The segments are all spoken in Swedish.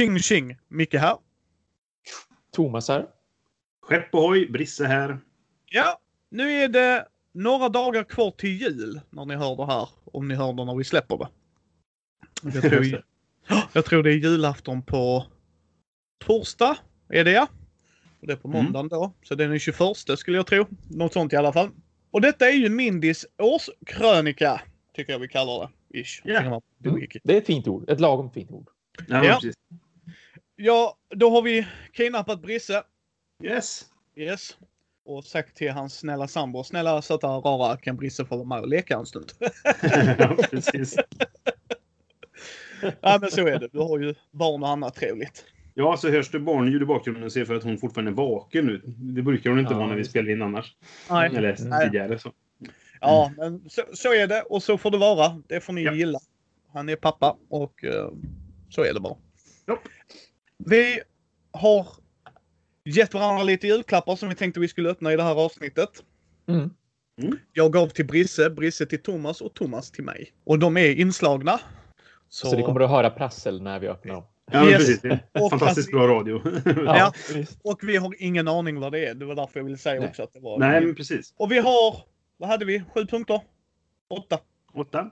Tjing tjing! Micke här. Thomas här. Skepp ohoj, Brisse här. Ja, nu är det några dagar kvar till jul när ni hör det här. Om ni hör det när vi släpper det. Jag tror, jag tror det är julafton på torsdag. Är det ja? Och det är på Mm. måndagen då. Så det är den 21 skulle jag tro. Något sånt i alla fall. Och detta är ju Mindys årskrönika. Tycker jag vi kallar det. Ish. På Mm. Det är ett fint ord. Ett lagom fint ord. Ja, Ja. Ja, då har vi kidnappat Brisse. Yes. Yes. Och sagt till hans snälla sambo, snälla söta rara kan Brisse få vara med och leka en stund. ja, precis. ja men så är det. Du har ju barn och annat trevligt. Ja, så hörs det barnljud i bakgrunden ser för att hon fortfarande är vaken nu. Det brukar hon inte Ja, vara när vi spelar in annars. Nej. Eller tidigare. Så. Ja, men så, så är det och så får det vara. Det får ni Ja. gilla. Han är pappa och eh, så är det bara. Ja. Vi har gett varandra lite julklappar som vi tänkte vi skulle öppna i det här avsnittet. Mm. Jag gav till Brisse, Brisse till Thomas och Thomas till mig. Och de är inslagna. Så, Så, det kommer att höra prassel när vi öppnar dem. Ja, Yes. precis. Det är Och fantastiskt bra radio. Ja. Och vi har ingen aning vad det är. Det var därför jag ville säga Nej. också att det var... Nej, men precis. Och vi har, vad hade vi? Sju punkter? Åtta. Åtta.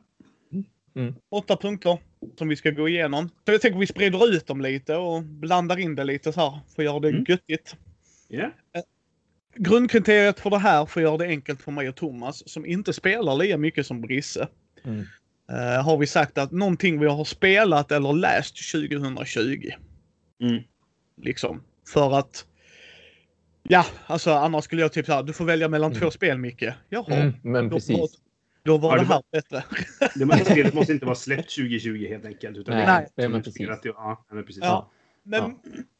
Åtta punkter som vi ska gå igenom. Så jag tänker vi sprider ut dem lite och blandar in det lite så här för att göra det Mm. göttigt. Ja. Grundkriteriet för det här för att göra det enkelt för mig och Thomas som inte spelar lika mycket som Brisse. Mm. eh, har vi sagt att någonting vi har spelat eller läst 2020. Mm. Liksom. För att Ja, alltså annars skulle jag typ såhär, du får välja mellan Mm. två spel Micke. Jaha, Mm, men då, precis. Då var Ja, det det här bättre. Det måste, spelet måste inte vara släppt 2020 helt enkelt. Utan Nej, det Nej. precis. att det- Ja, men precis. Ja. Men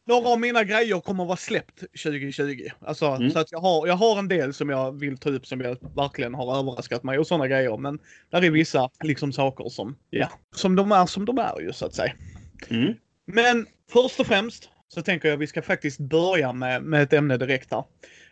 några av mina grejer kommer att vara släppt 2020. Alltså, Mm. så att jag har, jag har en del som jag vill ta upp som jag verkligen har överraskat mig och sådana grejer. Men där är vissa liksom saker som, ja, som de är som de är ju så att säga. Mm. Men först och främst så tänker jag vi ska faktiskt börja med, med ett ämne direkt här.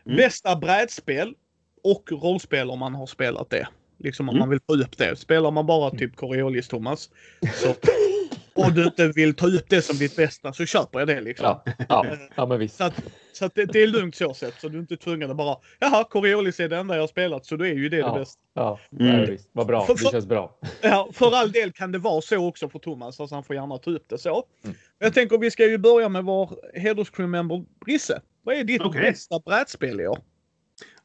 Mm. Bästa brädspel och rollspel om man har spelat det. Liksom om Mm. man vill ta upp det. Spelar man bara typ Coriolis Thomas så, och du inte vill ta upp det som ditt bästa så köper jag det liksom. Ja, ja, ja, men visst. Så, att, så att det, det är lugnt så sett. Så du är inte tvungen att bara Jaha, Coriolis är det enda jag har spelat så då är ju det Ja. det bästa. Ja, Mm. ja, visst. Vad bra. För- Det för- känns bra. Ja, för all del kan det vara så också för Thomas. Alltså han får gärna ta upp det så. Mm. Jag tänker vi ska ju börja med vår hederscrewmember Brisse. Vad är ditt Okej. bästa brädspel i år?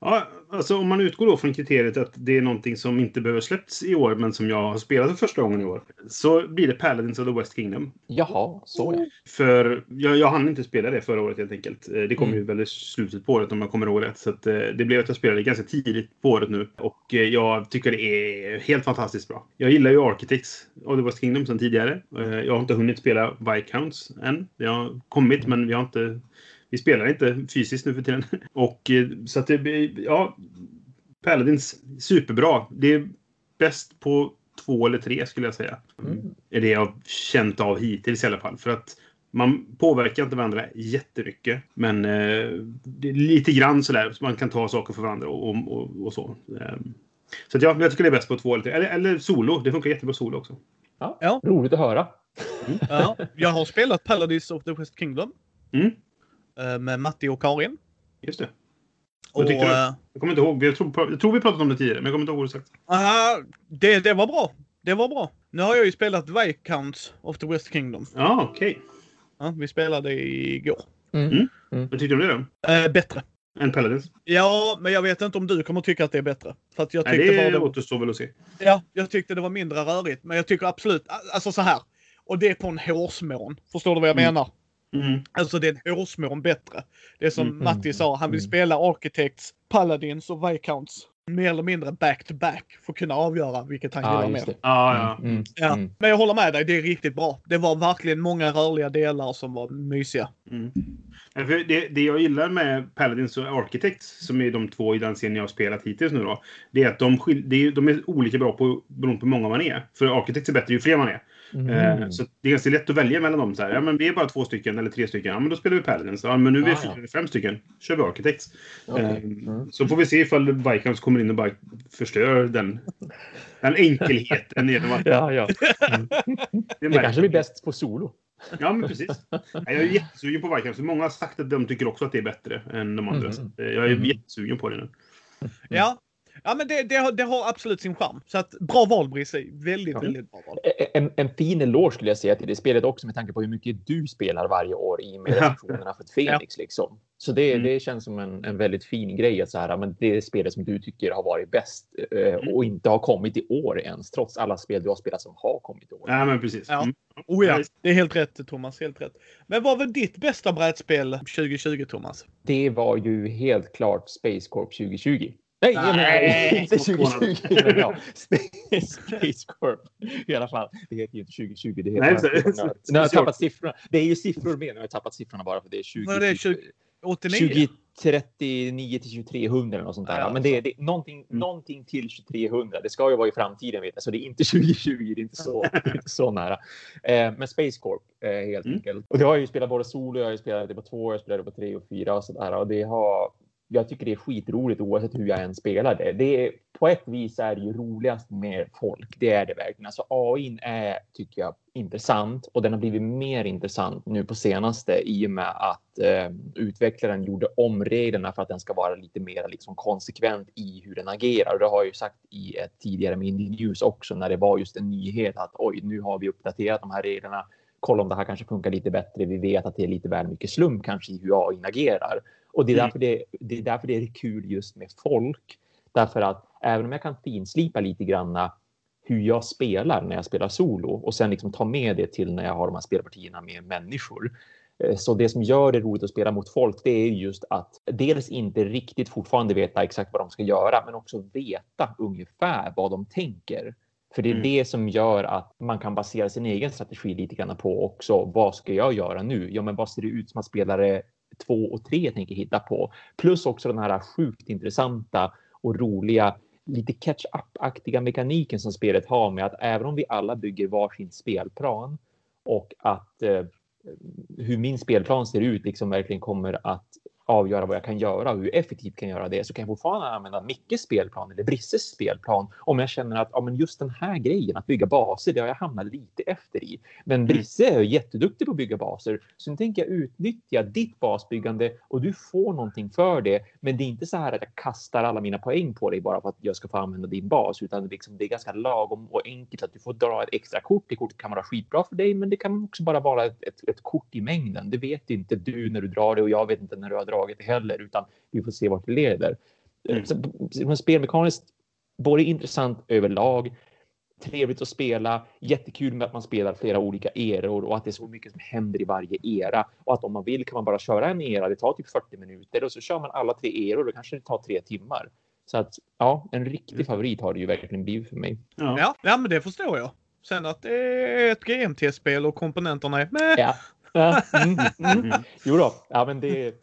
Ja, alltså om man utgår då från kriteriet att det är någonting som inte behöver släppts i år, men som jag har spelat för första gången i år, så blir det Paladins of the West Kingdom. Jaha, så ja. För jag, jag hann inte spela det förra året helt enkelt. Eh, Det kom Mm. ju väl i slutet på året om jag kommer ihåg rätt. Så att, eh, det blev att jag spelade ganska tidigt på året nu. Och eh, jag tycker det är helt fantastiskt bra. Jag gillar ju Architects of the West Kingdom sedan tidigare. Jag har inte hunnit spela Viscounts än. Det har kommit men vi har inte... Vi spelar inte fysiskt nu för tiden. Och eh, så att det. Ja. Paladins, superbra. Det är bäst på två eller tre skulle jag säga Mm. är det jag känt av hittills i alla fall. För att man påverkar inte varandra jättemycket. Men eh, det är lite grann sådär. Så man kan ta saker för varandra och, och, och, och så. Eh, så att ja, jag tycker det är bäst på två eller tre. Eller, eller solo. Det funkar jättebra solo också. Ja. Ja. Roligt att höra. Ja, jag har spelat Paladins of the West Kingdom. Mm. Eh, Med Matti och Karin. Just det. Och, du? eh, Jag kommer inte ihåg. Jag tror, jag tror vi pratat om det tidigare, men jag kommer inte ihåg vad du sagt. aha, det, det var bra. Det var bra. Nu har jag ju spelat Viscounts of the West Kingdom. Ja, okej. Ja, vi spelade igår. Mm. Vad tyckte du om det då? Eh, bättre. Än Paladins? Ja, men jag vet inte om du kommer tycka att det är bättre. För att jag Nej, tyckte det bara det återstår väl att se. Ja, jag tyckte det var mindre rörigt. Men jag tycker absolut, alltså så här. Och det är på en hårsmån. Förstår du vad jag Mm. menar? Mm. Alltså det är en hårsmån bättre. Det är som Mm. Matti sa, han vill Mm. spela Architects, Paladins och Viscounts mer eller mindre back to back för att kunna avgöra vilket han gillar mer. det. Ja, ja. Mm. Ja. Mm. Men jag håller med dig, det är riktigt bra. Det var verkligen många rörliga delar som var mysiga. Mm. Ja, för Det, det jag gillar med Paladins och Architects, som är de två i den serien jag har spelat hittills nu då, det är att de, de är olika bra på, beroende på hur många man är. För Architects är bättre ju fler man är. Mm. Eh, så det är ganska lätt att välja mellan dem. Så här, ja, men vi är bara två stycken eller tre stycken. Ja, men då spelar vi Paladins. Ja, men nu är vi Ah, fyra ja. fem stycken. kör vi Architects. Okej. Eh, Mm. Så får vi se ifall Viscounts kommer in och bara förstör den, den enkelheten genom att... Ja, ja. Mm. Det, Det kanske blir bäst på solo. Ja, men precis. Jag är jättesugen på Vikings. Många har sagt att de tycker också att det är bättre än de andra. Mm. Jag är Mm. jättesugen på det nu. Ja. Ja men det, det, har, det har absolut sin charm. Så att bra val Brisse. Väldigt, Ja. väldigt bra val. En, en fin eloge skulle jag säga till det spelet också med tanke på hur mycket du spelar varje år i med Ja. recensionerna för ett Fenix. Liksom. Så det, Mm. det känns som en, en väldigt fin grej att så här, men det är spelet som du tycker har varit bäst eh, Mm. och inte har kommit i år ens, trots alla spel du har spelat som har kommit i år. Ja, men precis. Ja. Mm. Oh ja, det är helt rätt Thomas. Helt rätt. Men vad var ditt bästa brädspel 2020 Thomas? Det var ju helt klart Space Corp 2020. Nej, Nej, inte så 2020. Men ja, Space, Space Corp i alla fall. Det heter ju inte 2020. Det heter Nej, det- nu har jag tappat siffrorna. Det är ju siffror med. Nu har jag tappat siffrorna bara för det är 20. Vad är det, 20 89? 2039 till 2300 eller något sånt där. Ja, men det är, det är någonting, Mm. någonting till 2300. Det ska ju vara i framtiden vet jag, så det är inte 2020. Det är inte så, det är inte så nära. Eh, men Space Corp eh, helt Mm. enkelt. Och det har jag ju spelat både solo, jag har ju spelat det på två, jag spelade på tre och fyra och sådär. Och det har, jag tycker det är skitroligt oavsett hur jag än spelar det. det är, på ett vis är det ju roligast med folk. Det är det verkligen. Alltså AI är, tycker jag, intressant och den har blivit mer intressant nu på senaste i och med att eh, utvecklaren gjorde om reglerna för att den ska vara lite mer liksom, konsekvent i hur den agerar. Och det har jag ju sagt i ett tidigare Mindy News också när det var just en nyhet att oj, nu har vi uppdaterat de här reglerna. Kolla om det här kanske funkar lite bättre. Vi vet att det är lite väl mycket slump kanske i hur AI agerar. Och det är, Mm. därför det, det är därför det är kul just med folk. Därför att även om jag kan finslipa lite granna hur jag spelar när jag spelar solo och sen liksom ta med det till när jag har de här spelpartierna med människor. Eh, Så det som gör det roligt att spela mot folk, det är just att dels inte riktigt fortfarande veta exakt vad de ska göra, men också veta ungefär vad de tänker. För det är Mm. det som gör att man kan basera sin egen strategi lite grann på också. Vad ska jag göra nu? Ja, men vad ser det ut som att spelare två och tre tänker hitta på? Plus också den här sjukt intressanta och roliga lite catch-up-aktiga mekaniken som spelet har med att även om vi alla bygger varsin spelplan och att eh, hur min spelplan ser ut liksom verkligen kommer att avgöra vad jag kan göra och hur effektivt kan jag göra det så kan jag fortfarande använda Mickes spelplan eller Brisses spelplan om jag känner att ja, men just den här grejen att bygga baser, det har jag hamnat lite efter i. Men Brisse är jätteduktig på att bygga baser så nu tänker jag utnyttja ditt basbyggande och du får någonting för det. Men det är inte så här att jag kastar alla mina poäng på dig bara för att jag ska få använda din bas utan liksom det är ganska lagom och enkelt att du får dra ett extra kort. Det kortet kan vara skitbra för dig, men det kan också bara vara ett, ett, ett kort i mängden. Det vet inte du när du drar det och jag vet inte när du har det heller, utan vi får se vart det leder. Mm. Så, så spelmekaniskt, både intressant överlag, trevligt att spela, jättekul med att man spelar flera olika eror och att det är så mycket som händer i varje era och att om man vill kan man bara köra en era. Det tar typ 40 minuter och så kör man alla tre eror. Då kanske det tar tre timmar. Så att ja, en riktig Mm. favorit har det ju verkligen blivit för mig. Ja. Ja, ja men det förstår jag. Sen att det är ett GMT-spel och komponenterna är med. Ja. Ja, mm, mm. Mm. Jo då, ja, men det,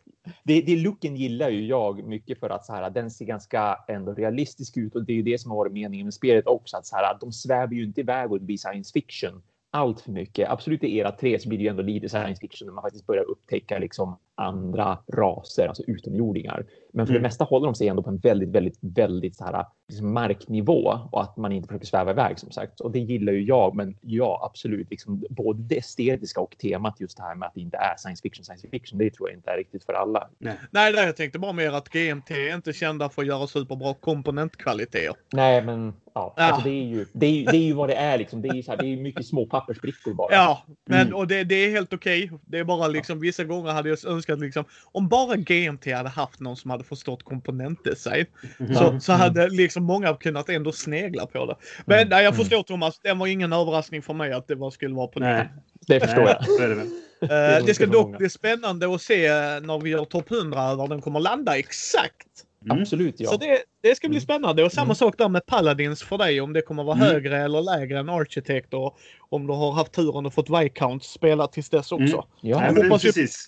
det, det looken gillar ju jag mycket för att så här, den ser ganska ändå realistisk ut och det är ju det som har varit meningen med spelet också. Att så här, de svävar ju inte iväg och det blir science fiction allt för mycket. Absolut i era tre så blir det ju ändå lite science fiction när man faktiskt börjar upptäcka liksom andra raser, alltså utomjordingar. Men för Mm. det mesta håller de sig ändå på en väldigt, väldigt, väldigt så här, liksom marknivå och att man inte försöker sväva iväg som sagt. Och det gillar ju jag. Men ja, absolut, liksom, både det estetiska och temat just det här med att det inte är science fiction, science fiction. Det tror jag inte är riktigt för alla. Nej, nej, jag tänkte bara mer att GMT är inte kända för att göra superbra komponentkvaliteter. Nej, men ja, Ja. Alltså, det, är ju, det, är ju, det är ju vad det är. Liksom. Det är ju så här, det är mycket små pappersbrickor bara. Ja, men Mm. och det, det är helt okej. Det är bara liksom vissa gånger hade jag önskat liksom om bara GMT hade haft någon som hade förstått komponentdesign Mhm. så, så hade liksom många kunnat ändå snegla på det. Men Mm. nej, jag Mm. förstår Thomas, det var ingen överraskning för mig att det var, skulle vara på Nej. det. Det förstår jag. det. Eh, är det ska dock många. bli spännande att se eh, när vi gör topp 100 var den kommer landa exakt. Mm. Absolut, ja. Så det, det ska bli Mm. spännande. Och samma Mm. sak där med Paladins för dig. Om det kommer vara Mm. högre eller lägre än Architect. Och om du har haft turen och fått Viscount spela tills dess också. Mm. ja. Nej, men det precis.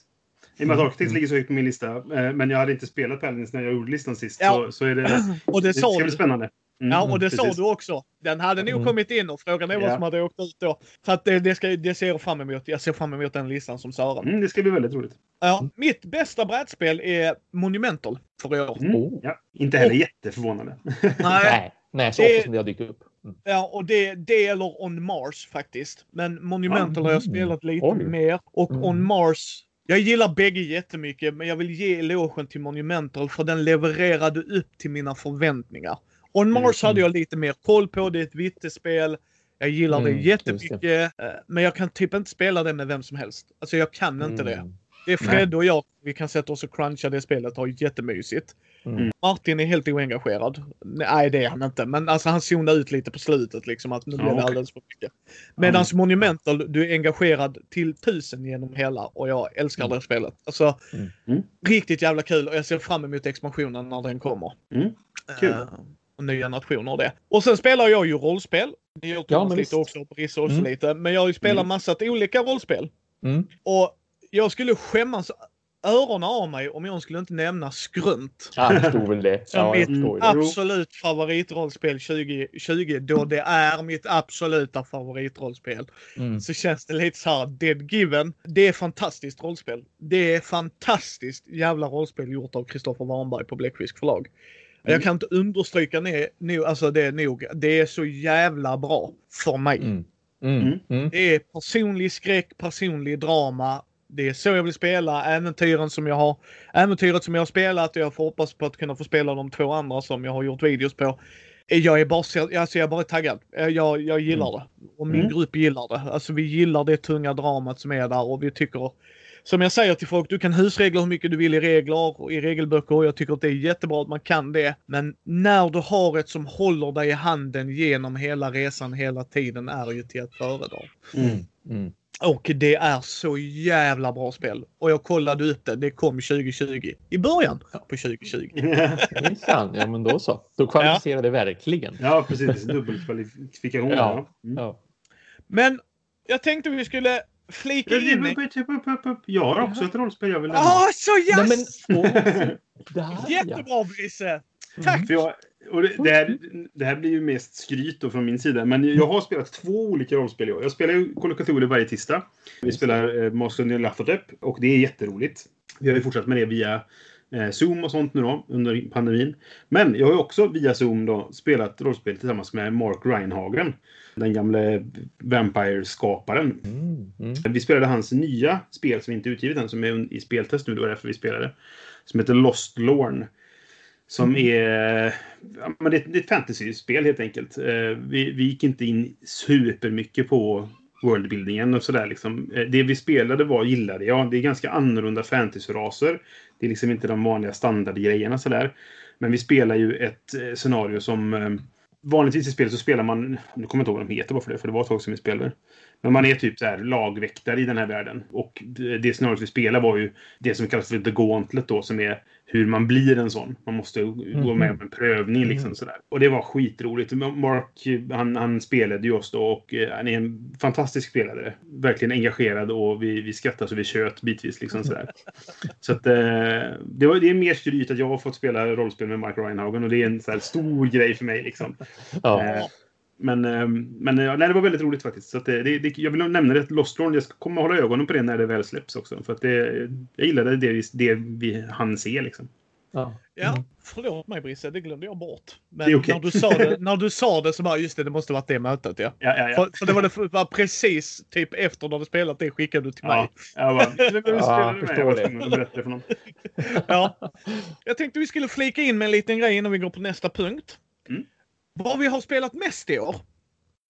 I och med att Architects ligger så högt på min lista. eh, Men jag hade inte spelat Paladins när jag gjorde listan sist. Ja. Så, så är det, Och det det sa ska bli du. spännande. Mm, Ja, och det sa du också. Den hade nog Mm. kommit in och frågan är vad som hade åkt ut då. Så att det, det, ska, det ser jag fram emot. Jag ser fram emot den listan som Sören. Mm, det ska bli väldigt roligt. Ja, mitt bästa brädspel är Monumental för i år. Mm. Oh. Ja, inte heller jätteförvånande. Nej, Nej, nej, så ofta som det har dykt upp. Mm. Ja, och det, det eller On Mars faktiskt. Men Monumental har jag Mm. spelat lite Oj. mer. Och Mm. On Mars, jag gillar bägge jättemycket, men jag vill ge elogen till Monumental för den levererade upp till mina förväntningar. On Mars Mm. hade jag lite mer koll på, det är ett vittespel. Jag gillar Mm, det jättemycket. eh, Men jag kan typ inte spela det med vem som helst. Alltså jag kan inte det. Mm. Det är Fred och jag, vi kan sätta oss och cruncha det spelet och ha jättemysigt. Mm. Martin är helt oengagerad. Nej, det är han inte. Men alltså han zonade ut lite på slutet liksom att nu Ja, det alldeles för mycket. Medan Monumental, du är engagerad till tusen genom hela och jag älskar Mm. det spelet. Alltså, Mm. Mm. riktigt jävla kul och jag ser fram emot expansionen när den kommer. Mm. Kul. Eh, och nya nationer och det. Och sen spelar jag ju rollspel. Det gör Thomas men lite visst. också, Brisse också Mm. lite. Men jag har ju spelat Mm. massa olika rollspel. Mm. Och jag skulle skämmas öronen av mig om jag skulle inte nämna Skrunt. Ja, jag förstod väl det. Som Ja, mitt det. absolut favoritrollspel 2020 då det är mitt absoluta favoritrollspel. Mm. Så känns det lite så här dead given. Det är fantastiskt rollspel. Det är fantastiskt jävla rollspel gjort av Kristoffer Warnberg på Bläckfisk förlag. Mm. Jag kan inte understryka no, alltså det nog. Det är så jävla bra för mig. Mm. Mm. Mm. Det är personlig skräck, personlig drama. Det är så jag vill spela äventyren som jag har. Äventyret som jag har spelat och jag får hoppas på att kunna få spela de två andra som jag har gjort videos på. Jag är bara, så- alltså jag är bara taggad. Jag, jag gillar det. Och min Mm. grupp gillar det. Alltså vi gillar det tunga dramat som är där och vi tycker som jag säger till folk, du kan husregla hur mycket du vill i regler och i regelböcker och jag tycker att det är jättebra att man kan det. Men när du har ett som håller dig i handen genom hela resan hela tiden är ju till att föredra. Mm. Mm. Och det är så jävla bra spel. Och jag kollade upp det. Det kom 2020. I början på 2020. Minsann, ja men då så. Då kvalificerar det verkligen. ja, precis. Dubbelkvalifikation. Ja. Ja. Mm. Ja. Men jag tänkte vi skulle flika in i... Jag har också ett rollspel jag vill nämna. Ah, så Nej, yes! men, åh, det här ja. Jättebra Brisse! Tack! För jag, och det, det, här, det här blir ju mest skryt då från min sida. Men jag har spelat två olika rollspel i år. Jag spelar ju Call of Cthulhu varje tisdag. Vi spelar eh, Master of Nyarlathotep och det är jätteroligt. Vi har ju fortsatt med det via eh, Zoom och sånt nu då under pandemin. Men jag har ju också via Zoom då spelat rollspel tillsammans med Mark Reinhagen. Den gamle Vampire-skaparen. Mm. Mm. Vi spelade hans nya spel som inte är utgivet än, som är i speltest nu. Det var därför vi spelade. Som heter Lost Lorn. Som är... Ja, men det, är ett- fantasy-spel helt enkelt. Eh, Vi, vi gick inte in supermycket på worldbuildingen och sådär. Liksom. Eh, Det vi spelade var, gillade jag. Det är ganska annorlunda fantasy-raser. Det är liksom inte de vanliga standardgrejerna sådär. Men vi spelar ju ett eh, scenario som... eh, Vanligtvis i spelet så spelar man... Nu kommer jag inte ihåg vad de heter bara för det, för det var ett tag sedan vi spelade. Men man är typ så här lagväktare i den här världen. Och det scenariot vi spelar var ju det som kallas för The Gauntlet då, som är hur man blir en sån. Man måste gå med på en prövning liksom Mm. sådär. Och det var skitroligt. Mark, han, han spelade ju oss då och eh, han är en fantastisk spelare. Verkligen engagerad och vi, vi skrattade så vi tjöt bitvis liksom sådär. så att eh, det, var, det är mer skryt att jag har fått spela rollspel med Mark Reinhagen och det är en så stor grej för mig liksom. Ja. Eh, Men, eh, men eh, nej, det var väldigt roligt faktiskt. Så att det, det, jag vill nämna det, Lost Lorn. Jag ska komma och hålla ögonen på det när det väl släpps också. För att det, jag gillade det, vi- det vi hann se liksom. Ja. Ja, Mm. förlåt mig Brisse, det glömde jag bort. Men okej. när, du sa det, när du sa det så bara, just det, det måste varit det mötet ja. Ja, ja, ja. För, för det var, det var precis typ efter du hade spelat det skickade du till mig. ja. Jag bara, Jag var det. för någon. Ja. Jag tänkte vi skulle flika in med en liten grej innan vi går på nästa punkt. Mm. Vad vi har spelat mest i år.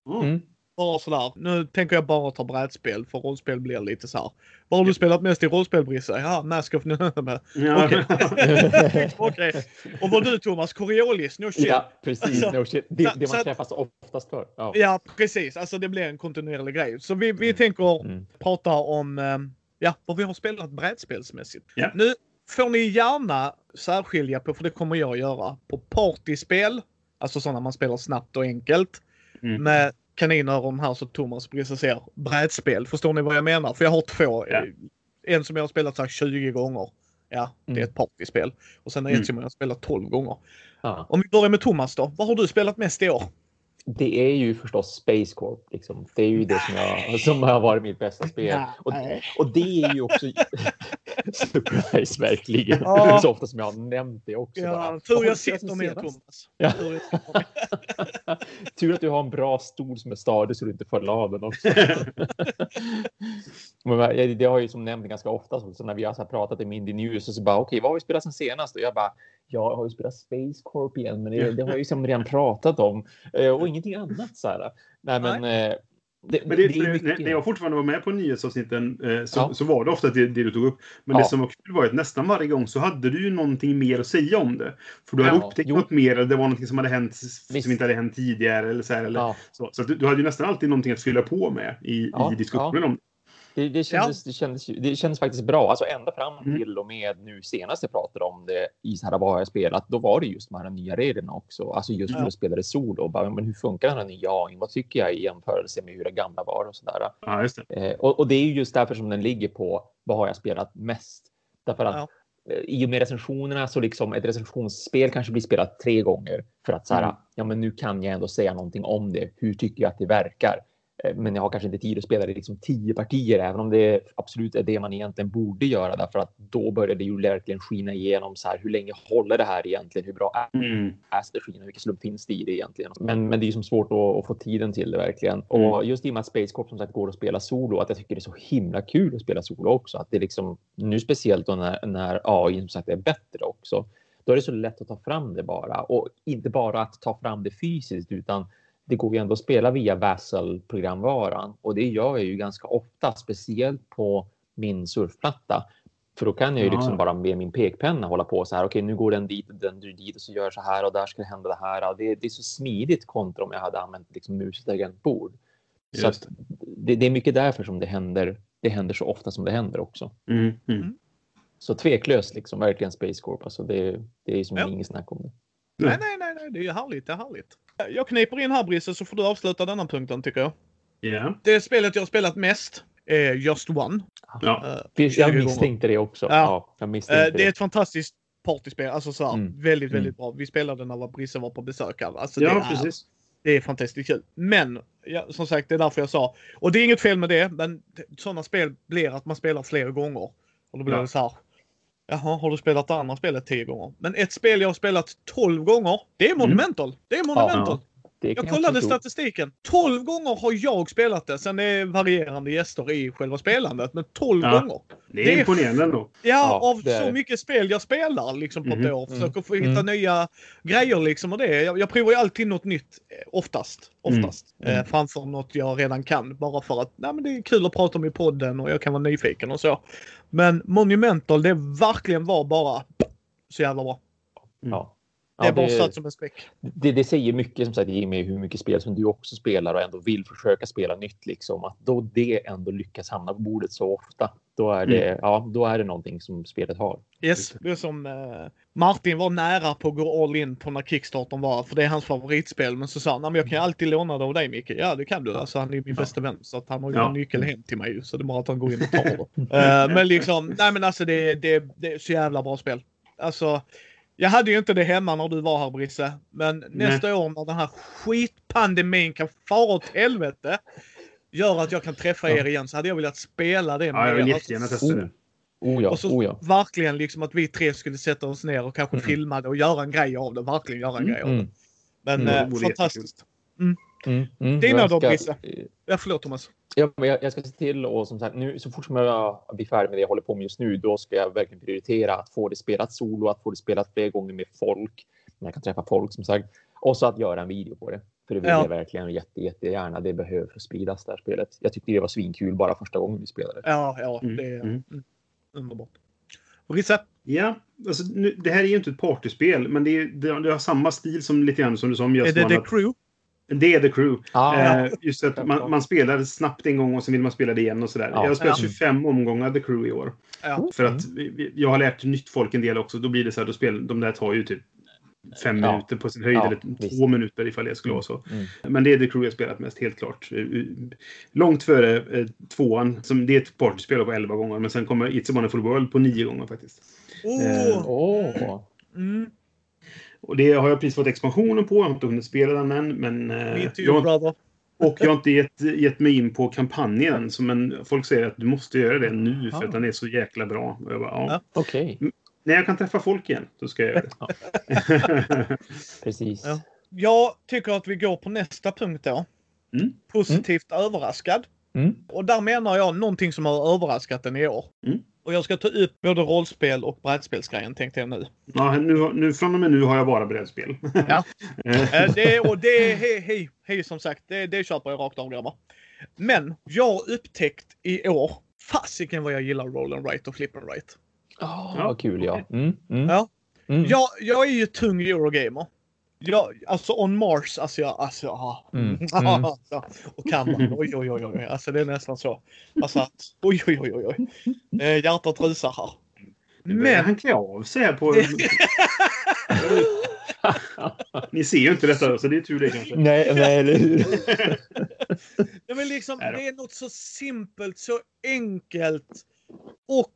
Mm. Mm. Bara sådär. Nu tänker jag bara ta brädspel för rollspel blir lite så här. Vad har du spelat mest i rollspel Brisse? Ja, Mask of... Ja. Okej. Okej. Och vad du Thomas? Coriolis? No shit. ja, precis. Alltså, no shit. Det, så- det man träffas oftast för. Ja. Ja, precis. Alltså det blir en kontinuerlig grej. Så vi, vi tänker Mm. prata om eh, ja, vad vi har spelat brädspelsmässigt. Ja. Nu får ni gärna särskilja på, för det kommer jag göra, på partyspel. Alltså sådana man spelar snabbt och enkelt. Mm. Med kaninöron här så Thomas precis ser brädspel. Förstår ni vad jag menar? För jag har två. Ja. En som jag har spelat så här 20 gånger. Ja, det är Mm. ett partyspel. Och sen är Mm. ett som jag har spelat 12 gånger. Ja. Om vi börjar med Thomas då. Vad har du spelat mest i år? Det är ju förstås Space Corp. Liksom. Det är ju det som, jag, som har varit mitt bästa spel. Och, och det är ju också... Surprise, verkligen. Ja. Så ofta som jag har nämnt det också. bara. Ja, Vad tur jag sitter med? Thomas. Ja. Tur att du har en bra stol som är stadig så du inte faller av den också. Men det har jag ju som nämnt ganska ofta så när vi har pratat i Mindy News och så bara okej, vad har vi spelat sen senast? Och jag bara jag har ju spelat Space Corp igen, men det, det har jag ju som redan pratat om eh, och ingenting annat så här. Nej, men. eh, Det, Men det, det är mycket. när jag fortfarande var med på nyhetsavsnitten eh, så, Ja. så var det ofta det, det du tog upp. Men Ja. det som var kul var att nästan varje gång så hade du ju någonting mer att säga om det. För du hade Ja, upptäckt jo. något mer eller det var någonting som hade hänt Visst. som inte hade hänt tidigare. Eller så här, eller så så du, du hade ju nästan alltid någonting att fylla på med i, i diskussionen om det. Det, det, kändes, det, kändes, det kändes faktiskt bra. Alltså ända fram Mm. till och med nu senast jag pratade om det i vad jag spelat. Då var det just de här nya reglerna också. Alltså just när Ja. jag spelade solo. Bara, men hur funkar den här nya AI? Vad tycker jag i jämförelse med hur det gamla var och så där. Ja, det. Eh, och, och det är ju just därför som den ligger på vad har jag spelat mest? Därför att Ja. eh, i och med recensionerna så liksom ett recensionsspel kanske blir spelat tre gånger för att så här, Mm. ja, men nu kan jag ändå säga någonting om det. Hur tycker jag att det verkar? Eh, Men jag har kanske inte tid att spela det liksom tio partier, även om det absolut är det man egentligen borde göra, därför att då börjar det ju verkligen skina igenom så här. Hur länge håller det här egentligen? Hur bra är Mm. strategin vilken slump finns det i det egentligen? Men, men det är ju som svårt att, att få tiden till det verkligen. Och just i och med att Space Corp som sagt går att spela solo, att jag tycker det är så himla kul att spela solo också. Att det liksom, nu speciellt då när, när AI som sagt är bättre också, då är det så lätt att ta fram det bara. Och inte bara att ta fram det fysiskt, utan det går ju ändå att spela via Vassal-programvaran. Och det gör jag ju ganska ofta, speciellt på min surfplatta. För då kan jag ju Ja. liksom bara med min pekpenna hålla på så här. Okej, nu går den dit och den dit och så gör så här och där ska det hända det här. Det, det är så smidigt kontra om jag hade använt liksom mus och tangentbord. Så att det, det är mycket därför som det händer. Det händer så ofta som det händer också. Mm. Mm. Så tveklöst liksom verkligen Space Corp. Alltså det, det är som Ja. inget snack om det. Nej, nej, nej, nej, det är ju härligt. Det är härligt. Jag kniper in här Brisse så får du avsluta denna punkten tycker jag. Ja. Det spelet jag har spelat mest är Just One. Ja. Eh, Finns- 20 Jag misstänkte det också. Ja. Ja. jag misstänkte Eh, det är ett fantastiskt partyspel. Alltså så här, Mm. väldigt, Mm. väldigt bra. Vi spelade när Brisse var på besök här. Alltså, ja, det är, precis. Det är fantastiskt kul. Men ja, som sagt, det är därför jag sa. Och det är inget fel med det, men sådana spel blir att man spelar flera gånger. Och då blir Ja. det så här. Jaha, har du spelat det andra spelet tio gånger? Men ett spel jag har spelat 12 gånger, det är Monumental. Det är Monumental. Kan Jag kollade statistiken. 12 gånger har jag spelat det. Sen är det varierande gäster i själva spelandet. Men 12 Ja. gånger. Det är det är- imponerande ändå. Ja, Ja, av så mycket spel jag spelar liksom på Mhm. ett år. Försöker få hitta Mm. nya grejer liksom och det. Jag, jag provar ju alltid något nytt. eh, Oftast. Oftast. Mm. Eh, framför något jag redan kan. Bara för att nej, men det är kul att prata om i podden och jag kan vara nyfiken och så. Men Monumental, det verkligen var bara så jävla bra. Ja. Det Ja, bara satt som en späck. det, det säger mycket som sagt Jimmy hur mycket spel som du också spelar och ändå vill försöka spela nytt liksom att då det ändå lyckas hamna på bordet så ofta. Då är det, ja, då är det någonting som spelet har. Yes, det är som eh, Martin var nära på att gå all in på när Kickstarten var, för det är hans favoritspel. Men så sa han, "Nej, men jag kan ju alltid låna det av dig Micke. Ja, det kan du. Alltså han är min Ja. bästa vän. Så att han har ju Ja. en nyckel hem till mig Så det är bara att han går in och tar det. Eh, men liksom, nej men alltså det, det, det är så jävla bra spel. Alltså, jag hade ju inte det hemma när du var här Brisse. Men nästa år när den här skitpandemin kan fara åt helvete. Gör att jag kan träffa Ja. er igen så hade jag velat spela det Ja, jag vill er. jättegärna testa det. Oh ja, och så oh ja. verkligen liksom att vi tre skulle sätta oss ner och kanske Mm. filma det och göra en grej av det. Verkligen göra en Mm. grej av det. Mm. Men Mm. eh, fantastiskt. Mm, mm. Dina Jag då, ska- Brisse? Ja, förlåt Thomas. Ja, men jag, jag ska se till och som sagt nu så fort som jag blir färdig med det jag håller på med just nu, då ska jag verkligen prioritera att få det spelat solo, att få det spelat fler gånger med folk. När jag kan träffa folk som sagt. Och så att göra en video på det. För det vill Ja. jag verkligen jätte, jättegärna. Det behöver för att spridas det här spelet. Jag tyckte det var svinkul bara första gången vi spelade. Ja, ja, Mm, det är mm. mm. underbart. Brisse? Ja, alltså, nu, det här är ju inte ett partyspel, men det, är, det, det har samma stil som lite grann som du sa om Är Just det One, The Crew? Det är The Crew. Ah, Eh, just att man, man spelar snabbt en gång och sen vill man spela det igen och sådär. Ja. Jag har spelat Ja. 25 omgångar The Crew i år. Ja. För att vi- jag har lärt nytt folk en del också. Då blir det så här, då spel, de där tar ju typ fem Ja. minuter på sin höjd, Ja, eller visst. två minuter ifall det skulle vara så. Mm. Men det är The Crew jag spelat mest, helt klart. Eh, Långt före eh, tvåan. Som, det är ett partyspel på 11 gånger, men sen kommer It's a Wonderful World på 9 gånger faktiskt. Oh. Åh! Mm. Och det har jag precis fått expansionen på. Jag har inte hunnit spela den än, men... eh, jag, brother. Och jag har inte gett, gett mig in på kampanjen. Som en, folk säger att du måste göra det nu för Ah. att den är så jäkla bra. Och jag bara, ja. Ja. Okej, När jag kan träffa folk igen, då ska jag göra det. precis. Ja. Jag tycker att vi går på nästa punkt då. Mm. Positivt överraskad. Mm. Och där menar jag någonting som har överraskat en i år. Mm. Och jag ska ta upp både rollspel och brädspelsgrejen tänkte jag nu. Ja, nu, nu, från och med nu har jag bara brädspel. Ja. Eh, det, och det är hej, hej, hej som sagt. Det, det köper jag rakt av grabbar. Men jag har upptäckt i år, fasiken vad jag gillar roll and write och flip and write. Oh, Ja. Vad kul ja. Mm. Mm. Ja. Mm. Jag, jag är ju tung Eurogamer. Jag, alltså on Mars, alltså jag, alltså, ja. Mm, mm. alltså, och kammaren, oj oj oj oj, alltså det är nästan så. Alltså att, oj oj oj oj, oj. Eh, hjärtat rusar här. Men Men, han klä av sig på... Ni ser ju inte detta, så det är tur det kanske. Nej, nej, eller hur? det, är liksom, det är något så simpelt, så enkelt. Och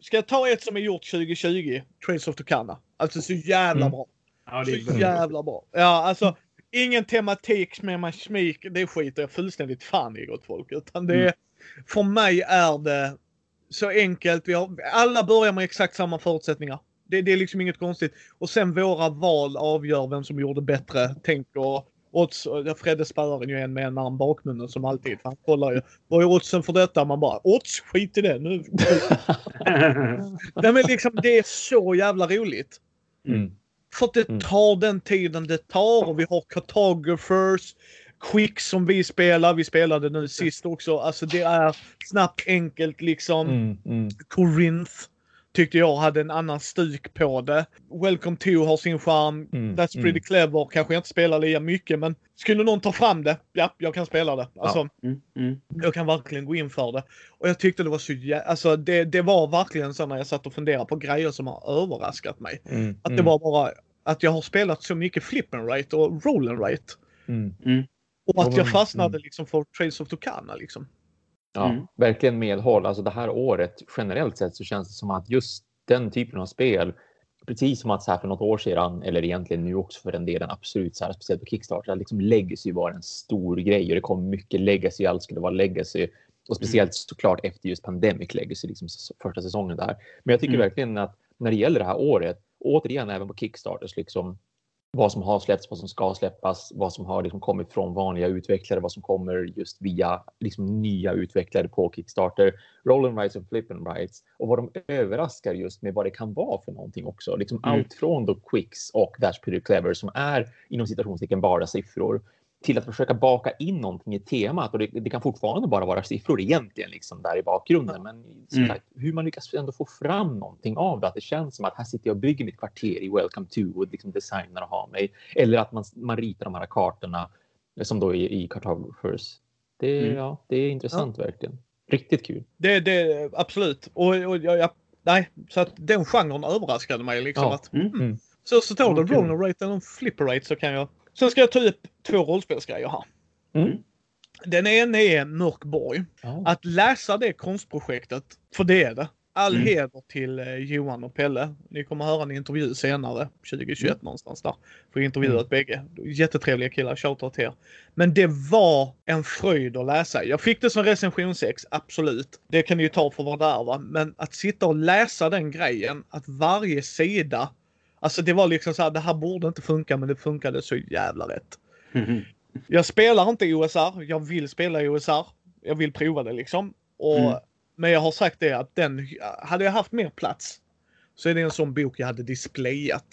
ska jag ta ett som är gjort 2020, Trails of Tucana. Alltså så jävla Mm. bra. Ja, det är Så jävla bra. Ja, alltså ingen tematik med man smik. Det skiter jag fullständigt fan i gott folk. Utan det, Mm. för mig är det så enkelt. Vi har, alla börjar med exakt samma förutsättningar. Det, det är liksom inget konstigt. Och sen våra val avgör vem som gjorde bättre. Odds. och Fredde spöar ju en med en arm bakmunnen som alltid. Han kollar ju. Vad är oddsen för detta? Man bara odds, skit i det. Nu. Nej, men liksom, det är så jävla roligt. Mm. För att det Mm. tar den tiden det tar och vi har cartographers, quick som vi spelar. Vi spelade nu sist också. Alltså det är snabbt, enkelt liksom. Mm. Mm. Corinth tyckte jag hade en annan stuk på det. Welcome to har sin charm. Mm, That's pretty mm. clever. Kanske jag inte spelar lika mycket men skulle någon ta fram det, ja, jag kan spela det. Alltså, Mm, mm. jag kan verkligen gå in för det. Och jag tyckte det var så jä- Alltså det, det var verkligen så när jag satt och funderade på grejer som har överraskat mig. Mm. Att det var bara att jag har spelat så mycket flip and right och roll and right. Mm. Och att Ja, jag fastnade mm. liksom för Trails of Tucana liksom. Ja, Mm. verkligen medhåll. Alltså det här året generellt sett så känns det som att just den typen av spel, precis som att så här för något år sedan, eller egentligen nu också för den delen, absolut så här, speciellt på Kickstarter, liksom legacy var en stor grej och det kom mycket legacy, allt skulle vara legacy. Och speciellt såklart efter just Pandemic Legacy, liksom första säsongen där. Men jag tycker Mm. verkligen att när det gäller det här året, återigen även på Kickstarters, liksom vad som har släppts, vad som ska släppas, vad som har liksom kommit från vanliga utvecklare, vad som kommer just via liksom nya utvecklare på Kickstarter, roll rights och flip rights och vad de överraskar just med vad det kan vara för någonting också. Liksom Mm. Allt från då Quicks och That's Pretty Clever som är inom citationstecken bara siffror till att försöka baka in någonting i temat och det, det kan fortfarande bara vara siffror egentligen liksom där i bakgrunden. Men Mm. sagt, hur man lyckas ändå få fram någonting av det, att det känns som att här sitter jag och bygger mitt kvarter i Welcome to och liksom designar och har mig. Eller att man, man ritar de här kartorna som då är i Cartographers. Det, Mm. ja, det är intressant verkligen. Riktigt kul. Det, det absolut. Och, och jag, jag, nej, så att den genren överraskade mig liksom. Ja. Att, Mm. Mm. så så står det Okej. roll rate och flipper rate så kan jag. Sen ska jag ta upp två rollspelsgrejer här. Mm. Den ena är Mörkborg. Ja. Att läsa det konstprojektet, för det är det. All Mm. heder till eh, Johan och Pelle. Ni kommer höra en intervju senare, 2021 Mm. någonstans där. För intervjuat bägge. Jättetrevliga killar, shoutout till er. Men det var en fröjd att läsa. Jag fick det som recensionsex, absolut. Det kan ni ju ta för vad det är va. Men att sitta och läsa den grejen, att varje sida Alltså det var liksom så här, det här borde inte funka men det funkade så jävla rätt. Mhm. Jag spelar inte OSR. Jag vill spela i OSR. Jag vill prova det liksom. Och, Mm. Men jag har sagt det att den, hade jag haft mer plats så är det en sån bok jag hade displayat.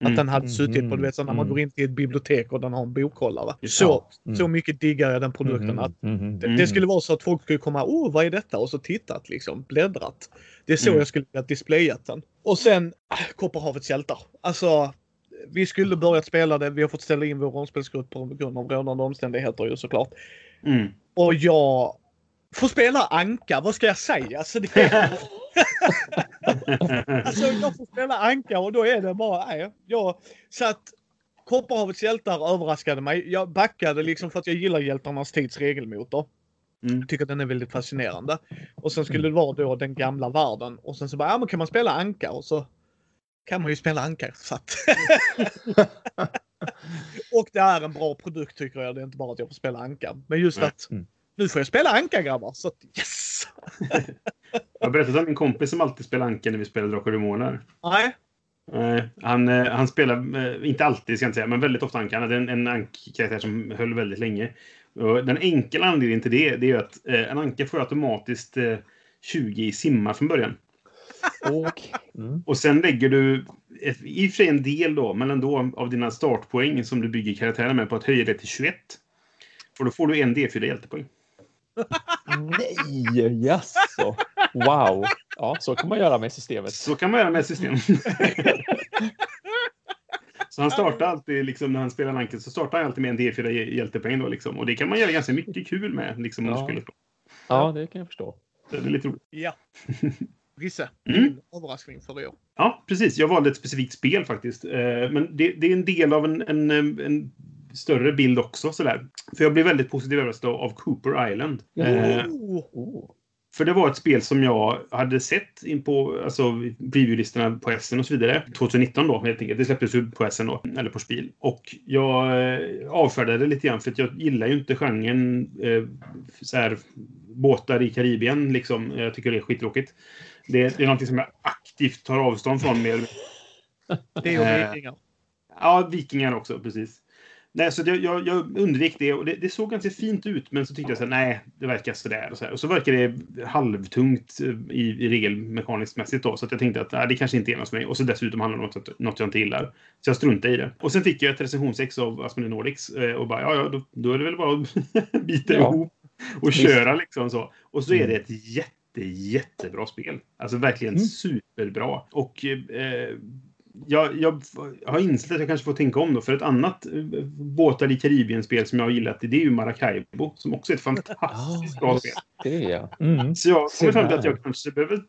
Att Mm. den hade suttit på, du vet, så när man Mm. går in till ett bibliotek och den har en bokhållare. Just Så, det. Mm. så mycket diggar jag den produkten. Mhm. att Mhm. det, Mm. det skulle vara så att folk skulle komma, oh vad är detta? Och så tittat liksom, bläddrat. Det är så Mm. jag skulle vilja displayat den. Och sen ah, Kopparhavets hjältar. Alltså, vi skulle börjat spela det. Vi har fått ställa in vår rollspelsgrupp på grund av rådande omständigheter ju såklart. Mm. Och jag får spela Anka. Vad ska jag säga? Alltså, det alltså jag får spela Anka och då är det bara, nej. Jag, så att Kopparhavets hjältar överraskade mig. Jag backade liksom för att jag gillar hjältarnas tids regelmotor. Mm. Jag tycker att den är väldigt fascinerande. Och sen skulle det vara då den gamla världen. Och sen så bara, ja men kan man spela Anka? Och så kan man ju spela Anka. Så att Och det är en bra produkt tycker jag. Det är inte bara att jag får spela Anka. Men just Nej. att Mm. nu får jag spela Anka grabbar. Så att yes! Jag har berättat om min kompis som alltid spelar Anka när vi spelar Drakar och Demoner. Nej. Eh, han, eh, han spelar, eh, inte alltid ska jag inte säga, men väldigt ofta Anka. Han hade en, en Ank-karaktär som höll väldigt länge. Den enkla anledningen till det, det är att eh, en Anka får automatiskt eh, 20 i simma från början. Och, mm. Och sen lägger du, i och för sig en del då, men ändå av dina startpoäng som du bygger karaktären med på att höja det till 21. Och då får du en D4 hjältepoäng. Nej, jaså? Wow. Ja, så kan man göra med systemet. Så kan man göra med system. så han startar alltid, liksom, när han spelar Anken, så startar han alltid med en D4 hj- hjältepoäng. Då, liksom. Och det kan man göra ganska mycket kul med. Liksom, om Ja. du skulle slå. Ja, det kan jag förstå. Det är lite roligt. Ja. Risse, Mm. överraskning för i år. Ja, precis. Jag valde ett specifikt spel faktiskt. Eh, Men det, det är en del av en, en, en större bild också. Sådär. För jag blev väldigt positivt överraskad av Cooper Island. Eh, Oh. Oh. För det var ett spel som jag hade sett in på alltså, preview-listorna på Essen och så vidare. 2019 då helt enkelt. Det släpptes ju på Essen då, eller på Spiel. Och jag eh, avfärdade det lite grann för att jag gillar ju inte genren eh, så här, båtar i Karibien liksom. Jag tycker det är skittråkigt. Det, det är någonting som jag aktivt tar avstånd från. Med, Det är Eh. vikingar. Ja, vikingar också, precis. Nej, så det, jag, jag undvek det och det, det såg ganska fint ut, men så tyckte jag så här, nej, det verkar sådär och så här. Och så verkar det halvtungt eh, i, i regelmekaniskt mässigt då, så att jag tänkte att nej, det kanske inte är något för mig. Och så dessutom handlar det om något, något jag inte gillar. Så jag struntade i det. Och sen fick jag ett recensionsex av Asmodee Nordics eh, och bara, ja, ja, då, då är det väl bara att bita Ja. ihop och Visst. köra liksom så. Och så är Mm. det ett jätte, jättebra spel. Alltså verkligen Mm. superbra. Och eh, jag, jag har insett att jag kanske får tänka om då. För ett annat eh, båtar i Karibien-spel som jag har gillat, det är ju Maracaibo. Som också är ett fantastiskt bra just spel. det, ja. Mm. Så jag kommer fram till att jag kanske behöver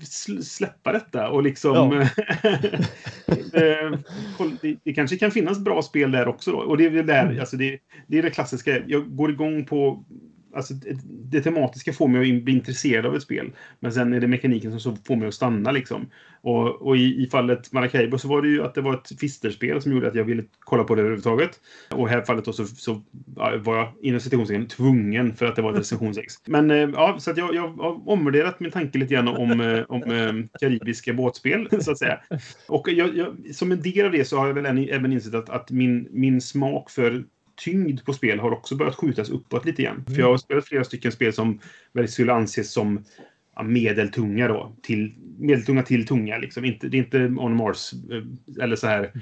sl- släppa detta och liksom... eh, koll- det, det kanske kan finnas bra spel där också då. Och det är väl där, Mm. alltså det, det är det klassiska. Jag går igång på... Alltså det, det tematiska får mig att bli intresserad av ett spel. Men sen är det mekaniken som så får mig att stanna liksom. Och, och i, i fallet Maracaibo så var det ju att det var ett fisterspel som gjorde att jag ville kolla på det överhuvudtaget. Och i det här fallet då så, så ja, var jag inom citationstecken tvungen för att det var ett recensionsex. Men eh, ja, så att jag, jag har omvärderat min tanke lite grann om, eh, om eh, karibiska båtspel, så att säga. Och jag, jag, som en del av det så har jag väl även insett att, att min, min smak för tyngd på spel har också börjat skjutas uppåt lite grann. För jag har spelat flera stycken spel som väl skulle anses som ja, medeltunga då. Till, medeltunga till tunga liksom. Inte, det är inte On Mars eh, eller så här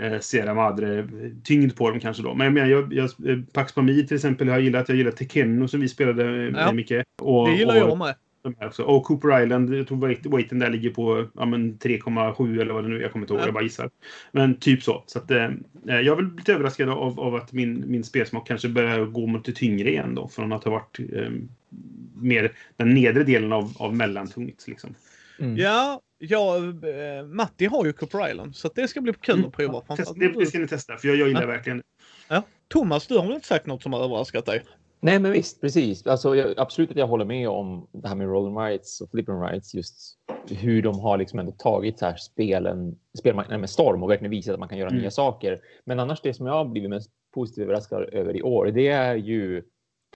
eh, Sierra Madre eh, tyngd på dem kanske då. Men jag menar, jag, jag, eh, Pax Pamir till exempel har jag gillat. Jag gillar Tekenno som vi spelade eh, Ja. mycket. Och, Det gillar och, jag med. De här också. Och Cooper Island, jag tror weight- weighten där ligger på ja, men 3,7 eller vad det nu är. Jag kommer inte ihåg, Ja. jag bara gissar. Men typ så. så att, eh, jag är väl lite överraskad av, av att min, min spelsmak kanske börjar gå mot det tyngre igen då. Från att ha varit eh, mer den nedre delen av, av mellantungt. Liksom. Mm. Ja, ja eh, Matti har ju Cooper Island så att det ska bli kul Mm. att prova. Test, Framförallt det, det ska ni testa, för jag, jag gillar Ja. verkligen Ja. Thomas, du har väl inte sagt något som har överraskat dig? Nej, men visst, precis. Alltså, jag, absolut att jag håller med om det här med roll and rights och flip and rights. Just hur de har liksom ändå tagit så här spelen, spelmarknaden med storm och verkligen visat att man kan göra Mm. nya saker. Men annars det som jag har blivit mest positivt överraskad över i år, det är ju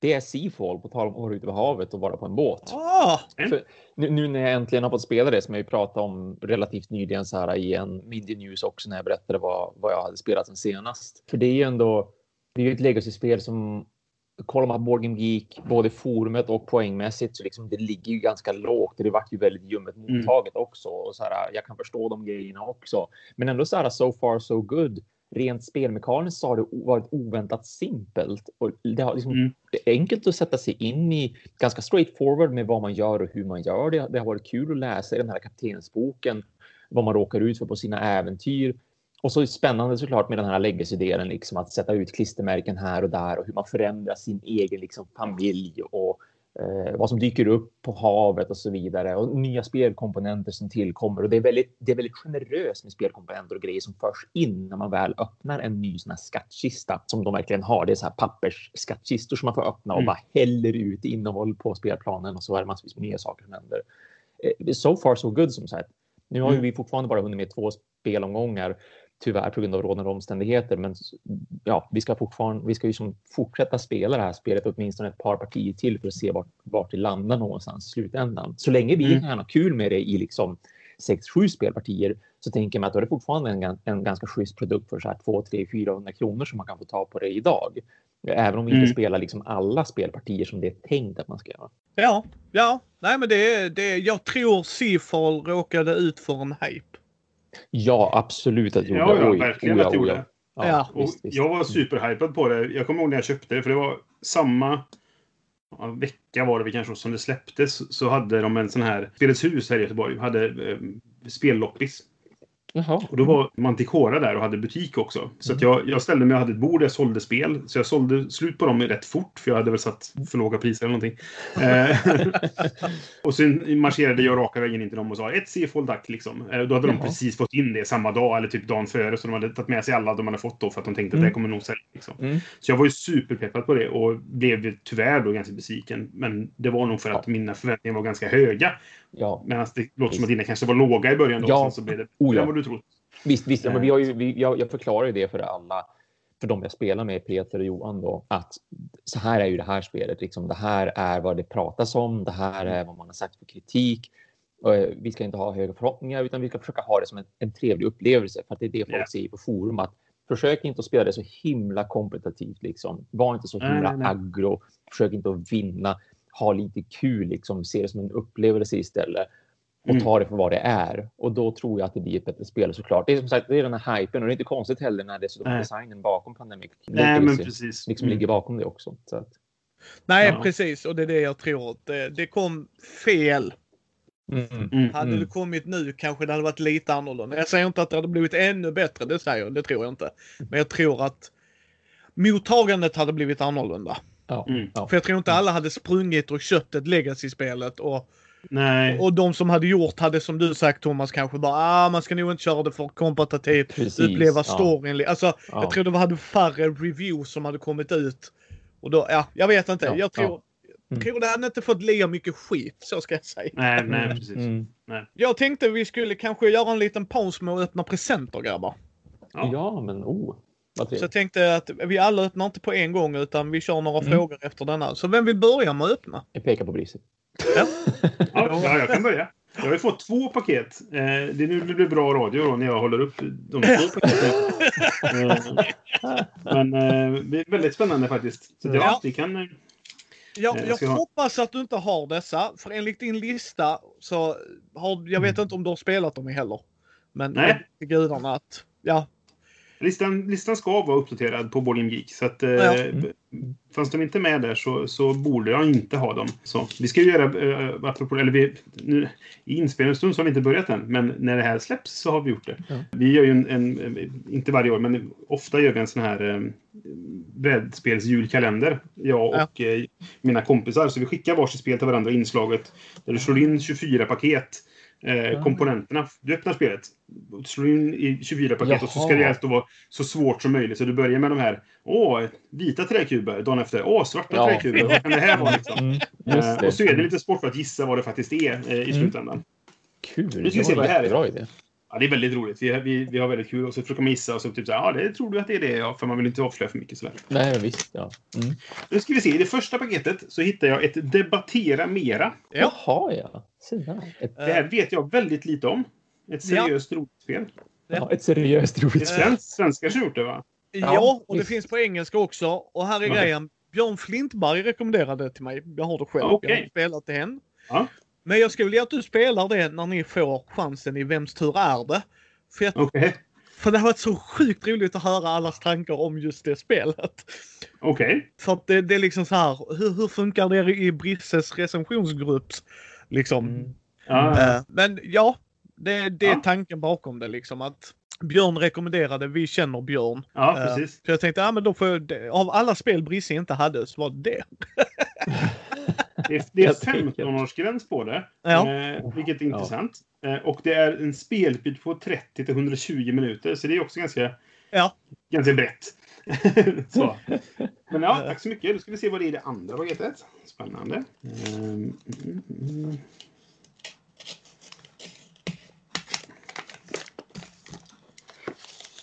det är Seafall, på tal om att vara ute på havet och vara på en båt. Ah, Nu, nu när jag äntligen har fått spela det, som jag pratade om relativt nyligen så här i en Media News också när jag berättade vad, vad jag hade spelat sen senast. För det är ju ändå, det är ju ett legacy-spel som kollar man Board Game Geek, både forumet och poängmässigt, så liksom det ligger ju ganska lågt. Det vart ju väldigt ljummet Mm. mottaget också. Och så här, jag kan förstå de grejerna också. Men ändå så här, so far so good. Rent spelmekaniskt så har det varit oväntat simpelt. Och det har liksom Mm. det är enkelt att sätta sig in i, ganska straightforward med vad man gör och hur man gör det. Det har varit kul att läsa i den här kaptensboken, vad man råkar ut för på sina äventyr. Och så är spännande såklart med den här legacy-delen, liksom att sätta ut klistermärken här och där och hur man förändrar sin egen liksom, familj och eh, vad som dyker upp på havet och så vidare och nya spelkomponenter som tillkommer. Och det är väldigt, det är väldigt generöst med spelkomponenter och grejer som förs in när man väl öppnar en ny sån här skattkista som de verkligen har. Det är så här pappersskattkistor som man får öppna och Mm. bara häller ut innehåll på spelplanen och så är det massvis med nya saker som händer. Eh, So far so good som sagt. Nu har ju Mm. vi fortfarande bara hunnit med två spelomgångar. Tyvärr på grund av rådande omständigheter. Men ja, vi ska fortfarande, vi ska ju som fortsätta spela det här spelet åtminstone ett par partier till för att se vart, vart det landar någonstans i slutändan. Så länge vi mm. kan ha kul med det i liksom 6-7 spelpartier så tänker man att då är det fortfarande en, en ganska schysst produkt för så här 2, 3, 400 kronor som man kan få ta på det idag. Även om vi inte mm. spelar liksom alla spelpartier som det är tänkt att man ska göra. Ja, ja, nej men det, det jag tror Seafall råkade ut för en hype. Ja, absolut att det gjorde. Ja, ja, verkligen att det gjorde. Ja, ja. Visst, visst. Jag var superhypad på det. Jag kommer ihåg när jag köpte det, för det var samma ja, vecka var det vi kanske som det släpptes. Så hade de en sån här, Spelets hus här i Göteborg, hade eh, spelloppis. Jaha. Och då var Manticora där och hade butik också. Så att jag, jag ställde mig och hade ett bord jag sålde spel. Så jag sålde slut på dem rätt fort, för jag hade väl satt för låga priser eller någonting. Eh, och sen marscherade jag raka vägen in till dem och sa ett C-fold tack liksom. Eh, då hade Jaha. de precis fått in det samma dag eller typ dagen före. Så de hade tagit med sig alla de hade fått då för att de tänkte mm. att det kommer nog sälja. Liksom. Mm. Så jag var ju superpeppad på det och blev tyvärr då ganska besviken. Men det var nog för att mina förväntningar var ganska höga. Ja. Medan det låter som att dina kanske var låga i början. Då, ja. så blev det oh, ja. vad du trott. Visst, visst men vi har ju, vi, jag, jag förklarar ju det för alla, för de jag spelar med, Peter och Johan, då, att så här är ju det här spelet. Liksom, det här är vad det pratas om. Det här är vad man har sagt för kritik. Eh, vi ska inte ha höga förhoppningar, utan vi ska försöka ha det som en, en trevlig upplevelse. För att det är det folk yeah. säger på forum. Att försök inte att spela det så himla kompetitivt. Liksom. Var inte så himla nej, nej. aggro. Försök inte att vinna. Ha lite kul, liksom. se det som en upplevelse istället och mm. ta det för vad det är. Och då tror jag att det blir ett bättre spel såklart. Det är som sagt, det är den här hypen och det är inte konstigt heller när dessutom Nej. designen bakom Pandemic Nej, men precis. liksom mm. ligger bakom det också. Så att, Nej, ja. precis. Och det är det jag tror. Det, det kom fel. Mm. Mm. Hade det mm. kommit nu kanske det hade varit lite annorlunda. Jag säger inte att det hade blivit ännu bättre, det säger jag. Det tror jag inte. Men jag tror att mottagandet hade blivit annorlunda. Ja. Mm. För jag tror inte alla hade sprungit och köpt ett legacy-spelet och Nej. Och de som hade gjort hade som du sagt Thomas kanske bara ah, man ska nog inte köra det för kompetitivt. Precis, uppleva storyn. Ja. Alltså, ja. jag tror det hade färre reviews som hade kommit ut. Och då, ja, jag vet inte. Ja, jag tror, ja. Mm. tror det hade inte fått lika mycket skit, så ska jag säga. Nej, nej precis. Mm. Nej. Jag tänkte vi skulle kanske göra en liten paus med att öppna presenter grabbar. Ja, ja men oh. Så jag tänkte att vi alla öppnar inte på en gång utan vi kör några mm. frågor efter denna. Så vem vill börja med att öppna? Jag pekar på Brisse. Ja. ja, jag kan börja. Jag har ju fått två paket. Eh, det är nu det blir bra radio då, när jag håller upp de två paketen. Eh, men eh, det är väldigt spännande faktiskt. Så ja, ja. vi kan... Jag, jag ha... hoppas att du inte har dessa. För enligt din lista så har jag vet inte om du har spelat dem heller. Men Nej. gudarna att ja, Listan, listan ska vara uppdaterad på Boarding Geek. Så att, ja. eh, fanns de inte med där så, så borde jag inte ha dem. Så, vi ska ju göra, eh, apropå, eller vi, nu, i inspelningsstund så har vi inte börjat än, men när det här släpps så har vi gjort det. Ja. Vi gör ju en, en, inte varje år, men ofta gör vi en sån här eh, brädspelsjulkalender. Jag och ja. eh, mina kompisar. Så vi skickar varsitt spel till varandra inslaget. Där du slår in 24 paket eh, komponenterna. Du öppnar spelet, slår in i 24 paket Jaha. och så ska det alltså vara så svårt som möjligt. Så du börjar med de här, åh, vita träkuber. Dagen efter, åh, svarta ja. träkuber. Vad kan det här vara liksom? Mm, eh, och så är det lite svårt för att gissa vad det faktiskt är eh, i mm. slutändan. Kul, nu ska vi se vad det här är. Ja, det är väldigt roligt. Vi, vi, vi har väldigt kul och så försöker man gissa och så typ så här, ja, det tror du att det är det? Ja, för man vill inte avslöja för mycket sådär. Nej, visst. Ja. Mm. Nu ska vi se. I det första paketet så hittar jag ett Debattera Mera. Jaha, ja. Ett... Det här vet jag väldigt lite om. Ett seriöst ja. roligt spel. Ja, ett seriöst roligt spel. Svensk, svenskar som gjort det, va? Ja, och det finns på engelska också. Och här är okay. grejen. Björn Flintberg rekommenderade det till mig. Jag har det själv. Okay. Jag har spelat det än. Ja. Men jag skulle vilja att du spelar det när ni får chansen i Vems tur är det? För, jag, okay. för det har varit så sjukt roligt att höra allas tankar om just det spelet. Okej. Okay. För att det, det, är liksom så här, hur, hur funkar det i Brisses recensionsgrupp? Liksom. Mm. Uh, men ja, det, det är ja. tanken bakom det liksom att Björn rekommenderade, vi känner Björn. Ja, uh, precis. Så jag tänkte, ja men då får jag, av alla spel Brisse inte hade så var det det. Det är, 15-årsgräns på det, ja. eh, vilket är intressant. Ja. Eh, och det är en speltid på 30 till 120 minuter, så det är också ganska, ja. ganska brett. så. Men ja, tack så mycket. Då ska vi se vad det är i det andra paketet. Spännande. Mm, mm, mm.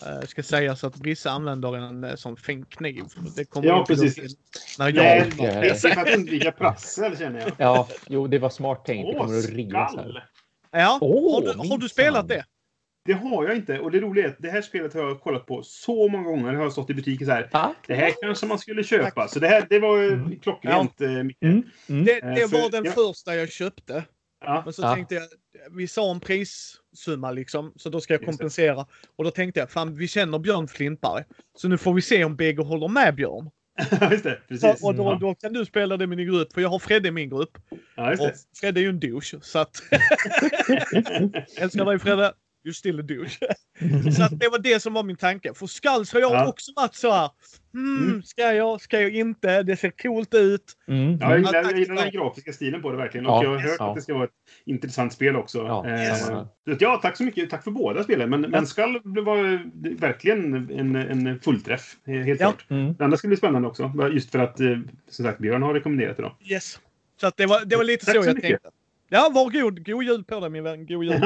Uh, ska sägas att Brisse använder en sån fin kniv. Det kommer Ja, precis. När jag Nej, Ja. det är för att undvika prassel känner jag. Ja, jo, det var smart tänkt. Det Åh, kommer att rivas skall! här. Ja, Åh, har, du, har du spelat det? Det har jag inte. Och det roliga är att det här spelet har jag kollat på så många gånger. Det har jag stått i butiken så här. Ja. Det här kanske man skulle köpa. Så det här det var ju Mm. klockrent. eh, Micke. Mm, mm. Det, Eh, det för- var den ja. första jag köpte. Ja. Men så Ja. tänkte jag, vi sa en prissumma liksom, så då ska jag det. kompensera. Och då tänkte jag, fan vi känner Björn Flintberg. Så nu får vi se om BG håller med Björn. just det. Precis. Och då, då kan du spela det med din grupp, för jag har Fredde i min grupp. Ja, just Och det. Fredde är ju en douche, så att... Älskar dig Fredde. You still a douche. så att det var det som var min tanke. För Skulls har jag Ja. också varit så här. Hmm, Mm. ska jag? Ska jag inte? Det ser coolt ut. Mm. Ja, jag Ja, gillar, jag gillar den grafiska stilen på det verkligen. Och Ja, jag har hört ja. att det ska vara ett intressant spel också. Ja, Eh, så att, ja, tack så mycket. Tack för båda spelen. Men, men Skall var verkligen en, en fullträff. eh, Helt Ja. klart. Mm. Det andra ska bli spännande också. Just för att, eh, som sagt, Björn har rekommenderat det. Då. Yes. Så att det var, det var lite Tack så, så jag mycket. tänkte. Ja, var god. God jul på dig min vän. God jul.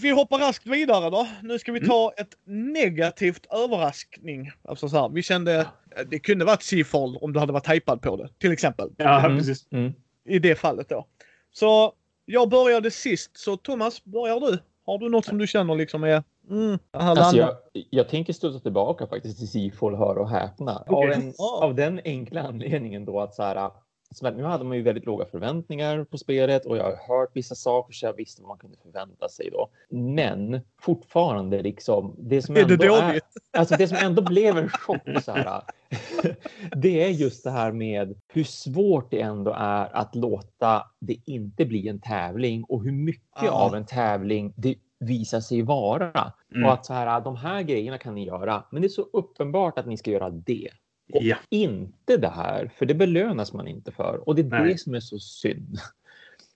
Vi hoppar raskt vidare då. Nu ska vi ta ett negativt överraskning. Alltså så här, vi kände det kunde varit Seafall om du hade varit hypad på det. Till exempel. Ja, Mm. precis. Mm. I det fallet då. Så jag började sist. Så Thomas, börjar du? Har du något som du känner liksom är... Mm, Alltså jag, jag tänker studsa tillbaka faktiskt till Seafall, hör och häpna. Av, Okej. en, av den enkla anledningen då att så här, så nu hade man ju väldigt låga förväntningar på spelet och jag har hört vissa saker så jag visste vad man kunde förvänta sig då. Men fortfarande liksom det som Är ändå det är, alltså det som ändå blev en chock så här. Det är just det här med hur svårt det ändå är att låta det inte bli en tävling och hur mycket Ja. av en tävling det visar sig vara. Mm. Och att så här, de här grejerna kan ni göra, men det är så uppenbart att ni ska göra det. Och Ja. inte det här, för det belönas man inte för. Och det är Nej. det som är så synd.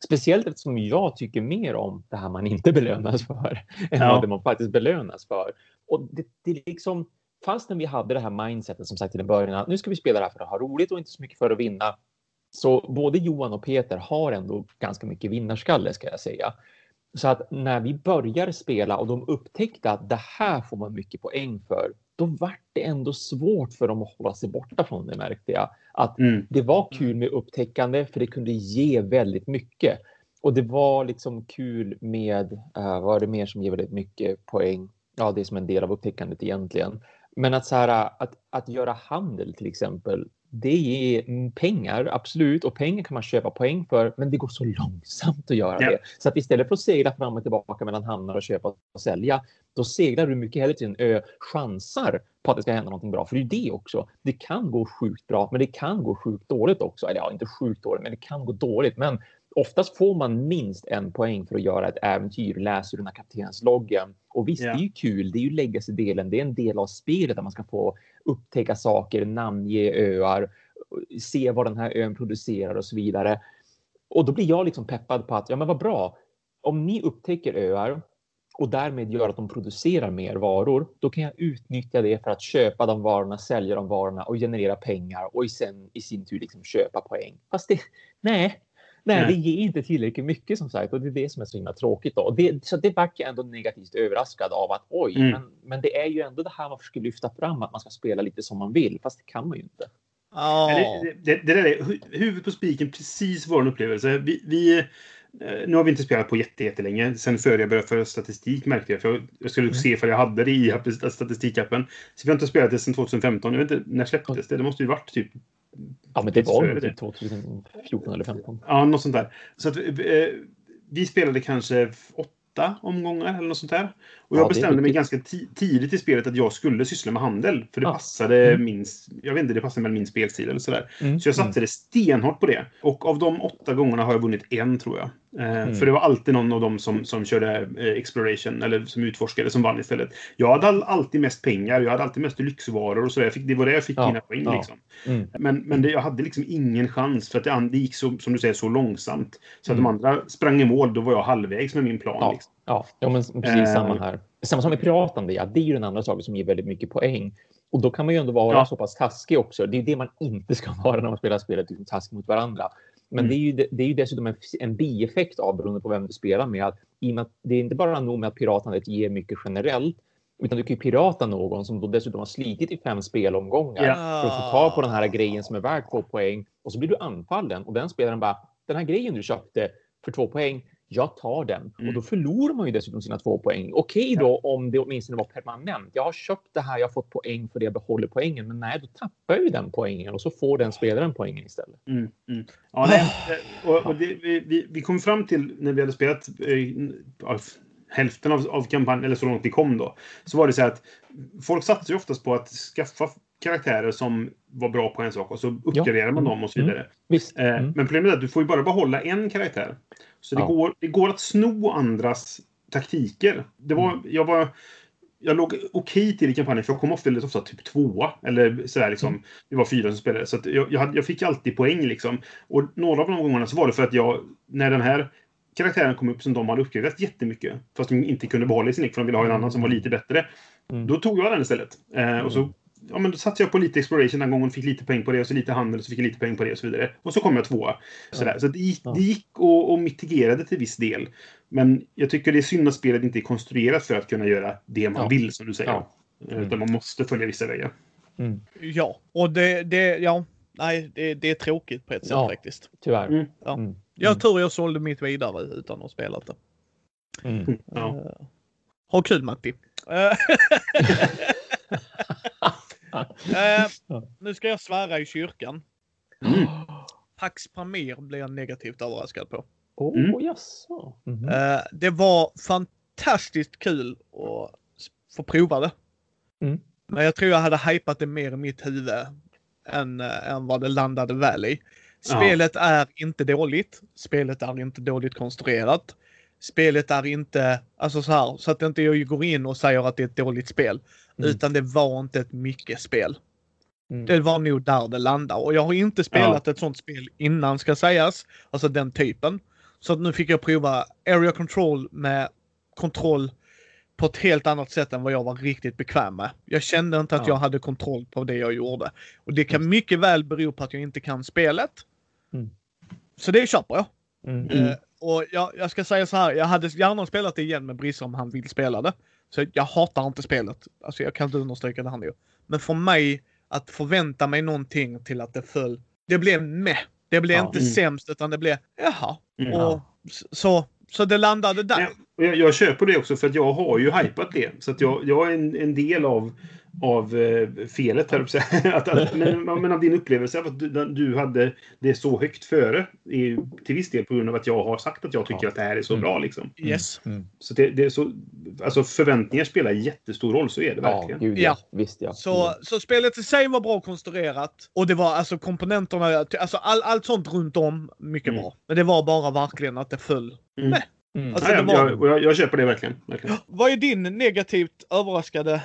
Speciellt eftersom jag tycker mer om det här man inte belönas för än Ja. vad man faktiskt belönas för. Och det, det är liksom, fastän vi hade det här mindsetet som sagt till en början att nu ska vi spela det här för att ha roligt och inte så mycket för att vinna. Så både Johan och Peter har ändå ganska mycket vinnarskalle ska jag säga. Så att när vi börjar spela och de upptäckte att det här får man mycket poäng för, då vart det ändå svårt för dem att hålla sig borta från det märkte jag. Att Mm. det var kul med upptäckande för det kunde ge väldigt mycket. Och det var liksom kul med, uh, vad var det mer som ger väldigt mycket poäng? Ja, det är som en del av upptäckandet egentligen. Men att, så här, att, att göra handel till exempel, det ger mm, pengar, absolut. Och pengar kan man köpa poäng för, men det går så långsamt att göra Ja. det. Så att istället för att segla fram och tillbaka mellan hamnar och köpa och sälja, då seglar du mycket hellre till en ö, chansar på att det ska hända någonting bra. För det är det också. Det kan gå sjukt bra, men det kan gå sjukt dåligt också. Eller ja, inte sjukt dåligt, men det kan gå dåligt. Men oftast får man minst en poäng för att göra ett äventyr, läser den här kaptensloggen. Och visst, Ja. det är ju kul. Det är ju legacy-delen. Det är en del av spelet där man ska få upptäcka saker, namnge öar, se vad den här ön producerar och så vidare. Och då blir jag liksom peppad på att, ja men vad bra. Om ni upptäcker öar och därmed gör att de producerar mer varor, då kan jag utnyttja det för att köpa de varorna, sälja de varorna och generera pengar och sen i sin tur liksom köpa poäng. Fast det, nej, nej, Nej. det ger inte tillräckligt mycket som sagt och det är det som är så himla tråkigt. Då. Och Det, så det vart jag ändå negativt överraskad av att oj, Mm. men, men det är ju ändå det här man försöker lyfta fram, att man ska spela lite som man vill, fast det kan man ju inte. Ja. Eller, det, det där är hu- huvudet på spiken, precis vår upplevelse. Vi, vi, eh, nu har vi inte spelat på jätte- jättelänge. Sen före jag började föra statistik märkte jag. För jag, skulle Mm. se för jag hade det i app- statistikappen. Så vi har inte spelat det sedan 2015. Jag vet inte, när släpptes det? Det måste ju varit typ... Ja, men det var det. typ 2014 eller 15. Ja, något sånt där. Så att, eh, vi spelade kanske åtta omgångar eller något sånt där. Och jag Ja, bestämde mig ganska ti- tidigt i spelet att jag skulle syssla med handel. För det Ja. passade Mm. min... Jag vet inte, det passade med min spelstil eller sådär. Mm. Så jag satte det stenhårt på det. Och av de åtta gångerna har jag vunnit en, tror jag. Eh, Mm. För det var alltid någon av dem som, som körde eh, exploration, eller som utforskade, som vann istället. Jag hade all, alltid mest pengar, jag hade alltid mest lyxvaror och sådär. Jag fick- Det var det jag fick Ja, mina poäng ja. liksom. Mm. Men, men det, jag hade liksom ingen chans för att det, det gick så, som du säger, så långsamt. Så att Mm. de andra sprang i mål, då var jag halvvägs med min plan. Ja, Liksom. ja. ja men precis Eh. samma här. Samma som med piratande, ja. Det är ju den andra saken som ger väldigt mycket poäng. Och då kan man ju ändå vara Ja. så pass taskig också. Det är det man inte ska vara när man spelar spelet, liksom taskig mot varandra. Men Mm. det, är ju, det- är ju dessutom en, en bieffekt av, beroende på vem du spelar med, att i och med att det är inte bara nog med att piratandet ger mycket generellt, Utan du kan ju pirata någon som då dessutom har slitit i fem spelomgångar Ja. för att få tag på den här grejen som är värd två poäng. Och så blir du anfallen och den spelaren bara, den här grejen du köpte för två poäng, jag tar den. Mm. Och då förlorar man ju dessutom sina två poäng. Okej då om det åtminstone var permanent. Jag har köpt det här, jag har fått poäng för det, jag behåller poängen. Men nej, då tappar jag ju den poängen och så får den spelaren poängen istället. Mm, mm. Ja, nej, och, och det, vi, vi, vi kom fram till när vi hade spelat eh, hälften av, av kampanjen, eller så långt vi kom då, så var det så att folk satsar ju oftast på att skaffa karaktärer som var bra på en sak och så uppgraderar man Mm. dem och så vidare. Visst. Eh, Mm. Men problemet är att du får ju bara behålla en karaktär. Så det, Ja. går, det går att sno andras taktiker. Det var, Mm. jag var... Jag låg okej till i kampanjen för jag kom ofta, väldigt ofta typ tvåa. Eller sådär liksom. Mm. Det var fyra som spelade. Så jag, jag, jag fick alltid poäng liksom. Och några av de gångerna så var det för att jag, när den här karaktären kom upp som de hade uppgraderat jättemycket. Fast de inte kunde behålla i sin lek för de ville ha en annan som var lite bättre. Mm. Då tog jag den istället. Eh, och så ja, men då satsade jag på lite exploration den gången, fick lite poäng på det, och så lite handel, och så fick jag lite poäng på det och så vidare. Och så kom jag tvåa. Sådär. Så det gick, det gick och, och mitigerade till viss del. Men jag tycker det är synd att spelet inte är konstruerat för att kunna göra det man Ja. vill, som du säger. Ja. Eh, Utan man måste följa vissa vägar. Mm. Ja, och det, det ja, nej, det, det är tråkigt på ett sätt Ja. faktiskt. Tyvärr. Mm. Ja. Mm. Jag har tur jag sålde mitt vidare utan att ha spelat det. Mm. Ja. Eh, ha kul Matti. Eh, nu ska jag svära i kyrkan. Mm. Pax Pamir blir jag negativt överraskad på. Oh, Mm. jaså. Mhm. Eh, det var fantastiskt kul att få prova det. Mm. Men jag tror jag hade hypat det mer i mitt huvud än, äh, än vad det landade väl i. Spelet är inte dåligt. Spelet är inte dåligt konstruerat. Spelet är inte, alltså så här, så att inte jag går in och säger att det är ett dåligt spel. Mm. Utan det var inte ett mycket spel. Mm. Det var nog där det landade. Och jag har inte spelat ett sånt spel innan ska sägas. Alltså den typen. Så nu fick jag prova Area Control med kontroll på ett helt annat sätt än vad jag var riktigt bekväm med. Jag kände inte att Ja. jag hade kontroll på det jag gjorde. Och det kan mycket väl bero på att jag inte kan spelet. Mm. Så det köper jag. Mm. Eh, och jag, jag ska säga så här, jag hade gärna spelat det igen med Brisse om han vill spela det. Så jag hatar inte spelet. Alltså jag kan inte understryka det han gör. Men för mig, att förvänta mig någonting till att det föll. Det blev med. Det blev Ja. inte Mm. sämst utan det blev jaha. Mm. Och så, så det landade där. Ja, och jag, jag köper det också för att jag har ju hypat det. Så att jag, jag är en, en del av, av eh, felet här. Att, att, men, men av din upplevelse av att du, du hade det så högt före till viss del på grund av att jag har sagt att jag tycker Ja. att det här är så Mm. bra. Liksom. Yes. Mm. Så det, det är så, alltså förväntningar spelar jättestor roll, så är det Ja, verkligen. gud Ja. ja. Visst ja. Så, så spelet i sig var bra konstruerat och det var alltså komponenterna, alltså all, allt sånt runt om mycket Mm. bra. Men det var bara verkligen att det föll. Mm. Nej. Mm. Alltså, ja, det ja, var- jag, jag, jag köper det verkligen. verkligen. Vad är din negativt överraskade?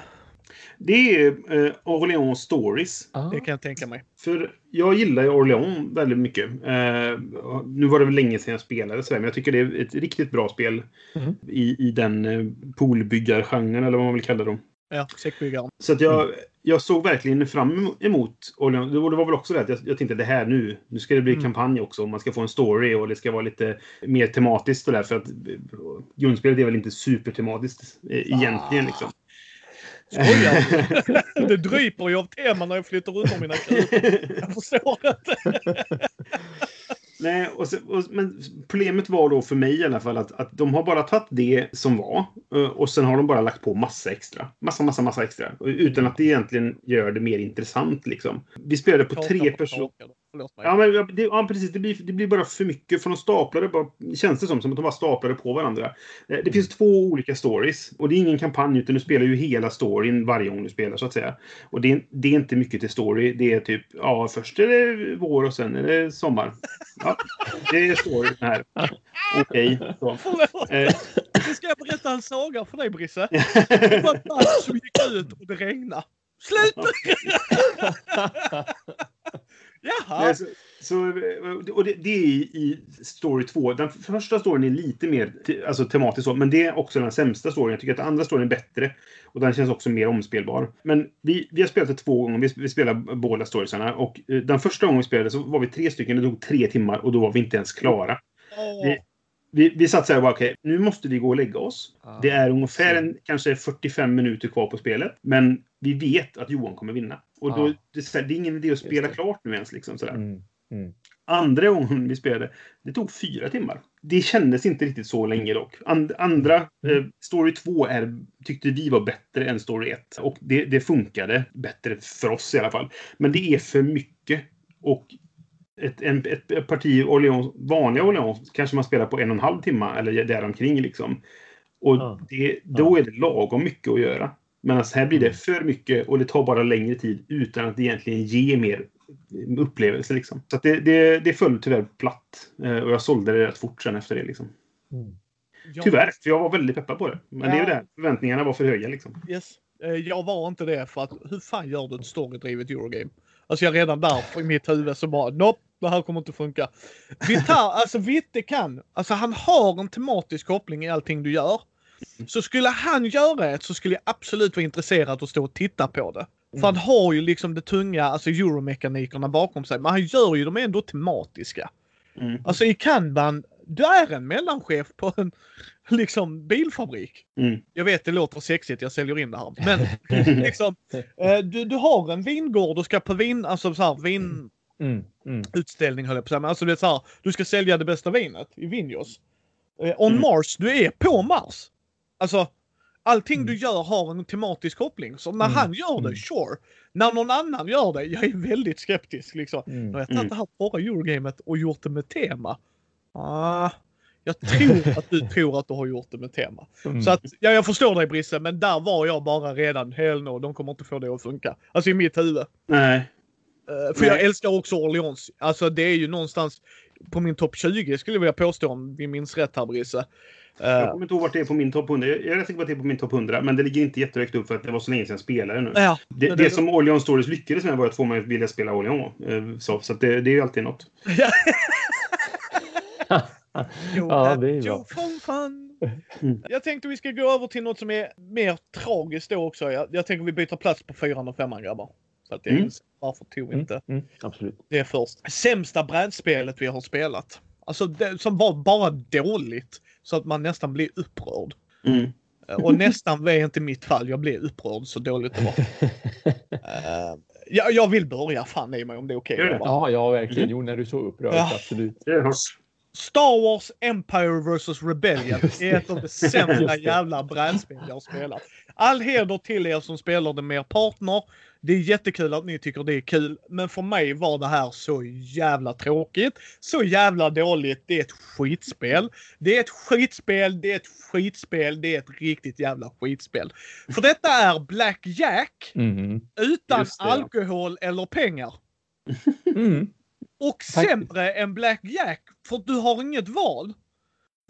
Det är eh, Orléans Stories. Ah. Det kan jag tänka mig. För jag gillar ju Orléans väldigt mycket. Eh, nu var det väl länge sedan jag spelade, så här, men jag tycker det är ett riktigt bra spel Mhm. i, i den eh, poolbyggargenren, eller vad man vill kalla dem. Ja, säckbyggaren. Så att jag, Mm. jag såg verkligen fram emot Orléans. Det var det var väl också det att jag, jag tänkte det här nu, nu ska det bli Mm. kampanj också. och Man ska få en story och det ska vara lite mer tematiskt och där, för att eh, grundspelet är väl inte supertematiskt eh, egentligen. Liksom. Skojar? Det dryper ju av teman när jag flyttar runt om mina kuber. Jag förstår inte. Nej, och så, och, men problemet var då för mig i alla fall att, att de har bara tagit det som var eh, och sen har de bara lagt på massa extra. Massa, massa, massa extra. Utan att det egentligen gör det mer intressant liksom. Vi spelade på tre personer. Förlåt mig. Ja, men, det, ja, precis. Det blir, det blir bara för mycket. För de staplade bara, känns det som, som att de bara staplade på varandra. Eh, Det finns två olika stories. Och det är ingen kampanj, utan du spelar ju hela storyn varje gång du spelar, så att säga. Och det, är- det är inte mycket till story. Det är typ, ja, först är det vår och sen är det sommar. Ja, det är storyn här. Okej. så. Förlåt. Eh, Nu ska jag berätta en saga för dig Brisse. Det var en som gick ut och det regnade. Slut! Jaha. Nej, så, så, och det, det är i story 2. Den första storyn är lite mer te, alltså, tematisk, men det är också den sämsta storyn. Jag tycker att den andra storyn är bättre. Och den känns också mer omspelbar. Men vi, vi har spelat det två gånger. Vi, vi spelar båda storiesarna. Och eh, den första gången vi spelade så var vi tre stycken. Det tog tre timmar och då var vi inte ens klara. Åh, Vi, vi, vi satt så här, bara, okej, nu måste vi gå och lägga oss. Ah, Det är ungefär en, kanske 45 minuter kvar på spelet. Men vi vet att Johan kommer vinna. Och då, det, det är ingen idé att spela klart nu ens. Liksom, sådär. Mm. Mm. Andra gången vi spelade, det tog fyra timmar. Det kändes inte riktigt så länge dock. And, andra, eh, Story 2 är, tyckte vi var bättre än Story 1. Och det, det funkade bättre för oss i alla fall. Men det är för mycket. Och ett, en, ett, ett parti Orleans, vanliga Orleans kanske man spelar på en och en halv timme eller däromkring. Liksom. Och det, då är det lagom mycket att göra. Men alltså här blir det för mycket och det tar bara längre tid utan att det egentligen ger mer upplevelse. Liksom. Så att det, det, det föll tyvärr platt. Eh, Och jag sålde det rätt fort sen efter det. Liksom. Mm. Tyvärr, för jag var väldigt peppad på det. Men det är ju Ja. det. Förväntningarna var för höga. Liksom. Yes. Eh, Jag var inte det för att hur fan gör du ett storydrivet Eurogame? Alltså jag är redan där i mitt huvud så bara nope, det här kommer inte funka. Vitar, alltså Vitte kan, alltså han har en tematisk koppling i allting du gör. Så skulle han göra ett så skulle jag absolut vara intresserad att stå och titta på det. För han har ju liksom det tunga, alltså euromekanikerna bakom sig. Men han gör ju dem ändå tematiska. Mm. Alltså i Kanban, du är en mellanchef på en liksom bilfabrik. Mm. Jag vet det låter sexigt, jag säljer in det här. Men liksom, eh, du, du har en vingård och ska på vin, alltså så här, vinutställning Mm. höll jag på att säga. Men alltså det är så här, du ska sälja det bästa vinet i Vinjos. Eh, on Mm. Mars, du är på Mars. Alltså, allting Mm. du gör har en tematisk koppling. Så när Mm. han gör det, Mm. sure. När någon annan gör det, jag är väldigt skeptisk liksom. Mm. Har jag Mm. tagit det här torra Eurogamet och gjort det med tema. Ah, jag tror att du tror att du har gjort det med tema. Mm. Så att, ja, jag förstår dig Brisse, men där var jag bara redan, hell no, de kommer inte få det att funka. Alltså i mitt huvud. Nej. Eh, för Nej. jag älskar också Orleans. Alltså det är ju någonstans på min topp 20 skulle jag vilja påstå om vi minns rätt här Brisse. Eh, Jag kommer inte ihåg vart det är på min topp 100. Jag är rätt säker på att det är på min topp 100. Men det ligger inte jättehögt upp för att det var så länge sedan jag spelade nu. ja, Det, men det som Orleans Stories lyckades med var att få mig att vilja spela Orleans. Eh, Så, så att det, det är ju alltid något. Jo, ja, det är Jo, bra. Mm. Jag tänkte vi ska gå över till något som är mer tragiskt då också. Jag, jag tänker vi byter plats på fyran och femman grabbar. Så att jag Mm. varför tog vi Mm. inte Mm. Absolut. det först. Sämsta brädspelet vi har spelat. Alltså det, som var bara dåligt. Så att man nästan blir upprörd. Mm. Eh, Och nästan är inte mitt fall. Jag blev upprörd så dåligt det var. Eh, jag, jag vill börja fan i mig om det är okej. Grabbar. Ja, ja, verkligen. Mm. Jo, när du är så upprörd. Ja. Absolut. Star Wars Empire vs Rebellion är ett av de sämsta jävla brädspel jag har spelat. All heder till er som spelar det med er partner. Det är jättekul att ni tycker det är kul, men för mig var det här så jävla tråkigt. Så jävla dåligt. Det är ett skitspel. Det är ett skitspel, det är ett skitspel, det är ett riktigt jävla skitspel. För detta är Black Jack Mm. utan alkohol eller pengar. Mm. Och sämre än Black Jack för du har inget val.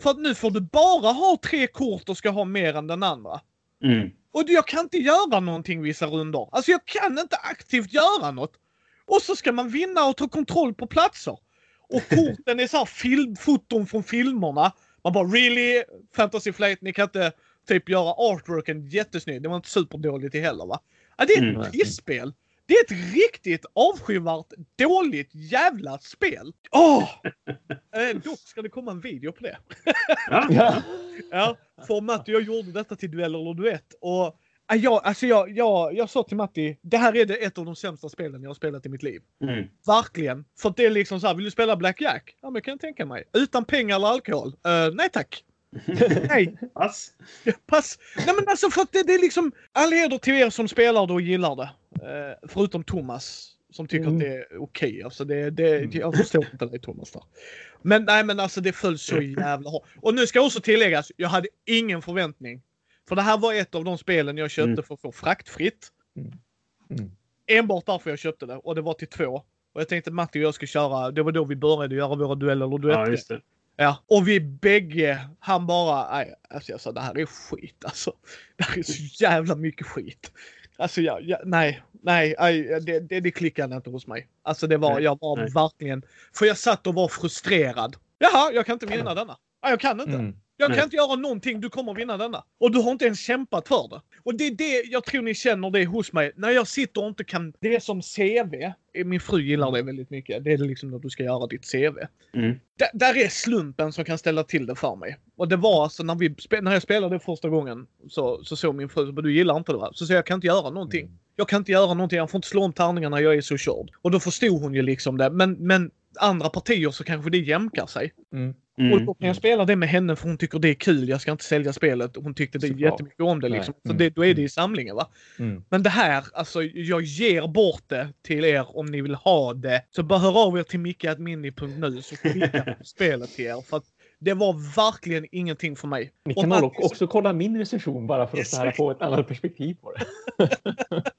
För att nu får du bara ha tre kort och ska ha mer än den andra. Mm. Och jag kan inte göra någonting vissa rundor. Alltså jag kan inte aktivt göra något. Och så ska man vinna och ta kontroll på platser. Och korten är så här film, foton från filmerna. Man bara really? Fantasy Flight, ni kan inte typ göra artworken jättesnygg. Det var inte superdåligt i heller va? Ja, det är ett Mm. pissspel. Det är ett riktigt avskyvärt, dåligt jävla spel. Åh! Eh, dock ska det komma en video på det. Ja. Ja. För Matti jag gjorde detta till duell eller duett. Och ja, jag, alltså jag, jag, jag sa till Matti, det här är det ett av de sämsta spelen jag har spelat i mitt liv. Mm. Verkligen. För att det är liksom så här, vill du spela Black Jack? Ja men kan jag tänka mig. Utan pengar eller alkohol? Eh, nej tack. nej, Pass. pass. Nej men alltså för att det, det är liksom, all heder till er som spelar det och gillar det. Eh, förutom Thomas. Som tycker Mm. att det är okej. Alltså det, det, jag förstår inte dig Thomas där. Men nej men alltså det föll så jävla hårt. Och nu ska också tilläggas, jag hade ingen förväntning. För det här var ett av de spelen jag köpte Mm. för att få fraktfritt. Mm. Enbart därför jag köpte det och det var till två. Och jag tänkte Matti och jag ska köra, det var då vi började göra våra dueller eller duetter. Ja. Ja, och vi bägge, han bara, nej, alltså jag sa det här är skit alltså. Det här är så jävla mycket skit. Alltså jag, jag nej, nej, nej det, det, det klickade inte hos mig. Alltså det var, Nej, jag var nej. verkligen, för jag satt och var frustrerad. Jaha, jag kan inte vinna denna. Ja, jag kan inte. Mm. Jag kan Nej. inte göra någonting, du kommer vinna denna. Och du har inte ens kämpat för det. Och det är det jag tror ni känner det hos mig. När jag sitter och inte kan... Det är som CV. Min fru gillar det väldigt mycket. Det är liksom när du ska göra ditt CV. Mm. Där, är slumpen som kan ställa till det för mig. Och det var alltså när, vi, när jag spelade första gången så, så såg min fru, "Men du gillar inte det va? Så sa jag, kan inte göra någonting. Jag kan inte göra någonting, jag får inte slå om tärningarna, jag är så körd. Och då förstod hon ju liksom det. Men, men andra partier så kanske det jämkar sig. Mm. Och Mm. då kan jag spela det med henne för hon tycker det är kul. Jag ska inte sälja spelet. Hon tyckte det jättemycket om det liksom. Så Mm. det, då är det i samlingen va. Mm. Men det här, alltså jag ger bort det till er om ni vill ha det. Så bara hör av er till micke.mini.nu så skickar jag spelet till er. För det var verkligen ingenting för mig. Ni Och kan faktiskt- också kolla min recension bara för att här Yes. få ett annat perspektiv på det.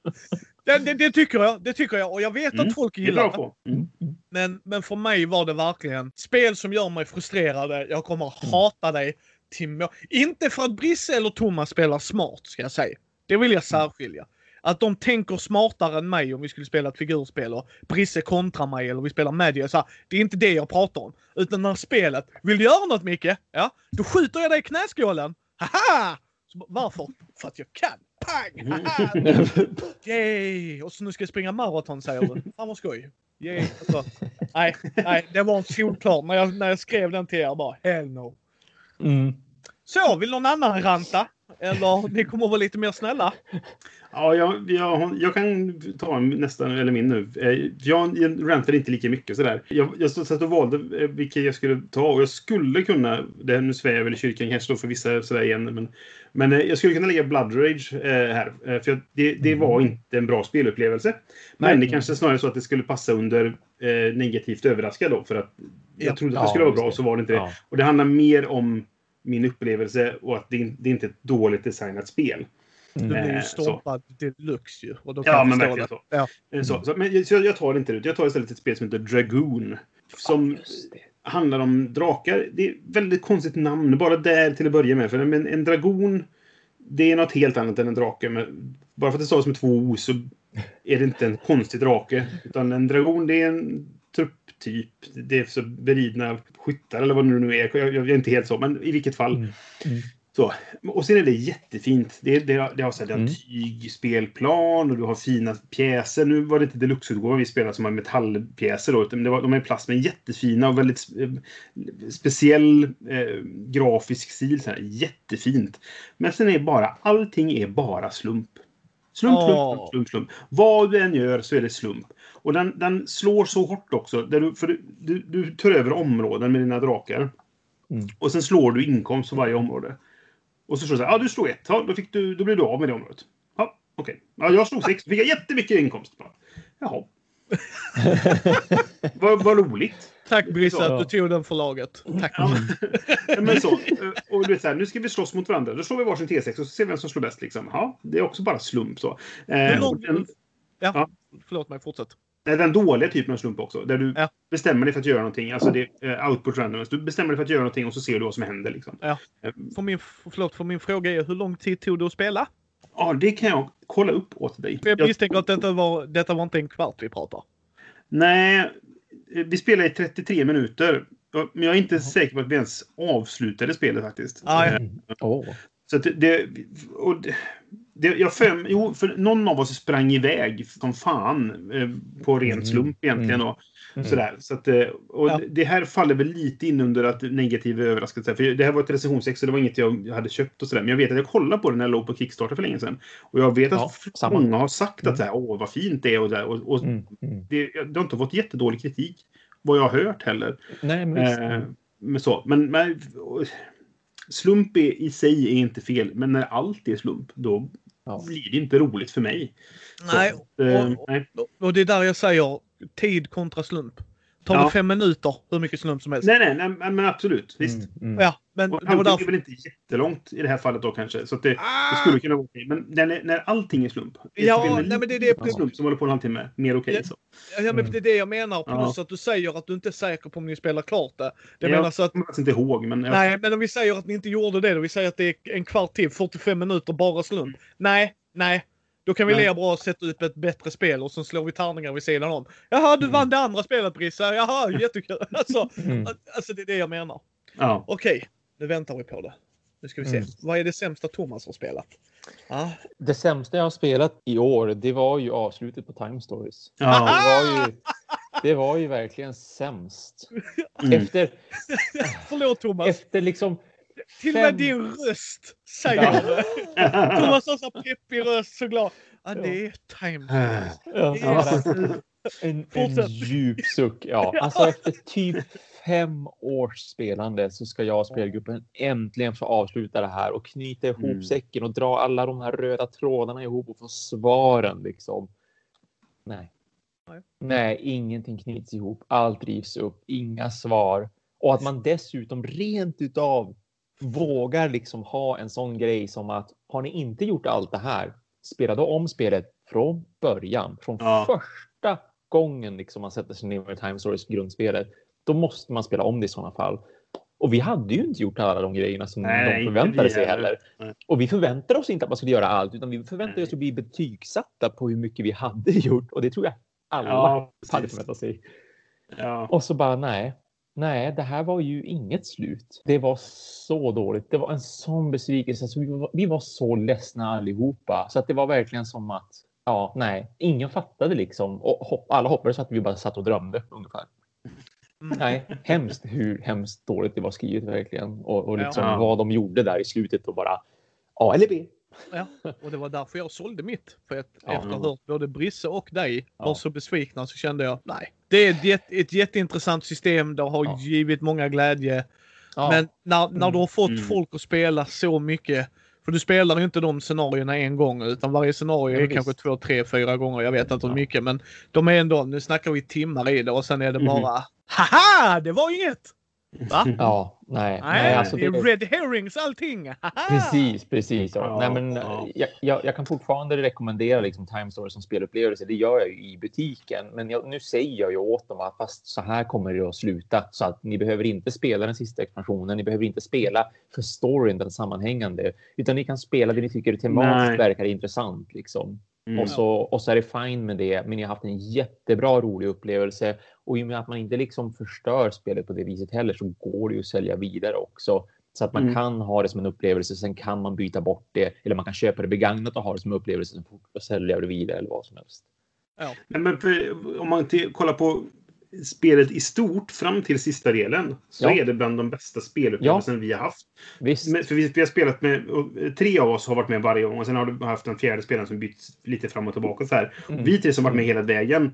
Det, det, det tycker jag. Det tycker jag. Och jag vet Mm. att folk Det är gillar bra det. på. Mm. Men, men för mig var det verkligen spel som gör mig frustrerad. Jag kommer hata dig till Inte för att Brisse eller Thomas spelar smart, ska jag säga. Det vill jag särskilja. Att de tänker smartare än mig om vi skulle spela ett figurspel och Brisse kontrar mig eller vi spelar Magic. Så här, det är inte det jag pratar om. Utan när spelet, vill du göra något Micke? Ja, då skjuter jag dig i knäskålen. Haha! Så, varför? För att jag kan. Pang! Haha! Yay! Och så nu ska jag springa maraton säger du. Fan vad skoj. Yay. Alltså, nej, nej, det var solklart. När jag, när jag skrev den till er bara hell no. Mm. Så, vill någon annan ranta? Eller ni kommer vara lite mer snälla? Ja, jag, jag, jag kan ta nästan, eller min nu. Eh, Jag, rantade inte lika mycket sådär. Jag, satt och valde eh, vilka jag skulle ta och jag skulle kunna, det nu svär jag väl i kyrkan kanske då för vissa sådär igen, men, men eh, jag skulle kunna lägga Blood Rage här. För det, det var inte en bra spelupplevelse. Men Nej. det kanske snarare så att det skulle passa under negativt överraskad då. För att jag Ja. trodde att det skulle vara bra och så var det inte det. Och det handlar mer om min upplevelse och att det, det är inte är ett dåligt designat spel. Du blir ju Eh, så. stompad deluxe ju. Och då kan Ja, jag men verkligen det. så. Ja. Eh, Så, så, men så jag, jag tar inte det. Jag tar istället ett spel som heter Dragoon. Som det. handlar om drakar. Det är ett väldigt konstigt namn. Bara där till att börja med. För en, en dragon, det är något helt annat än en drake. Men bara för att det stavas med två O så är det inte en konstig drake. Utan en dragon, det är en trupptyp. Det är så beridna skyttar eller vad det nu är. Jag, jag är inte helt så, men i vilket fall. Mm. Mm. Så. Och sen är det jättefint. Det, det, det har så här Mm. tygspelplan och du har fina pjäser. Nu var det inte deluxe-utgåvan vi spelade som var metallpjäser då, utan det var, de är i plast men jättefina och väldigt eh, speciell eh, grafisk stil. Så här, jättefint. Men sen är bara, allting är bara slump. Slump, slump, slump, slump. Vad du än gör så är det slump. Och den, den slår så hårt också. Där du, för du, du, du tar över områden med dina drakar. Mm. Och sen slår du inkomst för varje område. Och så står det så här, ja du slog ett, ja, då, fick du, då blev du av med det området. Ja, okej. Ja, jag slog sex, då fick jag jättemycket inkomst. Ja, Jaha. vad, vad roligt. Tack Brisse att du tog den förlaget. Tack. Ja, men- så. Och du vet så här, nu ska vi slåss mot varandra. Då slår vi varsin T6 och så ser vi vem som slår bäst. Liksom. Ja, det är också bara slump så. Eh, den, Ja, Ja. förlåt mig, fortsätt. Det är den dåliga typen av slump också. Där du Ja. bestämmer dig för att göra någonting. Alltså det är uh, output randomness. Du bestämmer dig för att göra någonting och så ser du vad som händer. Liksom. Ja. Eh, För min, förlåt, för min fråga är hur lång tid tog det att spela? Ja, det kan jag kolla upp åt dig. För jag Jag- misstänker att detta var, detta var inte en kvart vi pratar. Nej, eh, vi spelade i 33 minuter. Men jag är inte säker på att vi ens avslutade spelet faktiskt. Nej. Eh, Mm. Åh. Så det, och det, det jag fem, jo, för någon av oss sprang iväg som fan eh, på ren Mm. slump egentligen. Mm. Och, Mm. sådär. Så att, eh, och Ja. Det här faller väl lite in under att negativ överraskelse. För det här var ett recensionsex så det var inget jag hade köpt och sådär. Men jag vet att jag kollade på det när jag låg på Kickstarter för länge sedan. Och jag vet att Ja, många har sagt Mm. att här, åh vad fint det är. Och, och, och Mm. Mm. det, det har inte fått jättedålig kritik. Vad jag har hört heller. Nej, men. Eh, men så. Men, men slump är, i sig är inte fel. Men när allt är slump, då Ja. blir det inte roligt för mig. Nej, Så, eh, och- nej. och det är där jag säger tid kontra slump. Tar Ja. det fem minuter, hur mycket slump som helst. nej, nej, nej, men- men absolut. Visst. Mm. Mm. Ja, men Och det var allting är därför... väl inte jättelångt i det här fallet då kanske. Så att det, det Ah! skulle kunna vara okej. Men när, när allting är slump. är Ja, spelet nej, men det är det- slump som håller på en halvtimme. Mer okej. Ja. så. Ja, men det är det jag menar. Ja. Plus att du säger att du inte är säker på om ni spelar klart det. Det Jag menar så att... kommer faktiskt inte ihåg. Men jag, Nej, men om vi säger att ni inte gjorde det då. Vi säger att det är en kvart till, 45 minuter, bara slump. Nej, nej. Då kan vi lika bra sätta upp ett bättre spel och så slår vi tärningar vid sidan om. Jaha, du Mm. vann det andra spelet Brissa. Jaha, jättekul. Alltså, Mm. alltså det är det jag menar. ja. Okej. nu väntar vi på det. Nu ska vi se. Mm. Vad är det sämsta Thomas har spelat? Ah. Det sämsta jag har spelat i år, det var ju avslutet på Time Stories. Ja. Det var ju, det var ju verkligen sämst. Mm. Efter, Förlåt Thomas. efter liksom... Till och med din röst säger det. Thomas har så peppig röst, så glad. Ja, det är time. Ja, Det är bara så- en, en djup suck. Ja, alltså efter typ fem års spelande så ska jag och spelgruppen äntligen få avsluta det här och knyta ihop Mm. säcken och dra alla de här röda trådarna ihop och få svaren liksom. Nej. Nej. Nej, ingenting knyts ihop. Allt rivs upp. Inga svar. Och att man dessutom rent utav vågar liksom ha en sån grej som att har ni inte gjort allt det här, spela då om spelet från början, från Ja. första gången liksom man sätter sig ner med Time Stories grundspelet. Då måste man spela om det i sådana fall. Och vi hade ju inte gjort alla de grejerna som Nej, de förväntade sig heller. Nej. Och vi förväntade oss inte att man skulle göra allt, utan vi förväntade oss att bli betygsatta på hur mycket vi hade gjort. Och det tror jag alla Ja, hade förväntat sig. Ja. Och så bara nej. Nej, det här var ju inget slut. Det var så dåligt. Det var en sån besvikelse. Så vi, var, vi var så ledsna allihopa. Så att det var verkligen som att, ja, nej, ingen fattade liksom. Och hopp, alla hoppades att vi bara satt och drömde ungefär. Mm. Nej, hemskt hur hemskt dåligt det var skrivet verkligen. Och, och liksom Ja. vad de gjorde där i slutet och bara A eller B. Ja, och det var därför jag sålde mitt. För att Ja. efter att ha hört både Brisse och dig Ja. var så besvikna så kände jag nej. Det är ett, jätte- ett jätteintressant system. Det har Ja. givit många glädje. Ja, Men när, när du har fått Mm. folk att spela så mycket. För du spelar ju inte de scenarierna en gång utan varje scenario Ja, är visst. kanske två, tre, fyra gånger. Jag vet inte hur mycket men de är ändå, nu snackar vi timmar i det och sen är det Mhm. bara Haha! Det var inget! Va? ja, nej, Nej, nej, alltså det är red herrings allting! Precis, precis. Ja. Ja, Nej, men, ja. jag, jag, jag kan fortfarande rekommendera liksom, Time Story som spelupplevelse. Det gör jag ju i butiken. Men jag, nu säger jag ju åt dem att fast så här kommer det att sluta. Så att ni behöver inte spela den sista expansionen. Ni behöver inte spela för storyn, den sammanhängande. Utan ni kan spela det ni tycker tematiskt Nej. verkar intressant. Liksom. Mm. Och, så, och så är det fine med det, men ni har haft en jättebra rolig upplevelse. Och i och med att man inte liksom förstör spelet på det viset heller så går det ju att sälja vidare också. Så att man Mm. kan ha det som en upplevelse, sen kan man byta bort det. Eller man kan köpa det begagnat och ha det som en upplevelse och sälja det vidare eller vad som helst. Nej, men för, om man kollar på spelet i stort fram till sista delen så Ja. är det bland de bästa spelupplevelserna vi har haft. Visst, Men, för vi, vi har spelat med, och, tre av oss har varit med varje gång och sen har du haft en fjärde spelare som bytt lite fram och tillbaka. Så här. Mm. Vi tre som varit med hela vägen,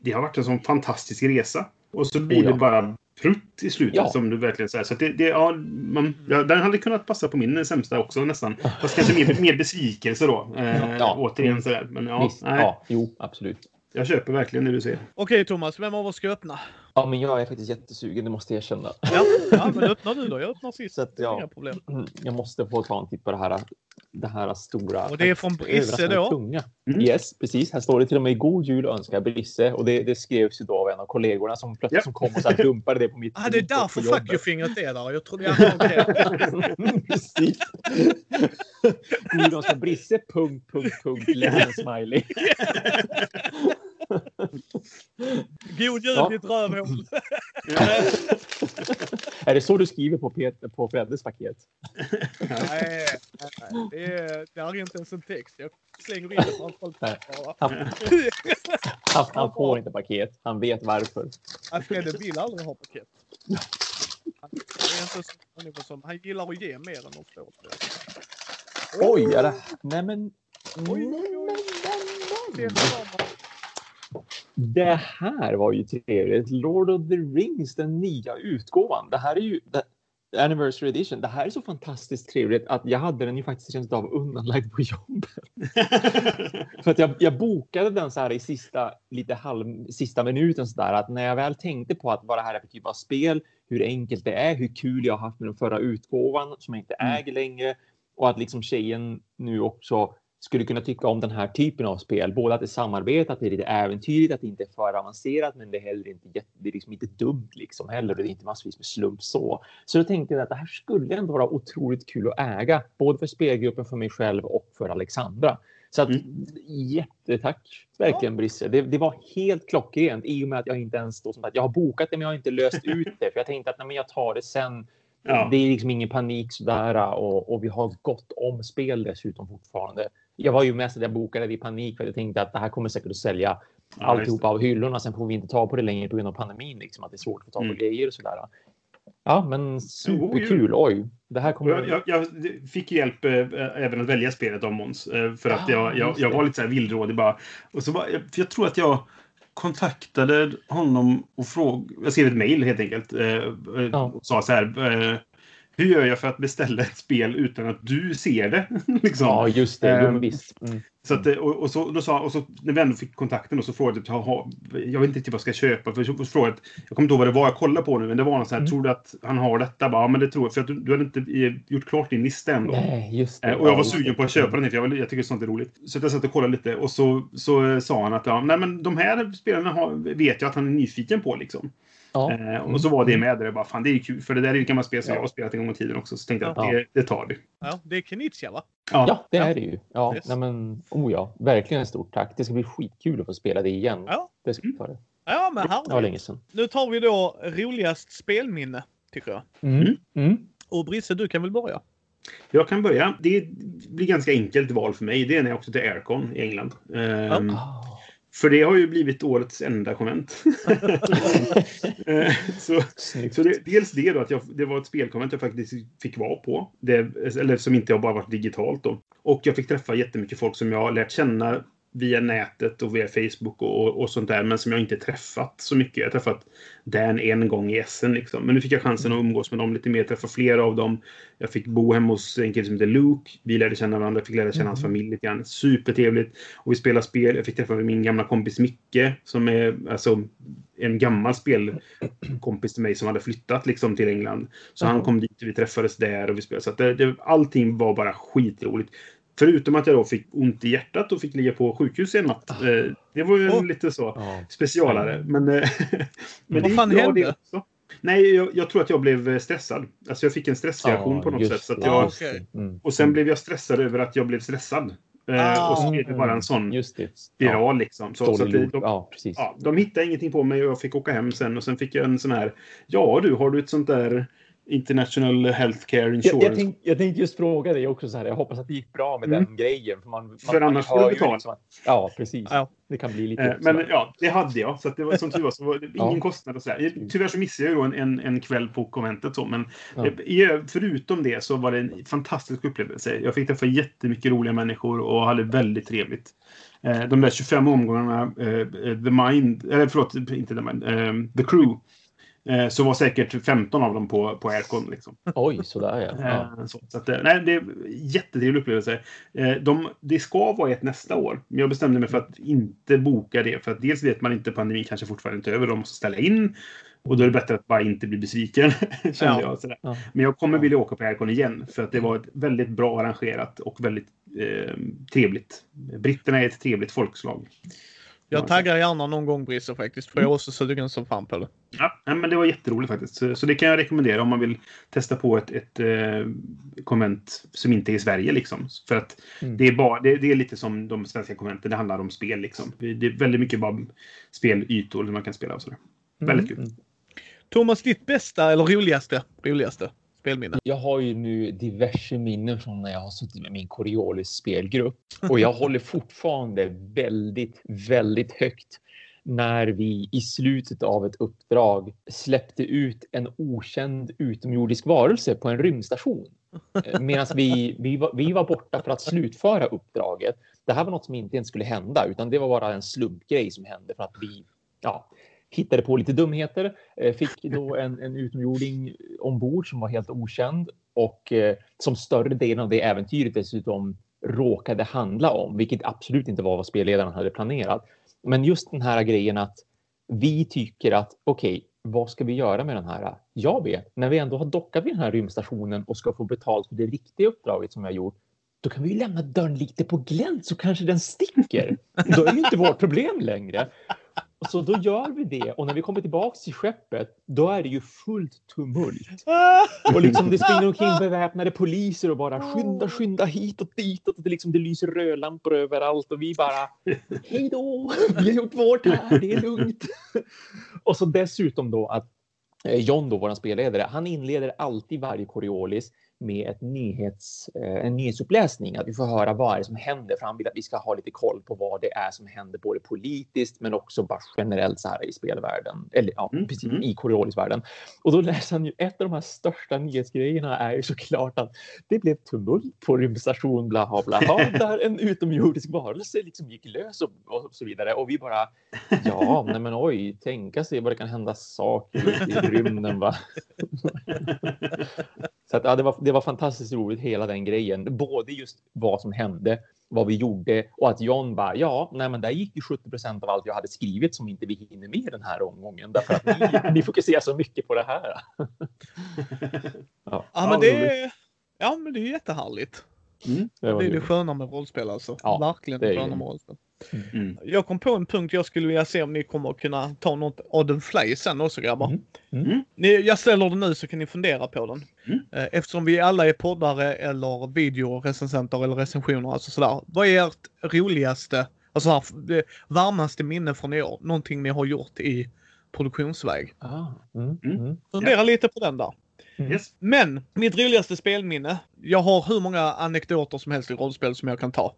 det har varit en sån fantastisk resa. Och så blir Oh ja. det bara prutt i slutet Ja. som du verkligen säger. Så det, det, ja, man, ja, den hade kunnat passa på min sämsta också nästan. Fast kanske mer, mer besvikelse då. Eh, Ja. Återigen sådär. Men ja, visst. nej, Ja, jo, absolut. Jag köper verkligen det du säger. Okej Thomas, vem av oss ska öppna? Ja, men jag är faktiskt jättesugen, det måste jag erkänna. Ja, ja men öppna du då. Jag öppnar sist. Så att, ja. Inga problem. Jag måste få ta en titt på det här, det här stora. Och det är från Brisse då? Tunga. Mm. Yes, precis. Här står det till och med God Jul önskar Brisse. Och det, det skrevs ju då av en av kollegorna som plötsligt Ja. som kom och så här dumpade det på mitt Ah, det är därför fuck you-fingret är där. Jag trodde jag hade. Precis. God Jul önskar Brisse, punkt, punkt, punkt, ledsen smiley. God jul Ja. ditt rövhål. är det så du skriver på, på Freddes paket? nej, nej, nej. Det, är, det är inte ens en text. Jag slänger in det framför. Nej. bara. Han, han, han får inte paket. Han vet varför. Fredde vill aldrig ha paket. Han är inte människa som... Han gillar att ge mer än att få. Oj, är det... Nej men... Oj, Nej, oj, oj. men, Se men, på dem. Det här var ju trevligt. Lord of the Rings, den nya utgåvan. Det här är ju the Anniversary Edition. Det här är så fantastiskt trevligt att jag hade den ju faktiskt rent av undanlagd på jobbet. För att jag, jag bokade den så här i sista, lite halv, sista minuten så där att när jag väl tänkte på att vad det här är för typ av spel, hur enkelt det är, hur kul jag har haft med den förra utgåvan som jag inte Mm. äger längre och att liksom tjejen nu också skulle kunna tycka om den här typen av spel. Både att det är samarbete, att det är lite äventyrligt, att det inte är för avancerat, men det är heller inte, det är liksom inte dumt liksom heller. Det är inte massvis med slump så. Så då tänkte jag att det här skulle ändå vara otroligt kul att äga, både för spelgruppen, för mig själv och för Alexandra. Så att, Mm. jättetack verkligen Brisse. Det, det var helt klockrent i och med att jag inte ens då som att jag har bokat det men jag har inte löst ut det för jag tänkte att nej, men jag tar det sen Ja. Det är liksom ingen panik sådär och, och vi har gott om spel dessutom fortfarande. Jag var ju mest att jag bokade i panik för jag tänkte att det här kommer säkert att sälja Ja, alltihop av hyllorna. Sen får vi inte ta på det längre på grund av pandemin, liksom att det är svårt att få tag på Mm. grejer och sådär. Ja, men superkul. Oj, det här kommer. Jag, jag, jag fick hjälp eh, även att välja spelet av Måns. Eh, för att Ah, jag, jag, jag var lite så här villrådig bara. Och så bara jag, jag tror att jag kontaktade honom och frågade. Jag skrev ett mejl helt enkelt. Eh, eh, Ja. och sa så här. Hur gör jag för att beställa ett spel utan att du ser det? liksom. Ja, just det. Men visst. Mm. Så att, och, och, så, då sa, och så när vi ändå fick kontakten och så frågade jag, "Jaha, jag vet inte riktigt vad jag ska köpa. För så frågade, jag kommer inte ihåg vad det var jag kollade på nu, men det var något så här, Mm. tror du att han har detta? Bara, ja, men det tror jag. För att du, du hade inte eh, gjort klart din lista än då. Nej, just det. Eh, Och jag Ja, var sugen på att köpa den, för jag, jag tycker sånt är roligt. Så jag satt och kollade lite och så, så eh, sa han att ja, nej, men de här spelarna har, vet jag att han är nyfiken på. Liksom. Ja. Eh, och så var det med. Där jag bara, fan det är kul, för det där är ju gammalt spel som Ja. jag har spelat en gång i tiden också. Så tänkte jag Ja. att det, det tar vi. Ja, det är Knizia va? Ja, det Ja. är det ju. Ja, Yes. nej, men, oh ja, verkligen ett stort tack. Det ska bli skitkul att få spela det igen. Ja. Det ska vi ta det. Ja, men Det var härligt. länge sedan. Nu tar vi då roligast spelminne, tycker jag. Mm. Mm. Och Brisse, du kan väl börja? Jag kan börja. Det blir ganska enkelt val för mig. Det är när jag åkte till Aircon i England. Ehm, Ah. För det har ju blivit årets enda konvent. Eh, så så det, dels det då att jag, det var ett spelkonvent jag faktiskt fick vara på. Det, eller som inte har bara varit digitalt då. Och jag fick träffa jättemycket folk som jag har lärt känna via nätet och via Facebook och, och sånt där. Men som jag inte träffat så mycket. Jag har träffat Dan en gång i Essen liksom. Men nu fick jag chansen att umgås med dem lite mer. Träffa flera av dem. Jag fick bo hemma hos en kille som heter Luke. Vi lärde känna varandra. Fick lära känna hans Mhm. familj lite grann. Supertrevligt. Och vi spelade spel. Jag fick träffa min gamla kompis Micke. Som är alltså en gammal spelkompis till mig som hade flyttat liksom till England. Så han Jaha. kom dit och vi träffades där och vi spelade. Så att det, det, allting var bara skitroligt. Förutom att jag då fick ont i hjärtat och fick ligga på sjukhus en natt. Eh, Det var ju Åh. lite så Ja. specialare. Men, eh, men Vad det fan bra hände? det också. Nej, jag, jag tror att jag blev eh, stressad. Alltså jag fick en stressreaktion Ja, på något sätt. Så att det, jag, det. Okej. Mm. och sen blev jag stressad över att jag blev stressad. Eh, Ah. och så blev det bara en sån det. spiral liksom. Så, så det, de, Ja, precis. ja, de hittade ingenting på mig och jag fick åka hem sen. Och sen fick jag en sån här. Ja du, har du ett sånt där International Healthcare Jag, Insurance? jag, tänkte, jag tänkte just fråga dig också så här. Jag hoppas att det gick bra med Mm. den grejen. För, man, man, För man annars får du betala. liksom att- ja, precis. Ja. Det kan bli lite. Eh, Men sådär. ja, det hade jag. Så att det var, som tur var så var det ingen Ja. kostnad och sådär. Tyvärr så missade jag en, en, en kväll på konventet. Så, men Ja. eh, förutom det så var det en fantastisk upplevelse. Jag fick träffa jättemycket roliga människor och hade väldigt trevligt. Eh, De där 25 omgångarna, eh, The Mind, eller förlåt, inte The Mind, eh, The Crew. Eh, Så var säkert 15 av dem på, på Aircon. Liksom. Oj, sådär ja. ja. Eh, Så, så att, eh, nej, det är jättetrevlig upplevelse. De, det ska vara ett nästa år. Men jag bestämde mig för att inte boka det. För att dels vet man inte, pandemin kanske fortfarande inte är över. De måste ställa in. Och då är det bättre att bara inte bli besviken. kände Ja. jag. Ja. Men jag kommer Ja. vilja åka på Aircon igen. För att det var ett väldigt bra arrangerat och väldigt eh, trevligt. Britterna är ett trevligt folkslag. Jag taggar gärna någon gång Brisse faktiskt. För jag är också sugen som fan på det. Ja, men det var jätteroligt faktiskt. Så, så det kan jag rekommendera om man vill testa på ett, ett eh, konvent som inte är i Sverige. Liksom. För att Mm. det, är bara, det, det är lite som de svenska konventen. Det handlar om spel. Liksom. Det är väldigt mycket bara spelytor man kan spela. Och sådär. Väldigt kul. Mm. Thomas, ditt bästa eller roligaste, roligaste spelminne? Jag har ju nu diverse minnen från när jag har suttit med min Coriolis spelgrupp och jag håller fortfarande väldigt, väldigt högt när vi i slutet av ett uppdrag släppte ut en okänd utomjordisk varelse på en rymdstation. Medan vi, vi, var, vi var borta för att slutföra uppdraget. Det här var något som inte ens skulle hända, utan det var bara en slumpgrej som hände för att vi ja, hittade på lite dumheter. Eh, fick då en, en utomjording ombord som var helt okänd och eh, som större delen av det äventyret dessutom råkade handla om, vilket absolut inte var vad spelledaren hade planerat. Men just den här grejen att vi tycker att okej, vad ska vi göra med den här? Jag vet, när vi ändå har dockat vid den här rymdstationen och ska få betalt för det riktiga uppdraget som jag gjort, då kan vi ju lämna dörren lite på glänt så kanske den sticker. Då är det ju inte vårt problem längre. Så då gör vi det och när vi kommer tillbaks till skeppet, då är det ju fullt tumult. Och liksom det springer omkring beväpnade poliser och bara skynda, skynda hit och dit och det, liksom, det lyser rödlampor överallt och vi bara hej då, vi har gjort vårt här, det är lugnt. Och så dessutom då att eh, John då, våran spelledare, han inleder alltid varje Coriolis med ett nyhets, eh, en nyhetsuppläsning. Att vi får höra vad är det som händer. För han vill att vi ska ha lite koll på vad det är som händer både politiskt men också bara generellt så här i spelvärlden. Eller ja, Mm, precis mm. i Coriolisvärlden. Och då läser han ju, ett av de här största nyhetsgrejerna är ju såklart att det blev tumult på rymdstation bla bla bla. Där en utomjordisk varelse liksom gick lös och, och så vidare. Och vi bara ja, nej men oj, tänka sig vad det kan hända saker i rymden va. Så att, ja, det, var, det var fantastiskt roligt hela den grejen. Både just vad som hände, vad vi gjorde och att John bara ja, nej men där gick ju 70 procent av allt jag hade skrivit som inte vi hinner med den här omgången därför att ni, ni fokuserar så mycket på det här. Ja, Ja, men det är, ja, men det är jättehärligt. Mm. Det Det är det sköna med rollspel alltså. Ja, Verkligen det sköna med rollspel. Mm. Jag kom på en punkt jag skulle vilja se om ni kommer att kunna ta något av den fly sen också grabbar. Mm. Mm. Ni, jag ställer den nu så kan ni fundera på den. Mm. Eh, Eftersom vi alla är poddare eller videorecensenter eller recensioner, alltså sådär. Vad är ert roligaste, alltså här, varmaste minne från i år? Någonting ni har gjort i produktionsväg? Ah, mm, Mm. mm, Fundera lite på den där. mm. Yes. Men mitt roligaste spelminne, jag har hur många anekdoter som helst i rollspel som jag kan ta.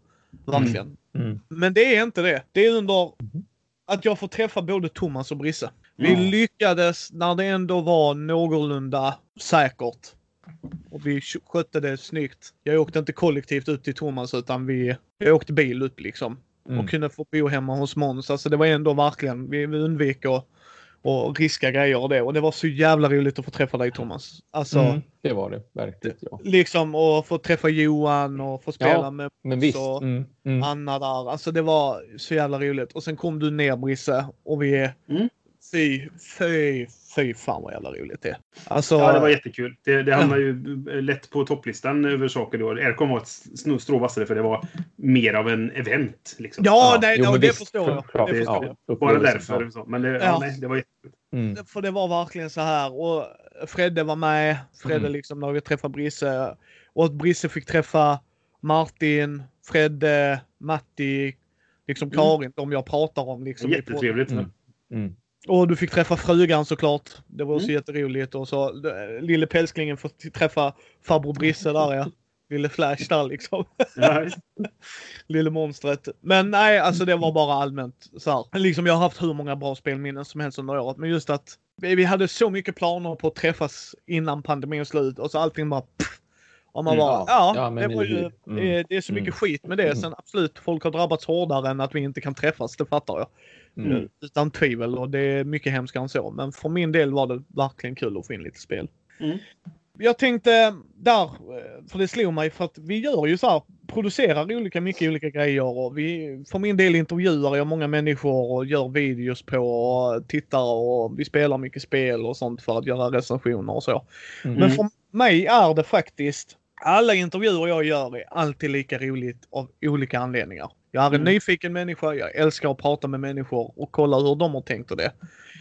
Verkligen. Mm. Men det är inte det. Det är under Mhm. att jag får träffa både Thomas och Brisse. Vi Ja. lyckades när det ändå var någorlunda säkert. Och vi sk- skötte det snyggt. Jag åkte inte kollektivt ut till Thomas utan vi, jag åkte bil upp liksom. Mm. Och kunde få bo hemma hos Måns. Alltså det var ändå verkligen, vi, vi undvek att och riska grejer och det. Och det var så jävla roligt att få träffa dig Thomas. Alltså Mm, det var det verkligen. Ja. liksom att få träffa Johan och få spela Ja, med Men visst. Så- Mm, mm. Anna där. Alltså det var så jävla roligt. Och sen kom du ner Brisse och vi. Mm. Fy, fy, fy fan vad jävla roligt det. Alltså, Ja, det var jättekul. Det, det hamnar ju lätt på topplistan över saker då. RKM var ett strå vassare för det var mer av en event. Liksom. ja, nej, jo, det visst, förstår jag. självklart. Det Det- förstår Ja, jag. Bara därför. ja. Så. Men det, ja. Ja. nej, det var jättekul. Mm. För det var verkligen så här. Och Fredde var med. Fredde Mm. liksom när vi träffade Brisse. Och att Brisse fick träffa Martin, Fredde, Matti, liksom Mm. Karin. De jag pratar om liksom. Jättetrevligt. Mm. Mm. Och du fick träffa frugan såklart. Det var också Mm. jätteroligt. Och så eh, lille pälsklingen får träffa farbror Brisse där ja. Lille Flash där liksom. Lille monstret. Men nej, alltså det var bara allmänt så här. Liksom jag har haft hur många bra spelminnen som helst under året. Men just att vi vi hade så mycket planer på att träffas innan pandemins slut och så allting bara pff. Och man Mm, bara, ja. ja, det var ju. Mm. det är så mycket Mm. skit med det. Mm. Sen absolut, folk har drabbats hårdare än att vi inte kan träffas, det fattar jag. Mm. Utan tvivel och det är mycket hemskare än så. Men för min del var det verkligen kul att få in lite spel. Mm. Jag tänkte där, eh, för det slog mig för att vi gör ju så här, producerar olika mycket olika grejer och vi, för min del intervjuar jag många människor och gör videos på och tittar och vi spelar mycket spel och sånt för att göra recensioner och så. Mm. Men för mig är det faktiskt, alla intervjuer jag gör är alltid lika roligt av olika anledningar. Jag är en Mm. nyfiken människa, jag älskar att prata med människor och kolla hur de har tänkt och det.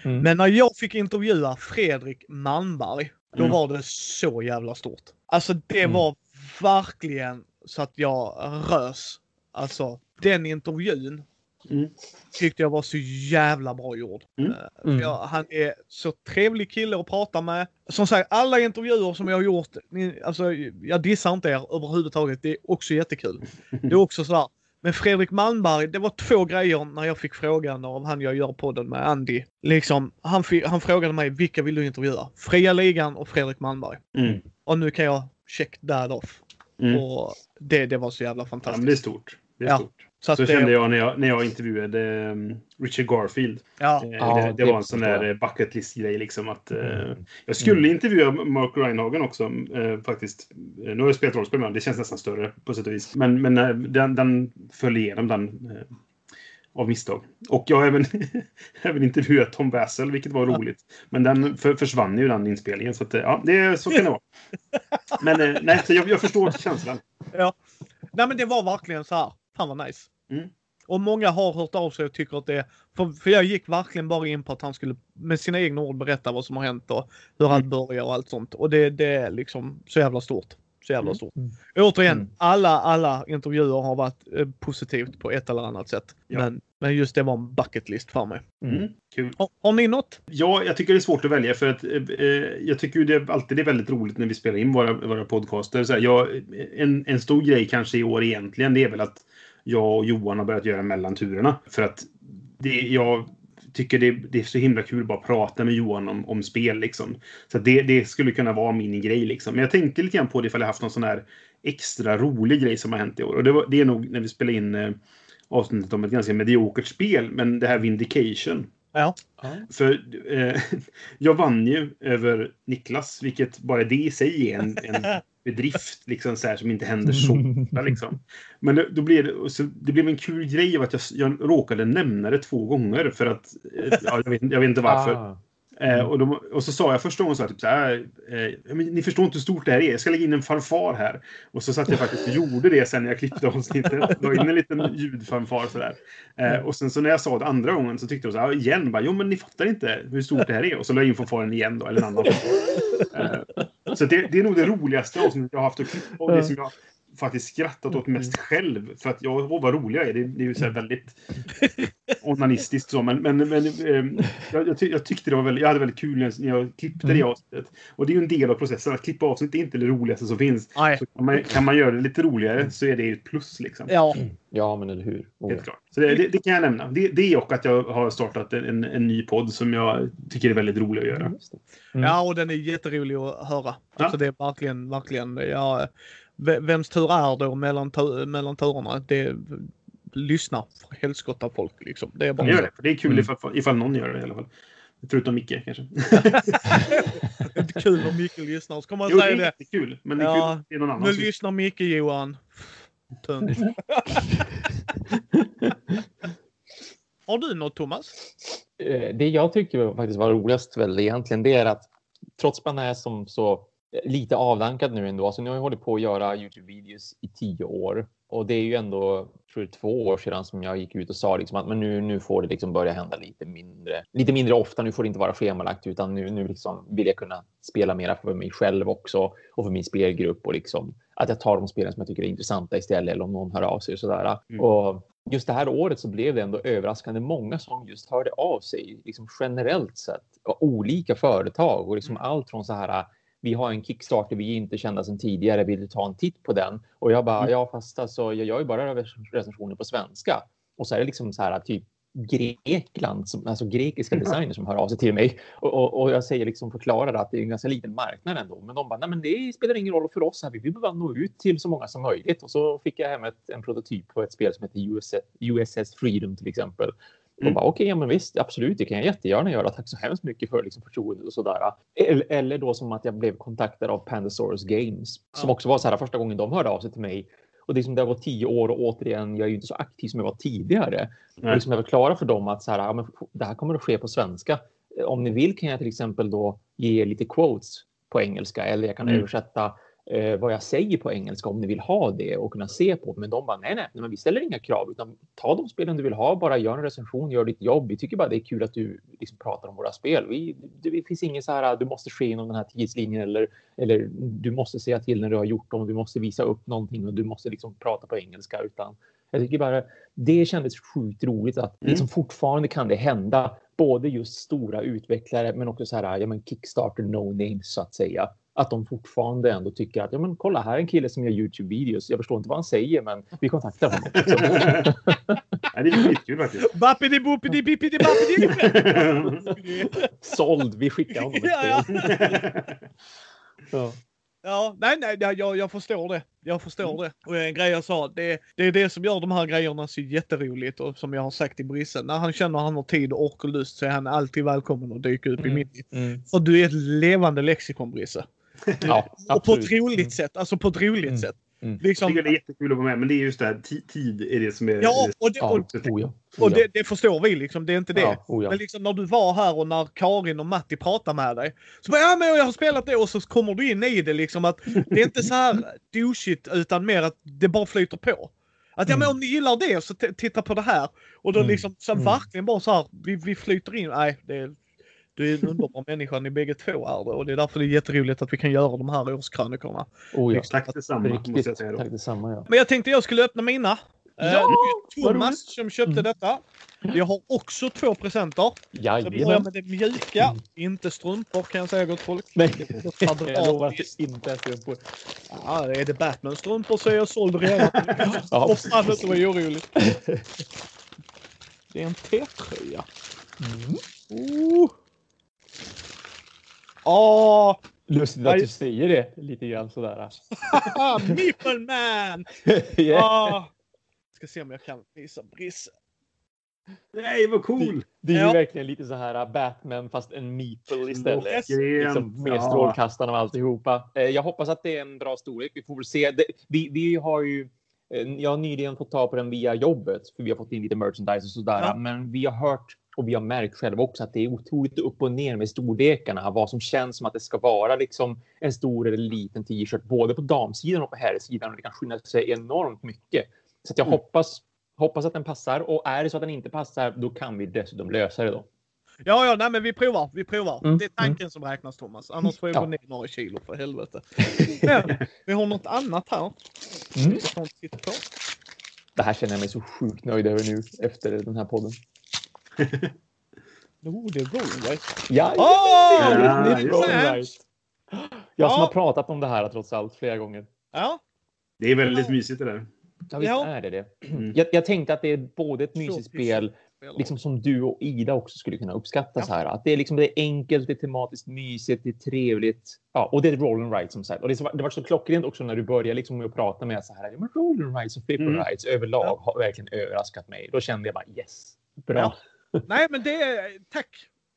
Mm. Men när jag fick intervjua Fredrik Malmberg, då Mm. var det så jävla stort. Alltså det Mm. var verkligen så att jag rös. Alltså den intervjun Mm. tyckte jag var så jävla bra gjord. Mm. Eh, Mm. Jag, han är så trevlig kille att prata med. Som sagt, alla intervjuer som jag har gjort, ni, alltså, jag dissar inte er överhuvudtaget. Det är också jättekul. Det är också sådär. Men Fredrik Malmberg, det var två grejer när jag fick frågan av han jag gör podden med, Andy. Liksom, han, han frågade mig vilka vill du intervjua? Fria Ligan och Fredrik Malmberg. Mm. Och nu kan jag check that off. Mm. Och det, det var så jävla Ja, fantastiskt. men det är stort. Det är Ja. stort. Så att Så det, kände jag när jag, när jag intervjuade um, Richard Garfield. Ja, Eh, Ja, det, det det var en sån där eh, bucket list-grej. Liksom, att, eh, Mm. Jag skulle intervjua Mark Reinhagen också faktiskt. Nu har jag spelat rollspel med honom. Det känns nästan större på sätt och vis. Men, men den, den föll igenom den av misstag. Och jag har även, även intervjuat Tom Vassell, vilket var roligt. Men den för, försvann ju den inspelningen. Så, att, ja, det, så kan det vara. Men nej, så jag, jag förstår känslan. Nej men det var verkligen så här. Fan vad nice. Mm. Och många har hört av sig och tycker att det. För, för jag gick verkligen bara in på att han skulle med sina egna ord berätta vad som har hänt och hur allt Mm. börjar och allt sånt. Och det, det är liksom så jävla stort. Så jävla Mm. stort. Mm. Återigen, Mm. alla, alla intervjuer har varit eh, positivt på ett eller annat sätt. Ja. Men, men just det var en bucket list för mig. Mm, kul. Har, har ni något? Ja, jag tycker det är svårt att välja för att eh, eh, jag tycker ju det alltid är väldigt roligt när vi spelar in våra, våra podcaster. Så här, jag, en, en stor grej kanske i år egentligen, det är väl att jag och Johan har börjat göra mellanturerna. För att det, jag tycker det, det är så himla kul att bara prata med Johan om, om spel liksom. Så att det, det skulle kunna vara min grej liksom. Men jag tänkte lite grann på det ifall jag haft någon sån här extra rolig grej som har hänt i år. Och det, var, det är nog när vi spelade in eh, avsnittet om ett ganska mediokert spel, men det här Vindication. Ja. För eh, jag vann ju över Niklas, vilket bara det i sig är en, en bedrift liksom, så här, som inte händer så ofta. Liksom. Men det, då blev det, så det blev en kul grej av att jag, jag råkade nämna det två gånger för att eh, ja, jag, vet, jag vet inte varför. Ah. Eh, och, de, och så sa jag första gången så här, typ så här eh, ni förstår inte hur stort det här är. Jag ska lägga in en fanfar här. Och så satt jag faktiskt och gjorde det sen när jag klippte avsnittet. La in en liten ljudfanfar sådär. Eh, och sen så när jag sa det andra gången så tyckte de så här, igen, bara, jo men ni fattar inte hur stort det här är. Och så la jag in fanfaren igen då, eller en annan fanfar. Eh, så det, det är nog det roligaste avsnittet jag har haft att klippa. Och det som jag faktiskt skrattat åt mest själv. För att jag, åh vad rolig jag är. Det, det är ju så här väldigt onanistiskt så. Men, men, men eh, jag, jag, ty, jag tyckte det var väldigt, jag hade väldigt kul när jag, när jag klippte det Mm. avsnittet. Och det är ju en del av processen. Att klippa avsnitt är inte det roligaste som finns. Så kan, man, kan man göra det lite roligare så är det ju ett plus liksom. Ja. Ja, men eller hur. Oh, Helt klart. Så det, det, det kan jag nämna. Det, det och att jag har startat en, en ny podd som jag tycker är väldigt rolig att göra. Mm. ja, och den är jätterolig att höra. Ja. Alltså det är verkligen, verkligen, ja, ve- vems tur är då mellan, mellan turerna? Det lyssnar för helskotta folk liksom. Det är bara Jag gör det. För det är kul Mm. ifall, ifall någon gör det i alla fall. Förutom Micke kanske. inte kul om Micke lyssnar. Så kommer han Jo, det säga är det. jättekul. Men det är Ja, kul det är någon annan Nu som... lyssnar Micke Johan. Tönt. Har du något Thomas? Eh, Det jag tycker faktiskt var roligast väl egentligen, det är att trots att man är som så lite avdankad nu ändå, alltså nu har jag hållit på att göra Youtube-videos i tio år och det är ju ändå, tror jag, två år sedan som jag gick ut och sa liksom att men nu, nu får det liksom börja hända lite mindre, lite mindre ofta. Nu får det inte vara schemalagt utan nu, nu liksom vill jag kunna spela mera för mig själv också och för min spelgrupp och liksom att jag tar de spelen som jag tycker är intressanta istället eller om någon hör av sig och sådär. Mm. Och just det här året så blev det ändå överraskande många som just hörde av sig liksom generellt sett och olika företag och liksom allt från så här vi har en Kickstarter vi inte kända sedan tidigare, vill du ta en titt på den? Och jag bara, Mm. ja fast alltså, jag gör ju bara recensioner på svenska. Och så är det liksom så här typ Grekland, som, alltså grekiska designers som hör av sig till mig. Och, och, och jag säger liksom förklarar att det är en ganska liten marknad ändå. Men de bara, nej men det spelar ingen roll för oss här. Vi vill bara nå ut till så många som möjligt. Och så fick jag hem ett, en prototyp på ett spel som heter USS, USS Freedom till exempel. Och Mm. bara okej, ja men visst, absolut, det kan jag jättegärna göra. Tack så hemskt mycket för liksom, förtroendet och sådär. Eller, eller då som att jag blev kontaktad av Pandasaurus Games som Ja. också var så här första gången de hörde av sig till mig. Och det, är som det var tio år och återigen, jag är ju inte så aktiv som jag var tidigare. Och Nej. liksom jag förklarar för dem att så här, ja, men det här kommer att ske på svenska. Eh, Om ni vill kan jag till exempel då ge lite quotes på engelska eller jag kan Mm. översätta eh, vad jag säger på engelska om ni vill ha det och kunna se på. Men de bara nej, nej, men vi ställer inga krav utan ta de spelen du vill ha, bara gör en recension, gör ditt jobb. Vi tycker bara det är kul att du liksom pratar om våra spel. Vi, det, det finns ingen så här, du måste ske inom den här tidslinjen eller, eller du måste säga till när du har gjort dem, du måste visa upp någonting och du måste liksom prata på engelska utan jag tycker bara det kändes sjukt roligt att Mm. liksom fortfarande kan det hända både just stora utvecklare men också så här, ja men Kickstarter no names så att säga. Att de fortfarande ändå tycker att ja men kolla här är en kille som gör Youtube-videos. Jag förstår inte vad han säger men vi kontaktar honom. Nej, det är skitkul faktiskt. Bappidi boppidi bippidi bappidi. Såld, vi skickar honom ett Ja, spel. Ja. Ja, nej, nej, jag- jag, förstår det. Jag förstår det. Och en grej jag sa, det, det är det som gör de här grejerna så jätteroligt och som jag har sagt till Brisse. När han känner att han har tid, ork och lust så är han alltid välkommen att dyka upp i Mm. mitt. Mm. För du är ett levande lexikon Brisse. Ja, Och på ett roligt Mm. sätt. Alltså på ett roligt Mm. sätt. Mm. Jag Liksom, tycker det är jättekul att vara med, men det är just det här, ti- tid är det som är... ja, och, det, Ja, och, oh ja. och det, det förstår vi liksom. Det är inte det. Ja, oh ja. Men liksom när du var här och när Karin och Matti pratade med dig. Så bara, ja men jag har spelat det och så kommer du in i det liksom att det är inte så här douchigt utan mer att det bara flyter på. Att ja men Mm. om ni gillar det så titta på det här. Och då Mm. liksom så Mm. verkligen bara så här, vi, vi flyter in. Nej, det är Du är en underbar människa, ni bägge två är det. Och det är därför det är jätteroligt att vi kan göra de här årskrönikorna. Oh, ja. Tack detsamma, måste Riktigt. jag säga då. Tack detsamma. Ja. Men jag tänkte jag skulle öppna mina. Ja, Eh, det är vad Thomas som köpte Mm. detta. Jag har också två presenter. Så jag börjar med det mjuka. Inte strumpor kan jag säga gott folk. Nej, Det är jag lovar att det inte är strumpor. Ja, är det Batman-strumpor så är jag såld redan. Ja, Och fan inte vara orolig. Det är en T-tröja. Mm. Oh. Åh! Lustigt att du säger det lite grann sådär. Meeple Man! yeah. Åh. Ska se om jag kan visa Brisse. Nej, vad cool! Det är ju Ja. verkligen lite så här uh, Batman fast en meeple istället. Yes. Liksom med Ja. strålkastarna och alltihopa. Eh, Jag hoppas att det är en bra storlek. Vi får väl se. Det, vi, vi har ju eh, jag har nyligen fått ta på den via jobbet för vi har fått in lite merchandise och sådär. Ja. Men vi har hört och vi har märkt själva också att det är otroligt upp och ner med storlekarna. Vad som känns som att det ska vara liksom en stor eller liten t-shirt både på damsidan och på herrsidan. Och det kan skilja sig enormt mycket. Så jag Mm. hoppas, hoppas att den passar och är det så att den inte passar då kan vi dessutom lösa det då. Ja, ja, nej men vi provar. Vi provar. Mm, Det är tanken som räknas Thomas. Annars får jag Ja. gå ner några kilo för helvete. Men vi har något annat här. Mm. Det här känner jag mig så sjukt nöjd över nu efter den här podden. Oh, det är. Ja! Ja, det är. Jag som har pratat om det här trots allt flera gånger. Ja, Det är väldigt mysigt det där. Ja, visst är det det. Mm. Jag, jag tänkte att det är både ett mysigt spel liksom som du och Ida också skulle kunna uppskatta. Ja. Så här. Att det är, liksom, det är enkelt, det är tematiskt mysigt, det är trevligt. Ja, och det är roll and ride som sagt. Och det, så, det var så klockrent också när du började liksom med att prata med så här. Ja, men roll and rides och flip and Mm. rides överlag Ja. har verkligen överraskat mig. Då kände jag bara yes, bra. Ja. Nej, men det är tack.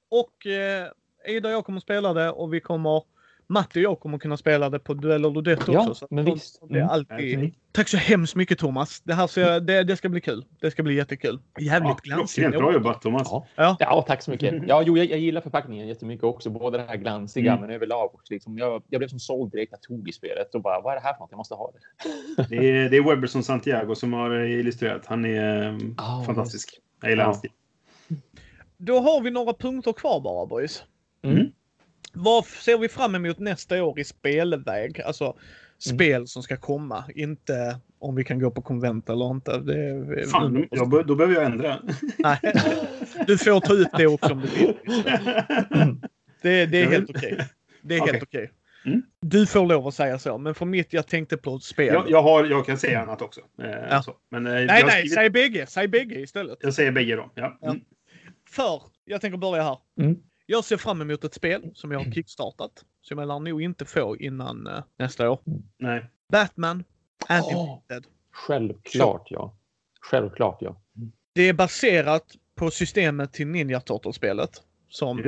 Och eh, Ida och jag kommer spela det och vi kommer Matti och jag kommer kunna spela det på Duell eller Dött också. Ja, så att men de- visst. Det är Mm. alltid... Mm. Tack så hemskt mycket Thomas. Det här ser, det, det ska bli kul. Det ska bli jättekul. Jävligt Ja, glansigt. Bra jobbat Thomas. Ja. Ja. Ja, tack så mycket. Ja, jo, jag, jag gillar förpackningen jättemycket också. Både det här glansiga, Mm. men överlag också. Liksom, jag, jag blev som såld direkt när jag tog i spelet och bara, vad är det här för något? Jag måste ha det. Det är, det är Webberson Santiago som har eh, illustrerat. Han är Ah, fantastisk. Jag gillar Ja. hans stil. Då har vi några punkter kvar bara boys. Mm. Vad ser vi fram emot nästa år i spelväg? Alltså spel som ska komma. Inte om vi kan gå på konvent eller inte. Det är, Fan, jag, då behöver jag ändra. Nej. Du får ta upp det också om du vill. Det, det är helt okej. Det är Okej. helt okej. Mm. Du får lov att säga så, men för mitt, jag tänkte på ett spel. jag, jag, har, jag kan säga annat också. Eh, Ja. så. Men, eh, nej, nej, skrivit- säg bägge. Säg bägge istället. jag säger bägge då. Ja. Ja. Mm. För, jag tänker börja här. Mm. Jag ser fram emot ett spel som jag har kickstartat. Som jag lär nog inte få innan eh, nästa år. Nej. Batman Animated. Självklart, ja. Självklart, ja. Det är baserat på systemet till Ninja Turtles-spelet. Som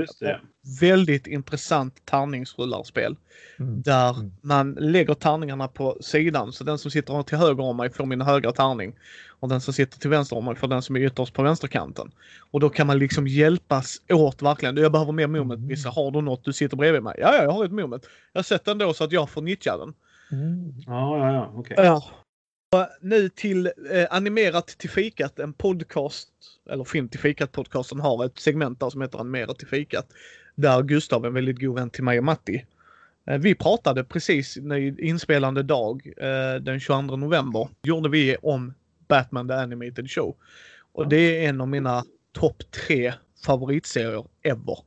väldigt intressant tärningsrullarspel. Mm. Där Mm. man lägger tärningarna på sidan. Så den som sitter till höger om mig får min högra tärning. Och den som sitter till vänster om mig får den som är ytterst på vänsterkanten. Och då kan man liksom hjälpas åt verkligen. Jag behöver mer moment. Vissa har du något? Du sitter bredvid mig. Ja, ja, jag har ett moment. Jag sätter den då så att jag får nyttja den. Mm. Ja, ja, ja. Okej. Ja. Och Nu till eh, Animerat till fikat, en podcast, eller Film till fikat-podcasten har ett segment där som heter Animerat till fikat. Där Gustav, en väldigt god vän till mig och Matti, eh, vi pratade precis när inspelande dag eh, den 22 november. Gjorde vi om Batman the Animated Show. Och det är en av mina topp tre favoritserier ever.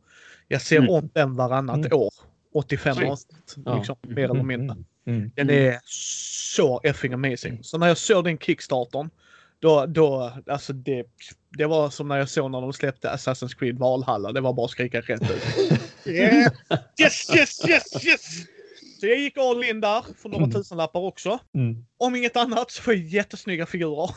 Jag ser Mm. om den varannat Mm. år. 85 Sweet. avsnitt. Ja. Liksom, mer eller mindre. Mm. Den är så effing amazing. Så när jag såg den kickstartern, då, då, alltså det, det var som när jag såg när de släppte Assassin's Creed Valhalla. Det var bara att skrika rätt ut. Yeah. Yes, yes, yes, yes! Så jag gick all in där för några Mm. tusenlappar också. Mm. Om inget annat så får jag jättesnygga figurer.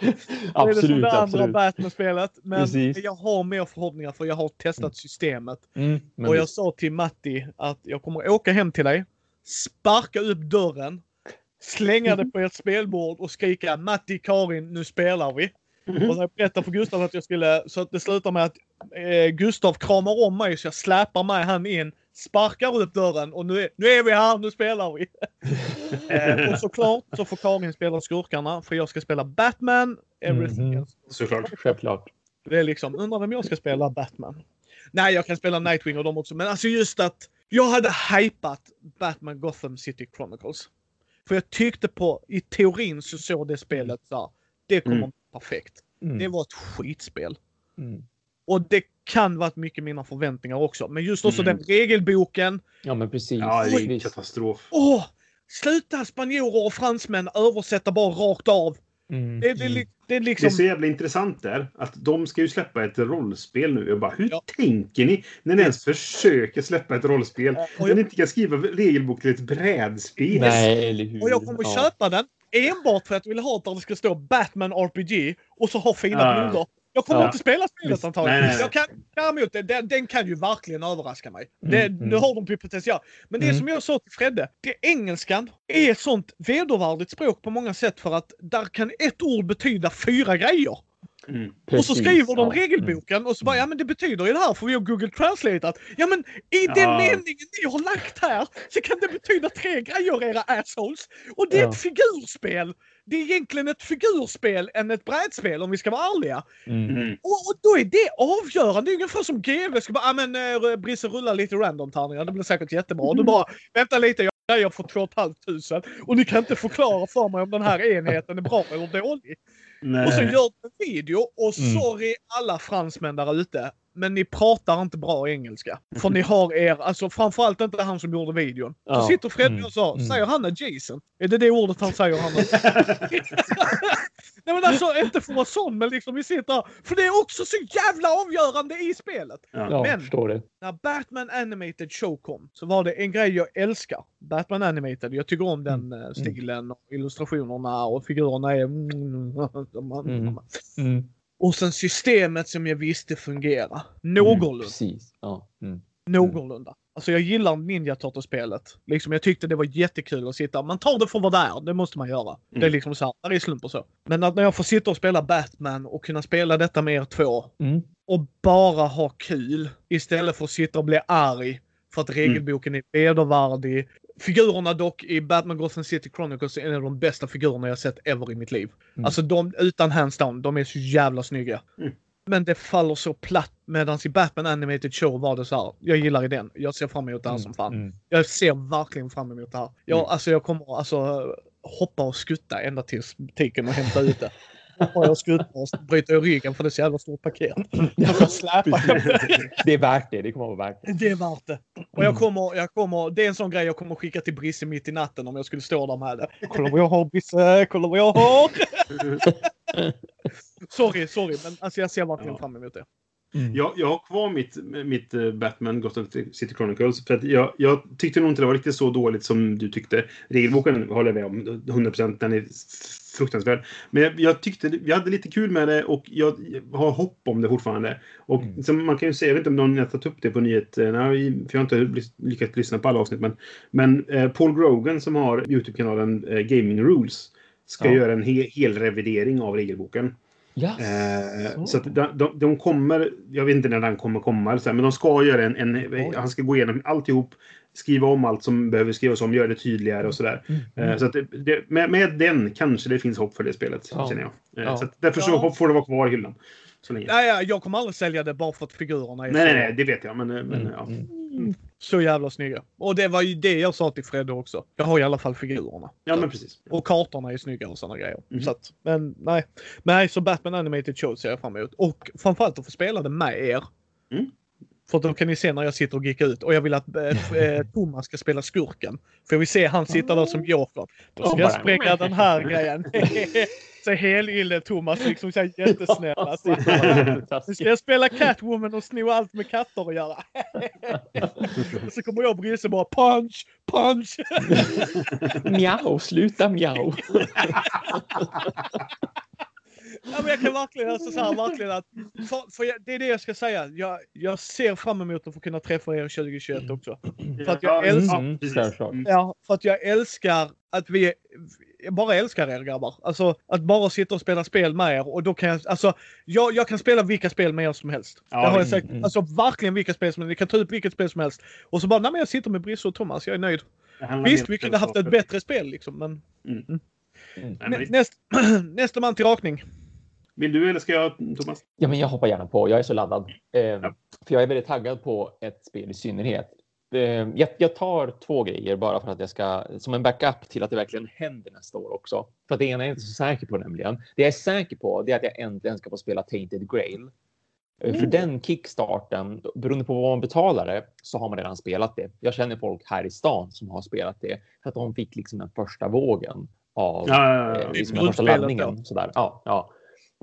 det är det som Absolut, det andra absolut. Batman-spelet. Men Precis. jag har mer förhoppningar för jag har testat systemet. Mm. Och jag visst. sa till Matti att jag kommer åka hem till dig, sparka upp dörren, slänga det på ett spelbord och skrika Matti, Karin, nu spelar vi. Och så jag berättade för Gustav att jag skulle, så att det slutar med att eh, Gustav kramar om mig så jag släpar med han in, sparkar upp dörren och nu är, nu är vi här, nu spelar vi. eh, och såklart så får Karin spela skurkarna för jag ska spela Batman, everything Mhm. else. Såklart. Självklart. Det är liksom, undrar vem jag ska spela Batman. Nej, jag kan spela Nightwing och dem också. Men alltså just att jag hade hypat Batman Gotham City Chronicles. För jag tyckte på, i teorin så såg det spelet så här, det kommer Mm. perfekt. Mm. Det var ett skitspel. Mm. Och det kan varit mycket mina förväntningar också. Men just också Mm. den regelboken. Ja, men precis. Ja, det är Visst. katastrof. Åh! Sluta spanjorer och fransmän översätta bara rakt av. Mm. Det, det, det är Det liksom... är så jävla intressant där. Att de ska ju släppa ett rollspel nu. Jag bara, hur Ja. tänker ni när ni ens försöker släppa ett rollspel? och När jag- ni inte kan skriva regelbok till ett brädspel. Nej, eller hur? Och jag kommer Ja. köpa den enbart för att jag vill ha där det ska stå Batman RPG och så ha fina Ja. bilder. Jag kommer Ja. inte spela spelet antagligen. Nej, nej, nej. Jag kan, däremot, den, den kan ju verkligen överraska mig. Mm, Det, mm. Nu har de på potential. Men det Mm. som jag sa till Fredde. Det engelskan är ett sånt vedervärdigt språk på många sätt för att där kan ett ord betyda fyra grejer. Mm. och så skriver de ja. Mm. regelboken och så bara, ja men det betyder ju det här för vi har Google Translateat. Ja men i den Ja. meningen ni har lagt här så kan det betyda tre grejer era assholes. Och det är Ja. ett figurspel. Det är egentligen ett figurspel än ett brädspel om vi ska vara ärliga. Mm. Mm. Och, och då är det avgörande. Det är ungefär som GW ska bara, ja men äh, Brisse rulla lite random tärningar. Det blir säkert jättebra. Och du bara, vänta lite jag har grejer för 2 500 och ni kan inte förklara för mig om den här enheten är bra eller dålig. Nej. Och så gör du en video och Mm. sorry alla fransmän där ute. Men ni pratar inte bra engelska. För ni har er, alltså framförallt inte han som gjorde videon. Så Ja. sitter Fred Mm. och sa, Mm. säger han adjacent? Är det det ordet han säger? Han Nej men alltså inte för att vara sån men liksom vi sitter här. För det är också så jävla avgörande i spelet. Ja. Men-. När Batman Animated Show kom så var det en grej jag älskar. Batman Animated. Jag tycker om den eh, stilen och illustrationerna och figurerna är... Mm. Mm. Och sen systemet som jag visste fungera. Någorlunda. Precis. Ja. Mm. Någorlunda. Alltså jag gillar Ninja Turtles-spelet. Liksom jag tyckte det var jättekul att sitta. Man tar det för vad det är. Det måste man göra. Det är Mm. liksom så här. Det är slump och så. Men att när jag får sitta och spela Batman och kunna spela detta med er två. Mm. Och bara ha kul. Istället för att sitta och bli arg. För att regelboken är vedervärdig. Figurerna dock i Batman Gotham City Chronicles är en av de bästa figurerna jag sett ever i mitt liv. Mm. Alltså de, utan hands down, de är så jävla snygga. Mm. Men det faller så platt. Medan i Batman Animated Show var det så här. Jag gillar idén. Jag ser fram emot det här som fan. Mm. Jag ser verkligen fram emot det här. Jag, Mm. alltså, jag kommer alltså hoppa och skutta ända tills butiken och hämta ut det. Hoppar jag så bryter jag ryggen för det är så jävla stort paket. Jag får släpa. Det är värt det. Det kommer att vara värt det. Det är värt det. Och jag kommer, jag kommer, det är en sån grej jag kommer skicka till Brisse mitt i natten om jag skulle stå där med det. Kolla vad jag har Brisse, kolla vad jag har! sorry, sorry, men alltså jag ser verkligen Ja. fram emot det. Mm. Jag, jag har kvar mitt, mitt eh, Batman Gotham City Chronicles. För att jag, jag tyckte nog inte det var riktigt så dåligt som du tyckte. Regelboken håller jag med om. 100%. Den är fruktansvärd. Men jag, tyckte jag hade lite kul med det och jag har hopp om det fortfarande. Och Mm. som man kan ju säga, jag vet inte om någon har tagit upp det på nyhet. eh, för jag har inte lyckats lyssna på alla avsnitt. Men, men eh, Paul Grogan som har Youtube-kanalen eh, Gaming Rules ska Ja. göra en he, hel revidering av regelboken. Ja. Eh, så. så att de, de, de kommer, jag vet inte när den kommer komma, men de ska göra en, en han ska gå igenom alltihop, skriva om allt som behöver skrivas om, göra det tydligare och sådär. Mm. Eh, så att det, det, med, med den kanske det finns hopp för det spelet, Ja. känner jag. Eh, Ja. Så att därför så hopp får det vara kvar i hyllan. Så länge. Nej, ja, jag kommer aldrig sälja det bara för att figurerna är Nej, så, nej, nej, det vet jag. Men, eh, men Mm. ja. Mm. så jävla snygga. Och det var ju det jag sa till Fredde också. Jag har i alla fall figurerna. ja, men precis. Och kartorna är snygga och sådana grejer. Mhm. Så att, men nej. Nej, så Batman Animated Show ser jag fram emot. Och framförallt att få spela det med er. Mm. För då kan ni se när jag sitter och gickar ut. Och jag vill att eh, eh, Thomas ska spela skurken. För jag vill se han sitta där som Joker. Då ska Och jag spränga den här grejen. så helylle Thomas liksom så nu ska jag spela Catwoman och sno allt med katter att göra. och så kommer jag och Brisse bara punch, punch. Mjau, sluta mjau. Ja, men jag kan verkligen, alltså, så här, verkligen att, för, för jag, det är det jag ska säga. Jag, jag ser fram emot att få kunna träffa er 2021 också. För att jag Ja, älskar- Mm. Mm. Ja, för att jag älskar att vi, jag bara älskar er grabbar. Alltså att bara sitta och spela spel med er och då kan jag, alltså jag, jag kan spela vilka spel med er som helst. Ja, det har jag mm, sagt. mm. Alltså verkligen vilka spel som helst. Ni kan ta ut vilket spel som helst. Och så bara, nej men jag sitter med Brisse och Thomas, jag är nöjd. Visst, vi kunde haft ett bättre spel liksom, men Mm. Mm. Nä, näst, nästa man till rakning. Vill du eller ska jag, Thomas? Ja, men jag hoppar gärna på. Jag är så laddad. Eh, Ja. För jag är väldigt taggad på ett spel i synnerhet. Eh, jag, jag, tar två grejer bara för att jag ska som en backup till att det verkligen händer nästa år också. För att det ena är jag inte så säker på nämligen. Det jag är säker på det är att jag äntligen ska få spela Tainted Grail. Mm. För den kickstarten, beroende på vad man betalar det, så har man redan spelat det. Jag känner folk här i stan som har spelat det för att de fick liksom den första vågen av ja, ja, ja. Eh, liksom den första laddningen. Sådär. Ja, ja.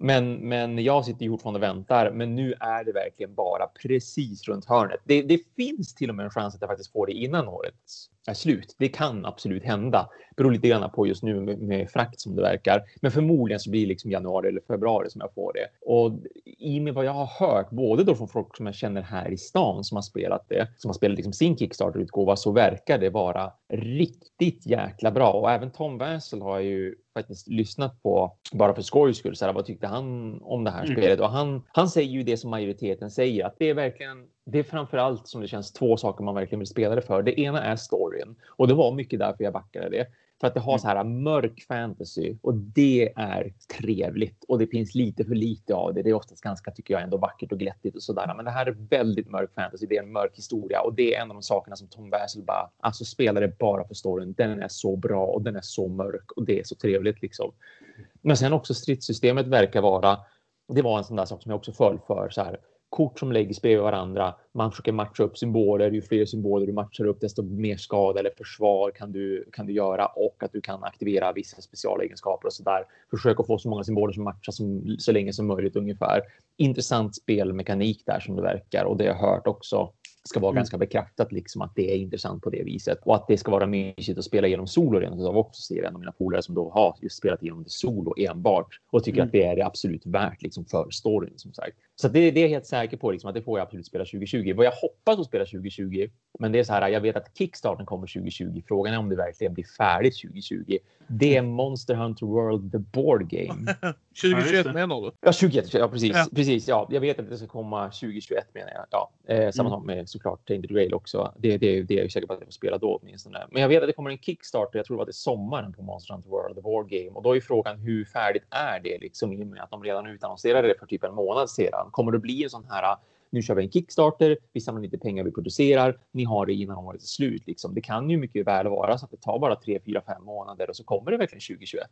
Men, men jag sitter ju fortfarande och väntar. Men nu är det verkligen bara precis runt hörnet. Det, det finns till och med en chans att jag faktiskt får det innan årets är slut. Det kan absolut hända. Beror lite grann på just nu med, med, frakt som det verkar. Men förmodligen så blir det liksom januari eller februari som jag får det. Och i och med vad jag har hört, både då från folk som jag känner här i stan som har spelat det, som har spelat liksom sin Kickstarter-utgåva, så verkar det vara riktigt jäkla bra. Och även Tom Wessel har ju faktiskt lyssnat på bara för skojs skull. Så här, vad tyckte han om det här mm. spelet? Och han, han säger ju det som majoriteten säger, att det är verkligen det är framför allt som det känns två saker man verkligen vill spela det för. Det ena är storyn och det var mycket därför jag backade det. För att det har mm. så här mörk fantasy och det är trevligt och det finns lite för lite av det. Det är oftast ganska, tycker jag, ändå vackert och glättigt och sådär. Men det här är väldigt mörk fantasy. Det är en mörk historia och det är en av de sakerna som Tom Basil bara, alltså spelar det bara för storyn. Den är så bra och den är så mörk och det är så trevligt liksom. Men sen också stridssystemet verkar vara, det var en sån där sak som jag också föll för så här kort som läggs bredvid varandra. Man försöker matcha upp symboler. Ju fler symboler du matchar upp, desto mer skada eller försvar kan du, kan du göra och att du kan aktivera vissa specialegenskaper och så där. Försök att få så många symboler som matchar som, så länge som möjligt ungefär. Intressant spelmekanik där som det verkar och det har jag hört också ska vara mm. ganska bekräftat liksom att det är intressant på det viset och att det ska vara mysigt att spela igenom solo rent av också ser en av mina polare som då har just spelat igenom det solo enbart och tycker mm. att det är det absolut värt liksom för storyn som sagt. Så det, det är jag helt säker på liksom, att det får jag absolut spela 2020. Vad jag hoppas att spela 2020, men det är så här. Jag vet att Kickstarten kommer 2020. Frågan är om det verkligen blir färdigt 2020. Det är Monster Hunter World the Board Game. 2021 menar du? Ja, 2021. Ja, precis. Ja. precis ja. Jag vet att det ska komma 2021 menar jag. Ja, eh, samma mm. sak med såklart Tainted Rail också. Det, det, det är jag säker på att jag får spela då åtminstone. Men jag vet att det kommer en Kickstarter. Jag tror det var till sommaren på Monster Hunter World the Board Game och då är frågan hur färdigt är det liksom i och med att de redan utannonserade det för typ en månad sedan. Kommer det bli en sån här äh, nu kör vi en Kickstarter, vi samlar lite pengar vi producerar, ni har det innan året är slut. Liksom. Det kan ju mycket väl vara så att det tar bara 3, 4, 5 månader och så kommer det verkligen 2021.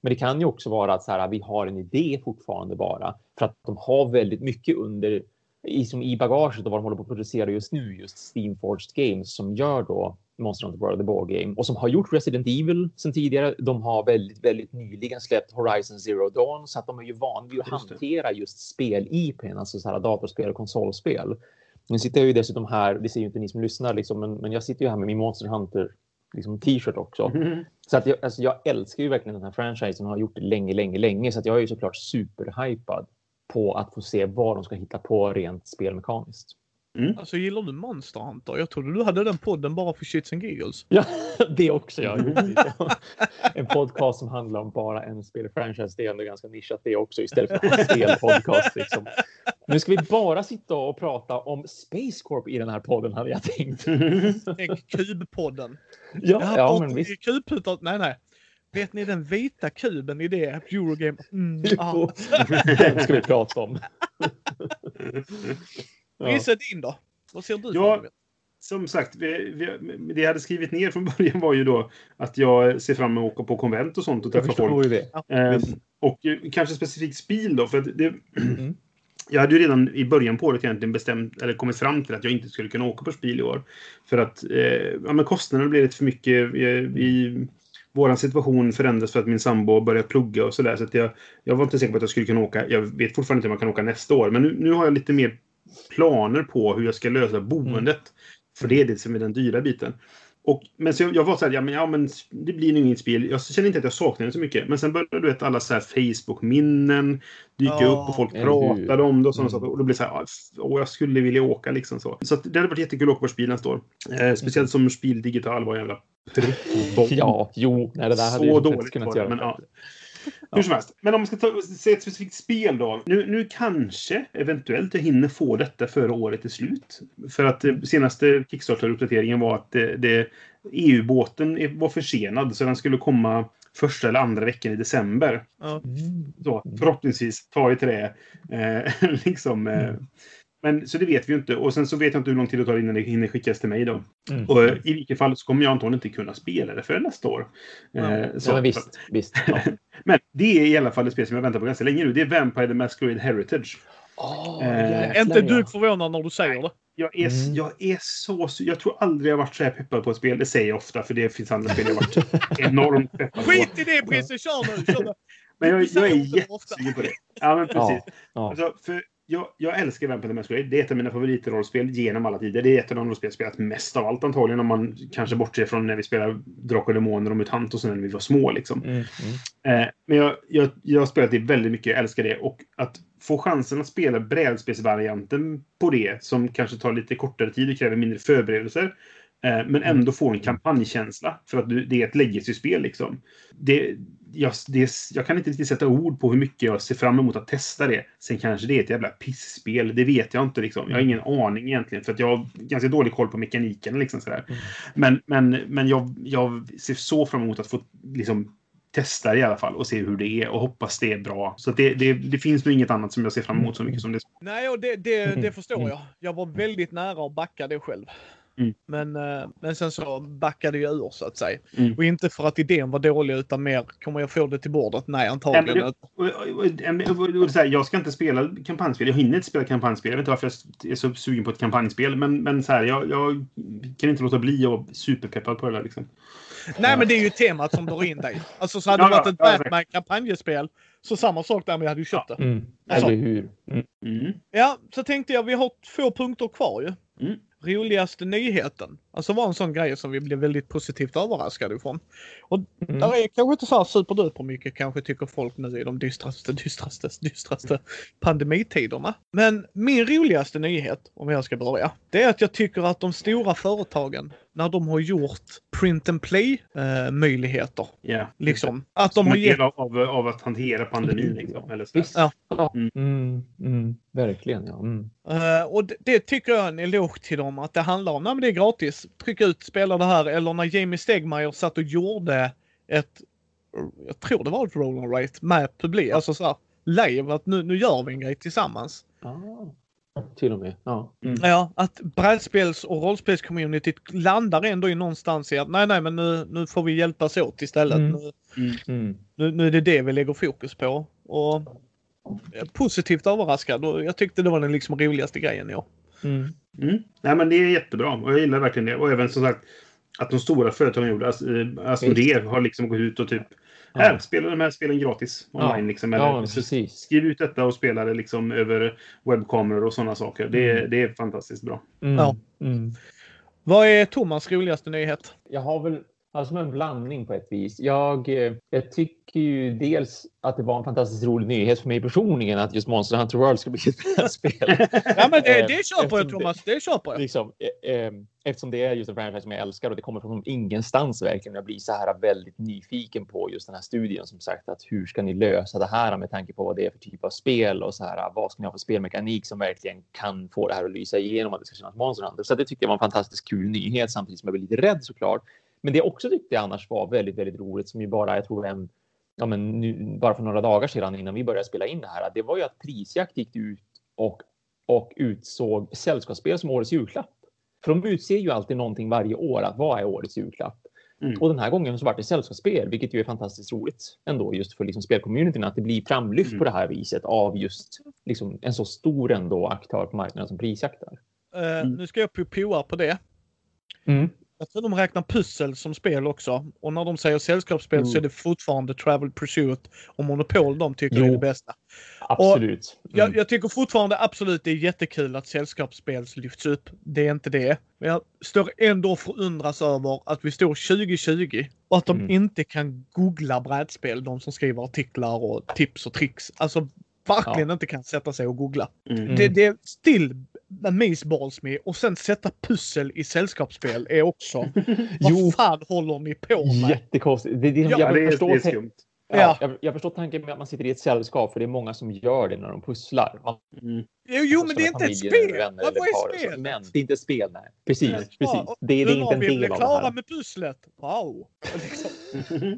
Men det kan ju också vara att så här, äh, vi har en idé fortfarande bara för att de har väldigt mycket under i, som i bagaget och vad de håller på att producera just nu, just Steamforged Games som gör då Monster Hunter World the Ball Game och som har gjort Resident Evil sen tidigare. De har väldigt, väldigt nyligen släppt Horizon Zero Dawn så att de är ju vana vid att just hantera just spel-IP, alltså så här datorspel och konsolspel. Nu sitter jag ju dessutom här, det ser ju inte ni som lyssnar liksom, men, men jag sitter ju här med min Monster Hunter liksom t-shirt också. Mm. Så att jag, alltså jag älskar ju verkligen den här franchisen och har gjort det länge, länge, länge. Så att jag är ju såklart superhypad på att få se vad de ska hitta på rent spelmekaniskt. Mm. Alltså gillar du Monster Hunter? Jag trodde du hade den podden bara för shits and giggles. Ja, det också. Ja. en podcast som handlar om bara en spelfranchise. Det är ändå ganska nischat det också istället för en spelpodcast. Liksom. Nu ska vi bara sitta och prata om Space Corp i den här podden hade jag tänkt. Kubpodden. Ja, ja men visst. Kubputar, nej, nej. Vet ni den vita kuben i det? Eurogame. Mm, ah. den ska vi prata om. Risse din då? Vad ser du ja, Som sagt, vi, vi, det jag hade skrivit ner från början var ju då att jag ser fram emot att åka på konvent och sånt och träffa folk. Det. Eh, och kanske specifikt spel då, för det, mm. Jag hade ju redan i början på året egentligen bestämt, eller kommit fram till att jag inte skulle kunna åka på spel i år. För att eh, ja, men kostnaderna blev lite för mycket. Vi, vi, vår situation förändrades för att min sambo började plugga och sådär. Så att jag, jag var inte säker på att jag skulle kunna åka. Jag vet fortfarande inte om jag kan åka nästa år. Men nu, nu har jag lite mer planer på hur jag ska lösa boendet. Mm. För det är det som är den dyra biten. Och, men så jag, jag var så här, ja men, ja men det blir nog inget spel. Jag känner inte att jag saknar det så mycket. Men sen började du vet alla så här Facebook-minnen dyka oh, upp och folk pratade om det och sådana mm. saker. Och då blev det så här, åh, jag skulle vilja åka liksom så. Så det hade varit jättekul att åka på spel nästa år. Eh, speciellt som Spiel Digital var en jävla prickbomb. ja, jo, nej, det där hade så dåligt kunnat göra. Men, ja. Hur som helst. Men om man ska ta, se ett specifikt spel då. Nu, nu kanske, eventuellt, jag hinner få detta före året är slut. För att eh, senaste Kickstarter-uppdateringen var att det, det EU-båten var försenad. Så den skulle komma första eller andra veckan i december. Mm. Så, förhoppningsvis, ta i trä. Eh, liksom, eh, Men så det vet vi ju inte. Och sen så vet jag inte hur lång tid det tar innan det hinner skickas till mig då. Mm. Och eh, i vilket fall så kommer jag antagligen inte kunna spela det för nästa år. Ja. Eh, så, Ja, men visst. visst ja. Men det är i alla fall ett spel som jag väntar på ganska länge nu. Det är Vampire the Masquerade Heritage. Oh, Eh, Inte du förvånad när du säger det. Jag är, Mm. jag är så... Jag tror aldrig jag varit så här peppad på ett spel. Det säger jag ofta, för det finns andra spel jag varit enormt peppad på. Skit i det Brisse, kör nu! Kör nu. Men jag, jag är inte det ofta. jättesugen på det. Ja, men precis. Ja, ja. Alltså, för jag, jag älskar Vampire the Masquerade. Det är ett av mina favoritrollspel genom alla tider. Det är ett av de rollspel jag spelat mest av allt antagligen. Om man kanske bortser från när vi spelade Drakar och Demoner och MUTANT och sen när vi var små. Liksom. Mm, mm. Eh, men jag, jag, jag har spelat det väldigt mycket. Jag älskar det. Och att få chansen att spela brädspelsvarianten på det som kanske tar lite kortare tid och kräver mindre förberedelser. Eh, men ändå få en kampanjkänsla. För att du, det är ett legacy-spel liksom. Det, jag, det, jag kan inte riktigt sätta ord på hur mycket jag ser fram emot att testa det. Sen kanske det är ett jävla pissspel. Det vet jag inte. Liksom. Jag har ingen aning egentligen. För att jag har ganska dålig koll på mekaniken. Liksom, sådär. Mm. Men, men, men jag, jag ser så fram emot att få liksom, testa det i alla fall och se hur det är och hoppas det är bra. Så att det, det, det finns nog inget annat som jag ser fram emot så mycket som det. Nej, och det, det, det Mm. förstår Mm. jag. Jag var väldigt nära att backa det själv. Mm. Men, eh, men sen så backade jag ur så att säga. Mm. Och inte för att idén var dålig utan mer, kommer jag få det till bordet? Nej, antagligen inte. Och, och, och, och, och, så här, jag ska inte spela kampanjspel. Jag hinner inte spela kampanjspel. Jag vet inte varför jag är så sugen på ett kampanjspel. Men, men så här, jag, jag kan inte låta bli att superpeppad på det där. Liksom. Nej, men det är ju temat som drar in dig. Alltså så hade Ja, det varit ja, ett ja, Batman kampanjspel så samma sak där, men jag hade ju köpt det. Mm. Alltså. Eller hur? Mm. Mm. Ja, så tänkte jag, vi har två punkter kvar ju. Mm. Roligaste nyheten. Alltså var en sån grej som vi blev väldigt positivt överraskade ifrån. Och Mm. där är kanske inte så här superduper mycket kanske tycker folk nu i de dystraste, dystraste, dystraste pandemitiderna. Men min roligaste nyhet, om jag ska börja, det är att jag tycker att de stora företagen, när de har gjort print and play eh, möjligheter, Ja. liksom, att Som de har en gett av, av, att hantera pandemin. Liksom, eller så. Ja. Mm. Mm. Mm. Verkligen, ja. Mm. Eh, och det, det tycker jag är en eloge till dem att det handlar om. Nej men det är gratis. Tryck ut, spela det här. Eller när Jamie Stegmaier satt och gjorde ett, jag tror det var ett roll and rate med publik, alltså så här live. Att nu, nu gör vi en grej tillsammans. Ah. Till och med. Ja. Ja, att brädspels och rollspelscommunityt landar ändå i någonstans i att nej, nej, men nu, nu får vi hjälpas åt istället. Mm. Nu, Mm. nu, nu är det det vi lägger fokus på. Och är positivt överraskad och jag tyckte det var den liksom roligaste grejen i år. Mm. Mm. Nej, men det är jättebra och jag gillar verkligen det. Och även som sagt att de stora företagen gjorde. Alltså, eh, Asmodee har liksom gått ut och typ Ja. här, spela de här spelen gratis online. Liksom, eller, Ja, precis. Skriv ut detta och spela det liksom över webbkameror och sådana saker. Det, är- Mm. det är fantastiskt bra. Mm. Ja. Mm. Vad är Thomas roligaste nyhet? Jag har väl alltså en blandning på ett vis. Jag, eh, jag tycker ju dels att det var en fantastiskt rolig nyhet för mig personligen att just Monster Hunter World ska bli ett brädspel. Ja men det, Eh, det köper jag Thomas, det köper jag. liksom, eh, eh, eftersom det är just en franchise som jag älskar och det kommer från ingenstans verkligen. Jag blir så här väldigt nyfiken på just den här studien som sagt att hur ska ni lösa det här med tanke på vad det är för typ av spel och så här vad ska ni ha för spelmekanik som verkligen kan få det här att lysa igenom att det ska kännas Monster Hunter. Så det tyckte jag var en fantastiskt kul nyhet samtidigt som jag blev lite rädd såklart. Men det jag också tyckte annars var väldigt, väldigt roligt som ju bara, jag tror en, ja men nu, bara för några dagar sedan innan vi började spela in det här, det var ju att Prisjakt gick ut och, och utsåg sällskapsspel som årets julklapp. För de utser ju alltid någonting varje år, att vad är årets julklapp? Mm. Och den här gången så var det sällskapsspel, vilket ju är fantastiskt roligt ändå just för liksom spelcommunityn, att det blir framlyft Mm. på det här viset av just liksom en så stor ändå aktör på marknaden som Prisjakt är. Mm. Nu ska jag poa på det. Mm. Jag tror de räknar pussel som spel också. Och när de säger sällskapsspel så är Mm. det fortfarande Travel Pursuit och Monopol de tycker Jo. är det bästa. Absolut. Jag, Mm. jag tycker fortfarande absolut det är jättekul att sällskapsspel lyfts upp. Det är inte det. Men jag står ändå och förundras över att vi står 2020 och att de Mm. inte kan googla brädspel, de som skriver artiklar och tips och tricks. Alltså verkligen inte kan sätta sig och googla. Mm. Mm. Det, det är still amazeballs med och sen sätta pussel i sällskapsspel är också. Jo. Vad fan håller ni på med? Jättekonstigt. Det, det, Ja, Ja, jag, det, är, förstår, det är skumt. ja, Ja. jag, jag förstår tanken med att man sitter i ett sällskap, för det är många som gör det när de pusslar. Man Mm. Jo, jo men det är inte ett spel! Vad är spelet? Men det är inte ett spel, nej. Precis, Nej. precis. Ja, Det, det är inte en del av det klara här. med pusslet! Wow! Liksom.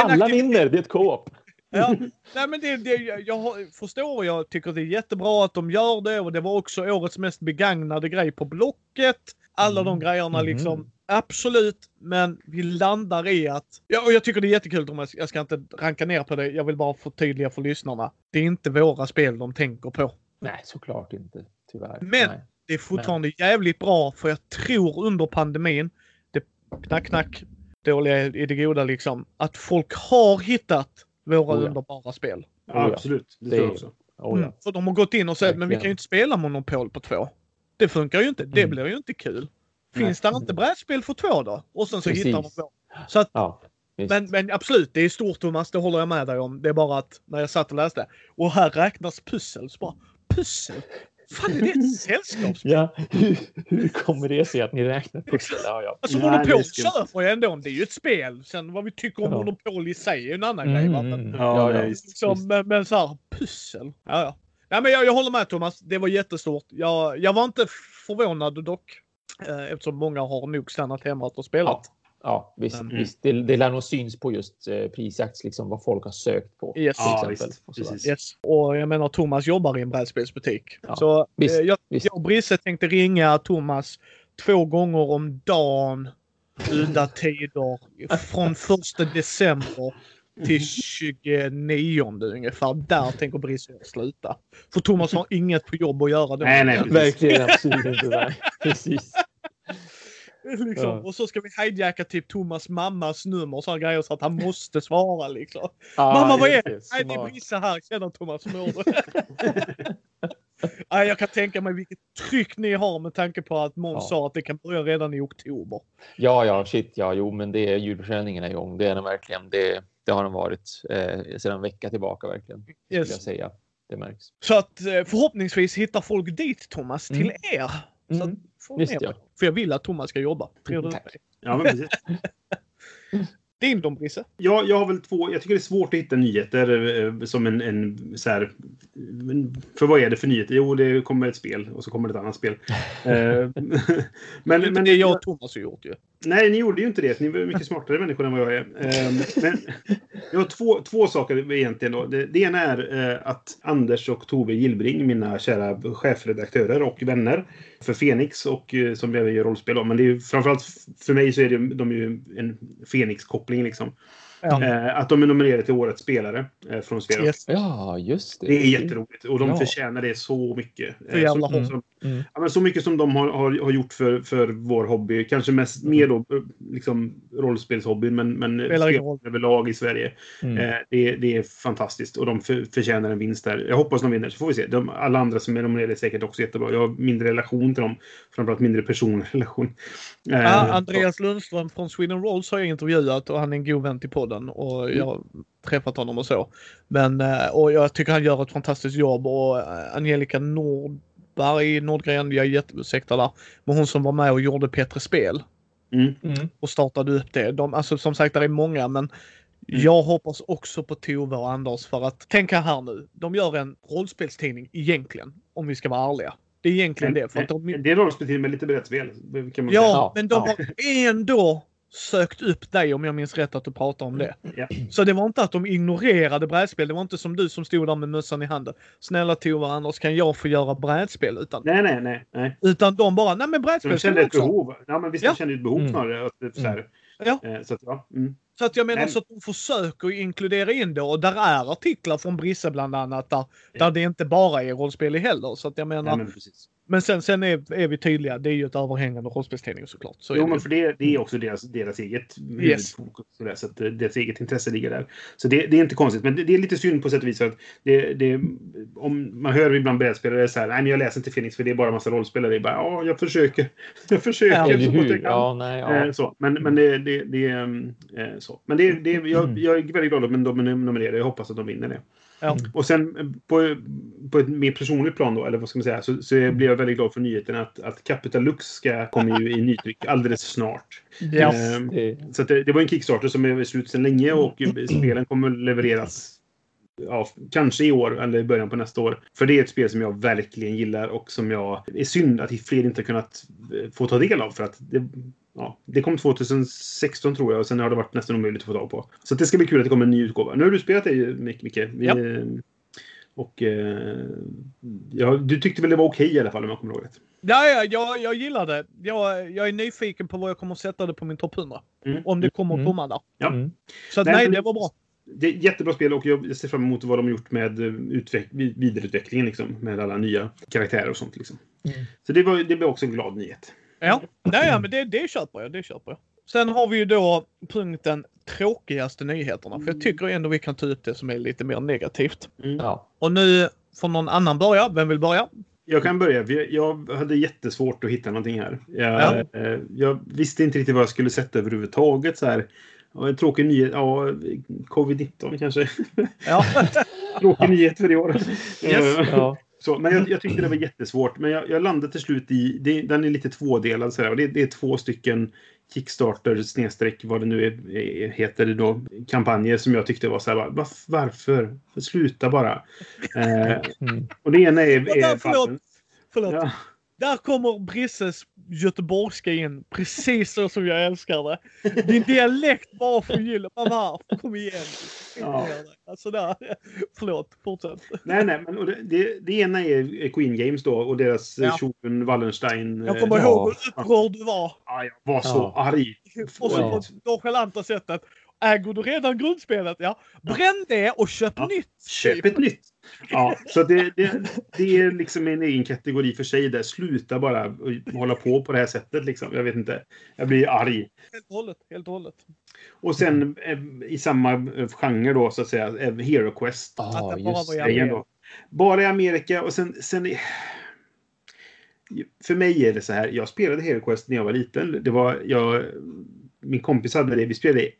Alla aktivitet- vinner, det är ett co-op. Ja, nej men det, det, jag- förstår, jag tycker det är jättebra att de gör det och det var också årets mest begagnade grej på Blocket. Alla de grejerna Mhm. liksom. Absolut, men vi landar i att... Ja, och jag tycker det är jättekul Thomas. Jag ska inte ranka ner på det. Jag vill bara förtydliga för lyssnarna. Det är inte våra spel de tänker på. Nej, såklart inte. Tyvärr. Men- Nej. Det är fortfarande jävligt bra för jag tror under pandemin, det knack knack, dåliga i det goda liksom, att folk har hittat våra Oh ja. underbara spel. Ja, Oh ja. absolut. Det, Det- tror jag också. Oh, ja. Mm. För de har gått in och sagt, men vi kan ju inte spela Monopol på två. Det funkar ju inte. Det Mm. blir ju inte kul. Finns det inte brädspel för två då? Och sen så Precis. hittar de på. Så att, ja men, men absolut, det är stort Thomas, det håller jag med dig om. Det är bara att när jag satt och läste, och här räknas pussel. Så bara, pussel? Fan är det ett sällskapsspel? Ja, hur, hur kommer det sig att ni räknar pussel? Ja, ja. Alltså Nej, Monopol är skumt. köper jag ändå. Det är ju ett spel. Sen vad vi tycker om Ja. Monopol i sig är en annan grej. Va? Men, Mm, Ja, ja, visst. liksom, men, men så här, pussel. Ja, ja. Nej, men jag, jag håller med Thomas. Det var jättestort. Jag, jag var inte förvånad dock. Eh, eftersom många har nog stannat hemma och spelat. Ja, visst. Mm. visst. Det, det lär nog syns på just eh, prisjakt, liksom vad folk har sökt på. Yes. till Ja, visst. Och. Yes. Och jag menar Thomas jobbar i en brädspelsbutik. Ja, Så visst, eh, jag, visst. jag och Brisse tänkte ringa Thomas två gånger om dagen. Udda tider. Från första december till 29 ungefär. Där tänker Brisse sluta. För Thomas har inget på jobb att göra då. Nej, nej, precis. Verkligen absolut inte. Nej. Precis. Liksom. Ja. Och så ska vi hijacka typ Thomas mammas nummer och sådana grejer så att han måste svara liksom. Ja, Mamma vad är det? Nej det är. Brisse här. Tjena Thomas, du? Nej, jag kan tänka mig vilket tryck ni har med tanke på att Måns Ja. sa att det kan börja redan i oktober. Ja, ja, shit, ja, jo, men det är julförsäljningen är igång. Det är den verkligen. Det, det har den varit eh, sedan en vecka tillbaka verkligen. Skulle jag Yes. säga. Det märks. Så att eh, förhoppningsvis hittar folk dit Thomas till Mm. er. Så Mm. Får Visst, ner ja. mig. För jag vill att Thomas ska jobba. Tror du Tack. Ja, men precis. Din dom Brisse? Ja, jag har väl två. Jag tycker det är svårt att hitta nyheter eh, som en, en så här. För vad är det för nyheter? Jo, det kommer ett spel och så kommer det ett annat spel. Eh, Men, men, men men det jag och Thomas har gjort ju. Nej, ni gjorde ju inte det. Ni var mycket smartare människor än vad jag är. Eh, Men jag har två, två saker egentligen. Då. Det, det ena är eh, att Anders och Tove Gillbring, mina kära chefredaktörer och vänner för Fenix och eh, som även gör rollspel. Då. Men det är framförallt för mig så är det, de ju en Fenix-koppling. Liksom. Ja. Eh, Att de är nominerade till Årets spelare från Sverige. Yes. Ja, just det. Det är jätteroligt och de Ja. förtjänar det så mycket. Så jävla som, Mm. ja, men så mycket som de har, har, har gjort för, för vår hobby. Kanske mest mer då eh, liksom rollspelshobbyn men, men överlag i Sverige. Mm. Eh, det, det är fantastiskt och de för, förtjänar en vinst där. Jag hoppas de vinner så får vi se. De, alla andra som är nominerade är säkert också jättebra. Jag har mindre relation till dem. Framförallt mindre personlig relation. Eh, Ja, Andreas Lundström från Sweden Rolls har jag intervjuat och han är en god vän till podden och jag har träffat honom och så. Men, eh, och jag tycker han gör ett fantastiskt jobb och eh, Angelica Nordberg, Nordgren, jag är jätteursäktad där, men hon som var med och gjorde Petre Spel mm. Mm. och startade upp det. De, alltså som sagt, det är många men jag hoppas också på Tove och Anders för att tänka här nu. De gör en rollspelstidning egentligen, om vi ska vara ärliga. Det är egentligen det. För att de, Det är rollspeltid med lite brädspel. Kan man Ja, säga. Men de ja. har ändå sökt upp dig om jag minns rätt att du pratar om det. Ja. Så det var inte att de ignorerade brädspel. Det var inte som du som stod där med mössan i handen. Snälla Tove Anders, kan jag få göra brädspel? Utan, Nej, nej, nej. nej. utan de bara, nej men brädspel de kände ett också. behov. Ja, men visst, Ja. de kände ett behov Mm. snarare. Att, så, här, Ja. eh, så att, ja. Mm. Så att jag menar Men- så att de försöker inkludera in det och där är artiklar från Brisse bland annat där, där det inte bara är rollspel i heller. Så att jag menar, Nej, men, men sen, sen är, är vi tydliga, det är ju ett överhängande rollspelstidning såklart. Så Jo, men för det, det är också deras, deras eget Yes. huvudfokus. Så, där, så att deras eget intresse ligger där. Så det, det är inte konstigt. Men det, det är lite synd på sätt och vis. för Att det, det, om man hör ibland brädspelare så här, nej men jag läser inte Phoenix för det är bara massa rollspelare. Det är bara, ja, jag försöker. Jag försöker Ja, så gott jag hur? kan. Ja, nej, ja. Eh, Så. Men, men det, det, det är eh, så. Men det, det, jag, Mm. jag är väldigt glad att de är nominerade. Jag hoppas att de vinner det. Ja. Och sen eh, på, på ett mer personligt plan då, eller vad ska man säga, så, så blir jag väldigt glad för nyheten att, att Capital Lux ska komma ju i nytryck alldeles snart. Ja. Ehm, Det, så att det, det var en Kickstarter som är slut sedan länge och spelen kommer levereras ja, kanske i år eller i början på nästa år. För det är ett spel som jag verkligen gillar och som jag... är synd att fler inte har kunnat eh, få ta del av för att det, ja, det kom 2016 tror jag och sen har det varit nästan omöjligt att få tag på. Så det ska bli kul att det kommer en ny utgåva. Nu har du spelat det Micke. Vi, Ja. Och eh, ja, du tyckte väl det var okej i alla fall om jag kommer ihåg rätt? Ja, ja jag, jag gillar det. Jag, jag är nyfiken på vad jag kommer att sätta det på min topp 100. Mm. Om det kommer att Mm. komma där. Ja. Mm. Så att, Nej, nej, det var bra. Det är ett jättebra spel och jag ser fram emot vad de har gjort med eh, utveck- vid- vidareutvecklingen liksom, med alla nya karaktärer och sånt. Liksom. Mm. Så det, var, det blev också en glad nyhet. Ja, nej, ja men det, det köper jag. Det köper jag. Sen har vi ju då punkten tråkigaste nyheterna. För jag tycker ändå vi kan ta ut det som är lite mer negativt. Mm. Ja. Och nu får någon annan börja. Vem vill börja? Jag kan börja. jag- hade jättesvårt att hitta någonting här. Jag, Ja. eh, jag visste inte riktigt vad jag skulle sätta överhuvudtaget. Så här. En tråkig nyhet. Ja, covid-19 kanske. Ja, tråkig nyhet för i år. Yes. Eh, Ja. Så, men jag, jag tyckte det var jättesvårt. Men jag, jag landade till slut i... Det, den är lite tvådelad. Så här, och det, det är två stycken Kickstarter snedstreck vad det nu är, är, heter då, kampanjer som jag tyckte var så här, bara, "Varf- varför? Sluta bara. Eh, Mm. och det ena är... Är förlåt. förlåt. Ja, Där kommer Brisses göteborgska in. Precis så som jag älskar det. Din dialekt bara förgyller. Mamma, kom igen. Ja. Alltså där. Förlåt, fortsätt. nej, nej, men det, det, det ena är Queen Games då och deras Ja. ja. Wallenstein. Jag kommer eh, Ja. ihåg hur upprörd du var. ja, jag var så Ja. arg. Och så Ja. på det nonchalanta sättet. Äger du redan grundspelet? Ja. Bränn det och köp Ja. nytt. Köp ett nytt! Ja, så det, det, det är liksom en egen kategori för sig där. Sluta bara och hålla på på det här sättet liksom. Jag vet inte. Jag blir arg. Helt och hållet. Helt och hållet. Och sen eh, i samma eh, genre då så att säga, eh, Hero Quest. Bara just det. Bara i Amerika och sen, sen i- för mig är det så här. Jag spelade Hero Quest när jag var liten. Det var, jag, min kompis hade det. Vi spelade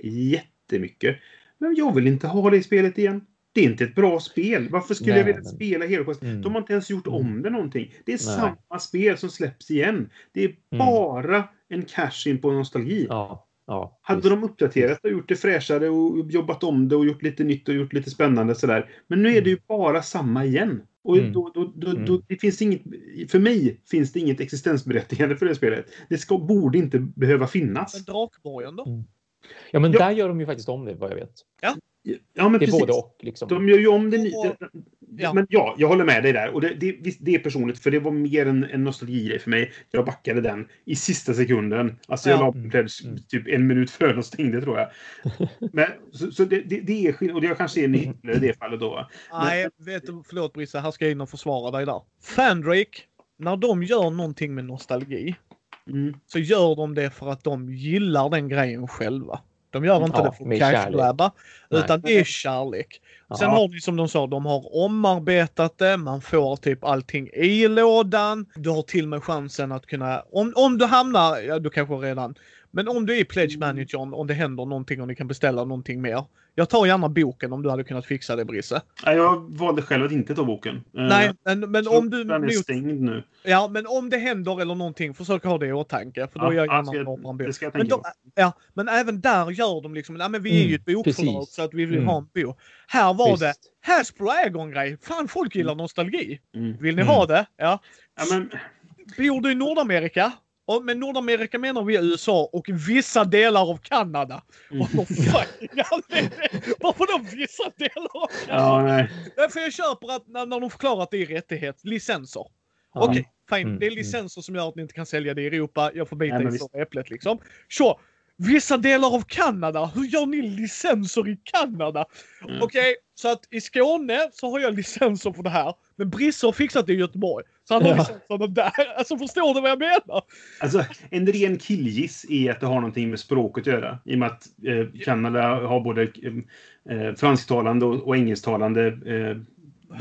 jättemycket. Men jag vill inte ha det i spelet igen. Det är inte ett bra spel. Varför skulle Nej, jag vilja men- spela Hero Quest? Mm. De har inte ens gjort om det någonting. Det är Nej. samma spel som släpps igen. Det är bara en cash-in på nostalgi. Ja. Ja. Hade visst. de uppdaterat och gjort det fräschare och jobbat om det och gjort lite nytt och gjort lite spännande sådär. Men nu är det ju bara samma igen. Och Mm. då, då, då, Mm. då, det finns inget, för mig finns det inget existensberättigande för det spelet. Det ska, borde inte behöva Men finnas. Drakborgen då? Ja, men Ja. där gör de ju faktiskt om det vad jag vet. Ja, men Det är precis. både och liksom. De gör ju om det. Och- ja. Men ja, jag håller med dig där. Och det, det, det är personligt, för det var mer en, en nostalgigrej för mig. Jag backade den i sista sekunden. Alltså jag Ja. la pledge Mm. typ en minut före de stängde, tror jag. Men, så så det, det, det är skillnad. Och det kanske är en hycklare i det fallet då. Nej, vet du, förlåt Brisse, här ska jag in och försvara dig där. Fandrake, när de gör någonting med nostalgi Mm. så gör de det för att de gillar den grejen själva. De gör inte Ja, det för cashgrabba, Nej. utan det är kärlek. Sen Ja. har ni som de sa, de har omarbetat det, man får typ allting i lådan. Du har till och med chansen att kunna, om, om du hamnar, ja du kanske redan, men om du är i Pledge Managern, om det händer någonting och ni kan beställa någonting mer. Jag tar gärna boken om du hade kunnat fixa det Brisse. Nej, Jag valde själv att inte ta boken. Eh, Nej, men, men om du... Den är stängd nu. Ja, men om det händer eller någonting, försök ha det i åtanke. För då är jag ja, gärna ska en bok. det ska jag Men, tänka de, på. ja, men även där gör de liksom, nej men vi är ju ett Mm, bokförlag precis. så att vi vill Mm. ha en bok. Här var Visst. det Hasbro Agon-grej. Fan, folk gillar nostalgi. Mm. Vill ni Mm. ha det? Ja. Ja, men, Bor du i Nordamerika? Och med Nordamerika menar vi USA och vissa delar av Kanada. Mm. Och Varför då vissa delar av Kanada? ja. Därför jag köper att när, när de förklarar att det är rättighet, licenser. Ja. Okej, fine. Mm, det är mm. licenser som gör att ni inte kan sälja det i Europa. Jag får bita men i sura äpplet liksom. Så, vissa delar av Kanada. Hur gör ni licenser i Kanada? Mm. Okej, så att i Skåne så har jag licenser för det här. Men Brisse har fixat det i Göteborg. Så han har Ja. licenserna där. Alltså förstår du vad jag menar? Alltså, en ren killgiss är att det har någonting med språket att göra. I och med att eh, Kanada har både eh, fransktalande och, och engelsktalande eh,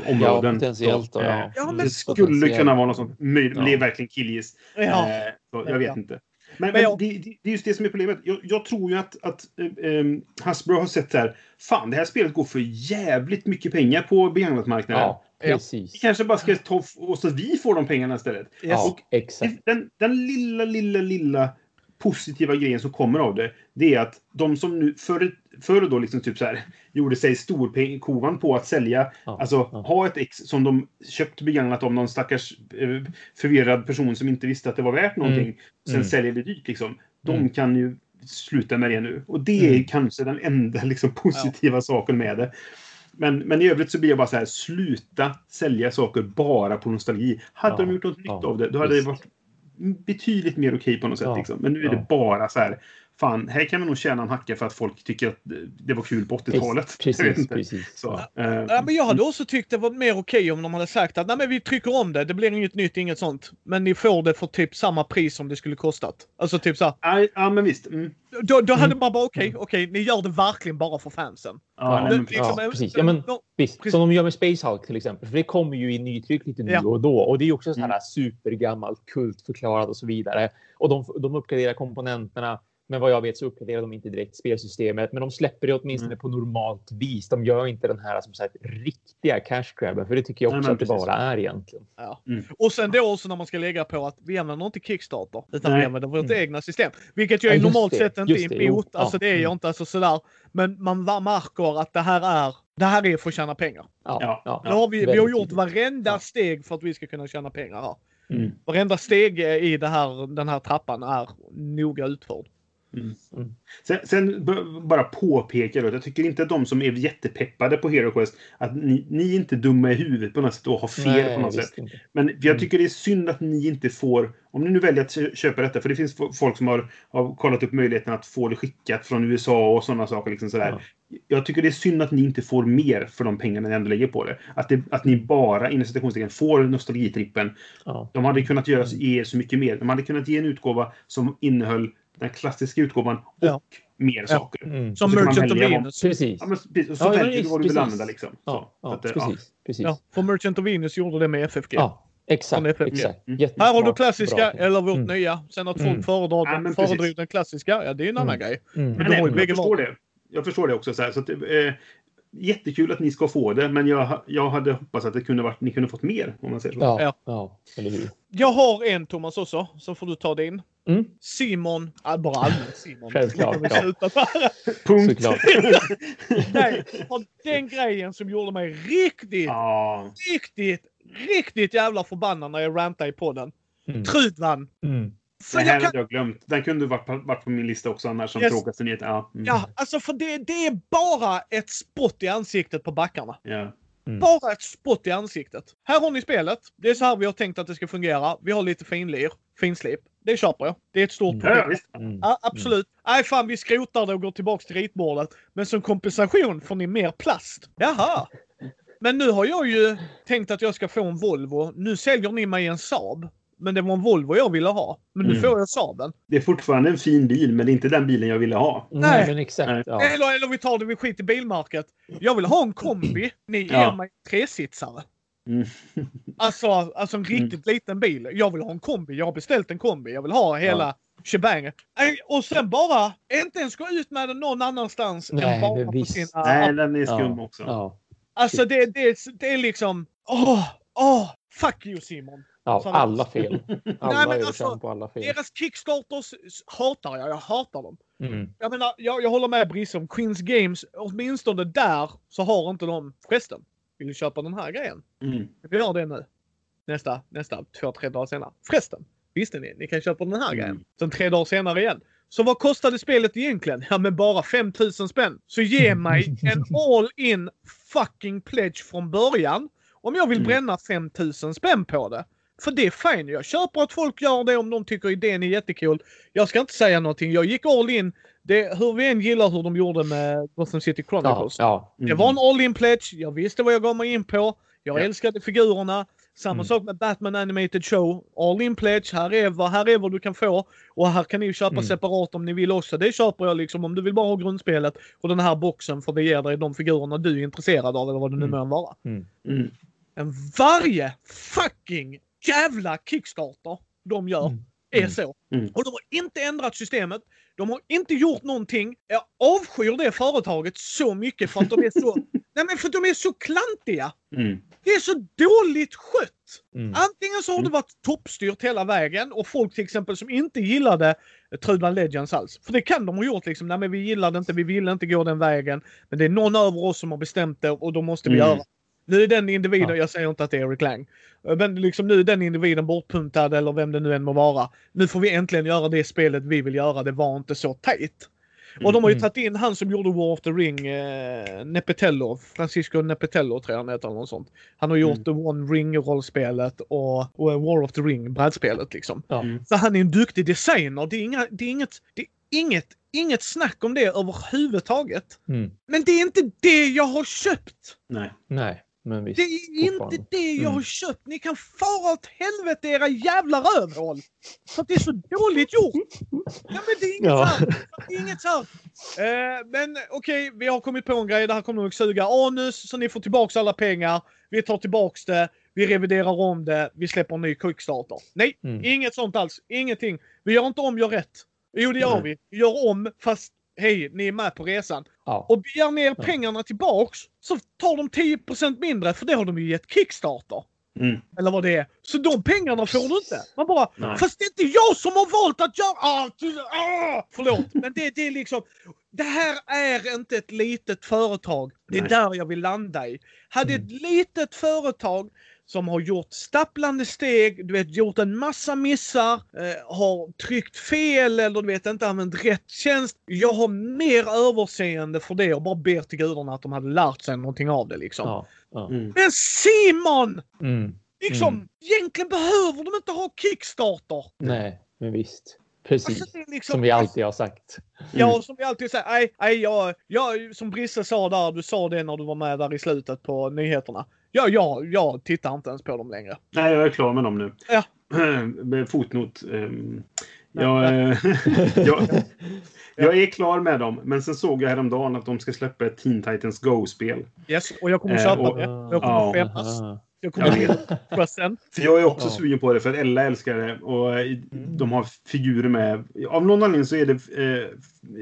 Ja, områden. potentiellt. Så, då, eh, ja. Ja, men- det skulle Potentiellt. kunna vara något sånt. Möj- Ja. Det är verkligen killgiss. Ja. Eh, så, jag vet Ja. inte. Men, Men men jag- det, det, är just det som är problemet. Jag, jag tror ju att, att eh, eh, Hasbro har sett så här. Fan, det här spelet går för jävligt mycket pengar på begagnatmarknaden. Ja, Ja. Precis. Vi kanske bara ska ta och så att vi får de pengarna istället. Ja, exakt. Den, den lilla, lilla, lilla positiva grejen som kommer av det, det är att de som nu, för ett, förr då liksom typ så här, gjorde sig storkovan på att sälja, Ja, alltså ja. ha ett ex som de köpt begagnat av någon stackars eh, förvirrad person som inte visste att det var värt någonting. Sen Mm. säljer det dyrt liksom. De Mm. kan ju sluta med det nu. Och det är Mm. kanske den enda liksom, positiva saken med det. Men, men i övrigt så blir jag bara så här, sluta sälja saker bara på nostalgi. Hade Ja, de gjort något nytt ja, av det, då hade visst. det varit betydligt mer okej på något sätt. Ja, Liksom. Men nu är det bara så här, fan, här kan man nog tjäna en hacka för att folk tycker att det var kul på 80-talet. Jag vet Precis, precis. Så, Ja. Ja, men jag hade också tyckt det var mer okej om de hade sagt att nej men vi trycker om det, det blir inget nytt, inget sånt. Men ni får det för typ samma pris som det skulle kostat. Alltså typ så här, ja, ja, men visst. Mm. Då, då hade Mm. man bara okej, okej, ni gör det verkligen bara för fansen. Ja, Ja, nej, men, Det- liksom, ja, precis. Ja, men- ja, Visst, Precis. som de gör med Space Hulk till exempel. För det kommer ju i nytryck lite nu Ja. och då. Och det är också så här Mm. supergammalt, kultförklarat och så vidare. Och de, de uppgraderar komponenterna. Men vad jag vet så uppgraderar de inte direkt spelsystemet. Men de släpper det åtminstone Mm. på normalt vis. De gör inte den här som sagt riktiga cash grabben. För det tycker jag Nej, också men att det bara är egentligen. Ja. Mm. Och sen då också när man ska lägga på att vi använder inte Kickstarter utan Nej. vi använder vårt Mm. egna system. Vilket jag Ja, är normalt sett inte Just det. Jo. emot. Alltså Ja. det är jag Mm. inte alltså sådär. Men man märker att det här är, det här är för att tjäna pengar. Ja, Ja, har vi, vi har gjort varenda steg för att vi ska kunna tjäna pengar här. Mm. Varenda steg i det här, den här trappan är noga utförd. Sen, sen b- bara påpeka då, jag tycker inte att de som är jättepeppade på Hero Quest, att ni, ni är inte dumma i huvudet på något sätt och har fel Nej, på något sätt. inte. Men jag Mm. tycker det är synd att ni inte får, om ni nu väljer att kö- köpa detta, för det finns folk som har, har kollat upp möjligheten att få det skickat från USA och sådana saker. Liksom sådär. Jag tycker det är synd att ni inte får mer för de pengarna ni ändå lägger på det. Att, det, att ni bara, inom citationstecken, får nostalgitrippen. Ja. De hade kunnat göra, Mm. ge er så mycket mer. De hade kunnat ge en utgåva som innehöll den klassiska utgåvan och Ja. mer saker. Mm. Som Och Merchant of Venus. Precis. Ja, men, precis. och så Ja, väljer du vad du vill använda liksom. Så. Ja, Så att, eh, ja. precis. precis. Ja, för Merchant of Venus gjorde det med FFG. Ja, exakt. Exakt. Mm. Här har du bra klassiska tänkt. eller vårt Mm. nya. Sen att folk Mm. föredrar, Ja, men föredrar precis. den klassiska, ja det är en annan Mm. grej. Mm. Men Nej, jag förstår det. Jag förstår det också. Så, här, så att, eh, jättekul att ni ska få det, men jag, jag hade hoppats att det kunde varit, ni kunde fått mer. Om man säger så. Ja, Ja. ja, eller hur? Jag har en Thomas också, så får du ta din. Mm. Simon, bara allmänt Simon. Självklart, ja. Punkt. Nej, den grejen som gjorde mig riktigt, Ja. riktigt, riktigt jävla förbannad när jag rantade i podden. Mm. Trudvan. Mm. För Det här jag kan, hade jag glömt. Den kunde varit, på- varit på min lista också annars som Yes. tråkigaste nyhet. Ja. Mm. ja, alltså för det, det är bara ett spott i ansiktet på backarna. Ja. Mm. Bara ett spott i ansiktet. Här har ni spelet. Det är så här vi har tänkt att det ska fungera. Vi har lite finlir, finslip. Det köper jag. Det är ett stort Mm. Problem. visst. Mm. Ja, absolut. Nej, fan vi skrotar det och går tillbaks till ritbordet. Men som kompensation får ni mer plast. Jaha. Men nu har jag ju tänkt att jag ska få en Volvo. Nu säljer ni mig en Saab. Men det var en Volvo jag ville ha. Men nu Mm. får jag Saaben. Det är fortfarande en fin bil, men det är inte den bilen jag ville ha. Nej, Nej. men exakt. Nej. Ja. Eller, eller vi tar det, vi skiter i bilmarket. Jag vill ha en kombi. Ni ger Ja. mig en tresitsare. Mm. Alltså, alltså en riktigt liten bil. Jag vill ha en kombi. Jag har beställt en kombi. Jag vill ha hela Ja. shebangen. Och sen bara inte ens gå ut med den någon annanstans Nej, än bara men på sina Nej, den är skum Ja. också. Ja. Alltså det, det, det är liksom... Åh! Åh! Fuck you Simon! Ja, alla fel. Alla men övertramp alltså, på alla fel. Deras Kickstarters hatar jag. Jag hatar dem. Mm. Jag menar, jag, jag håller med Brisse om Queens Games. Åtminstone där så har inte de... Förresten, vill du köpa den här grejen? Mm. Vi gör det nu. Nästa, nästa två, tre dagar senare. Förresten, visste ni? Ni kan köpa den här Mm. grejen. Sen tre dagar senare igen. Så vad kostade spelet egentligen? Ja men bara 5000 spänn. Så ge mig en all in fucking pledge från början. Om jag vill Mm. bränna 5000 spänn på det. För det är fine. Jag köper att folk gör det om de tycker idén är jättecool. Jag ska inte säga någonting. Jag gick all in. Det, hur vi än gillar hur de gjorde med Gotham City Ja, Chronicles. ja. Det var en all-in pledge. Jag visste vad jag gav mig in på. Jag Ja. älskade figurerna. Samma Mm. sak med Batman Animated Show. All-in pledge. Här är, vad, här är vad du kan få. Och här kan ni köpa Mm. separat om ni vill också. Det köper jag liksom om du vill bara ha grundspelet och den här boxen för det ger dig de figurerna du är intresserad av eller vad det nu Mm. må vara. Mm. Mm. Men varje fucking jävla Kickstarter de gör Mm. är Mm. så. Mm. Och de har inte ändrat systemet. De har inte gjort någonting. Jag avskyr det företaget så mycket för att de är så Nej men för de är så klantiga. Mm. Det är så dåligt skött. Mm. Antingen så har det Mm. varit toppstyrt hela vägen och folk till exempel som inte gillade Trudvang Legends alls. För det kan de ha gjort liksom. Nej men vi gillade inte, vi ville inte gå den vägen. Men det är någon över oss som har bestämt det och då måste vi Mm. göra. Nu är den individen, Ja. jag säger inte att det är Eric Lang. Men liksom nu är den individen bortpuntad eller vem det nu än må vara. Nu får vi äntligen göra det spelet vi vill göra. Det var inte så tajt. Och de har ju Mm. tagit in han som gjorde War of the Ring, eh, Nepetello, Francisco Nepetello tror jag han heter eller något sånt. Han har gjort Mm. The One Ring-rollspelet och, och War of the Ring, brädspelet liksom. Mm. Så han är en duktig designer. Det är, inga, det är, inget, det är inget, inget snack om det överhuvudtaget. Mm. Men det är inte det jag har köpt! Nej. Nej, men visst. Det är inte det jag Mm. har köpt. Ni kan fara åt helvete era jävla rövhål! För det är så dåligt gjort! Ja men det är inget Ja. här. Det är inget här. Eh, men okej, vi har kommit på en grej. Det här kommer nog suga anus så ni får tillbaks alla pengar. Vi tar tillbaks det. Vi reviderar om det. Vi släpper en ny Kickstarter. Nej, Mm. inget sånt alls. Ingenting. Vi gör inte om, gör rätt. Jo, det gör vi. Vi gör om, fast hej, ni är med på resan. Ja. Och begär ner pengarna tillbaks så tar de 10% mindre för det har de ju gett Kickstarter. Mm. Eller vad det är. Så de pengarna får du inte. Man bara, Nej. fast det är inte jag som har valt att göra... Ah, ah, förlåt, men det, det är liksom... Det här är inte ett litet företag. Det är Nej. där jag vill landa i. Hade Mm. ett litet företag som har gjort stapplande steg, du vet gjort en massa missar, eh, har tryckt fel eller du vet inte använt rätt tjänst. Jag har mer överseende för det och bara ber till gudarna att de hade lärt sig någonting av det liksom. Ja. Ja. Mm. Men Simon! Mm. Liksom, Mm. egentligen behöver de inte ha Kickstarter. Nej, men visst. Precis. Alltså, liksom, Som vi alltid har sagt. Ja, som vi alltid säger. Nej, nej, jag, jag, som Brisse sa där, du sa det när du var med där i slutet på nyheterna. Ja, ja, jag tittar inte ens på dem längre. Nej, jag är klar med dem nu. Ja. Med Fotnot. ehm, Ja, Jag, eh, jag, jag är klar med dem, men sen såg jag häromdagen att de ska släppa ett Teen Titans Go-spel. Yes, och jag kommer Eh, köpa och- det. Jag kommer Ja. skämmas. Jag kommer bli sen. För jag är också Ja. sugen på det, för Ella älskar det. Och eh, de har figurer med. Av någon anledning så är det, eh,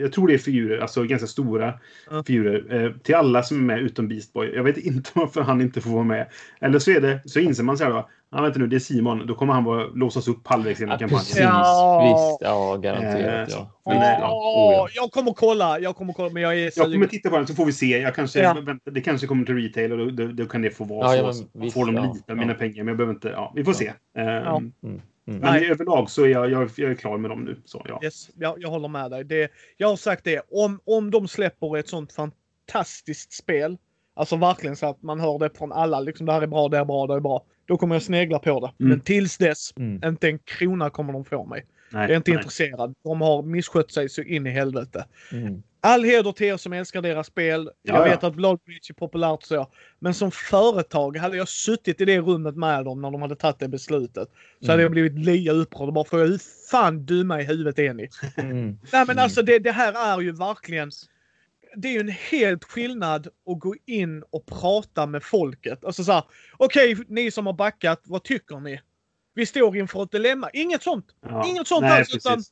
jag tror det är figurer, alltså ganska stora Ja. figurer, eh, till alla som är med utom Beast Boy. Jag vet inte varför han inte får vara med. Eller så är det, så inser man så här då, ja vänta nu, det är Simon, då kommer han vara, låsas upp halvvägs genom Ja, kampanjen. precis. Ja. Visst. Ja, garanterat. Eh, Ja. men, Visst, ja. Oh, ja. jag kommer kolla, jag kommer kolla, men jag är Jag kommer titta på den så får vi se. Jag kanske, Ja. vänta, det kanske kommer till retail och då, då, då kan det få vara Ja, så. ja, men så visst, får de lite av mina ja. pengar. Men jag behöver inte, ja, vi får Ja. se. Ja. Mm. Mm. Men Nej. överlag så är jag, jag, jag är klar med dem nu. Så, ja. Yes, jag, jag håller med dig. Det, jag har sagt det, om, om de släpper ett sånt fantastiskt spel, alltså verkligen så att man hör det från alla, liksom det här är bra, det är bra, det är bra. Då kommer jag snegla på det. Mm. Men tills dess, Mm. inte en krona kommer de få mig. Nej, Jag är inte nej. intresserad. De har misskött sig så in i helvete. Mm. All heder till er som älskar deras spel. Ja, jag ja. vet att Bloodbridge är populärt så. Men som företag, hade jag suttit i det rummet med dem när de hade tagit det beslutet. Så hade Mm. jag blivit lika upprörd och bara frågat hur fan dumma i huvudet är ni? Mm. Nej men Mm. alltså det, det här är ju verkligen det är ju en helt skillnad att gå in och prata med folket. Alltså såhär, okej ni som har backat, vad tycker ni? Vi står inför ett dilemma. Inget sånt. Ja. Inget sånt nej, alls. precis. Utan,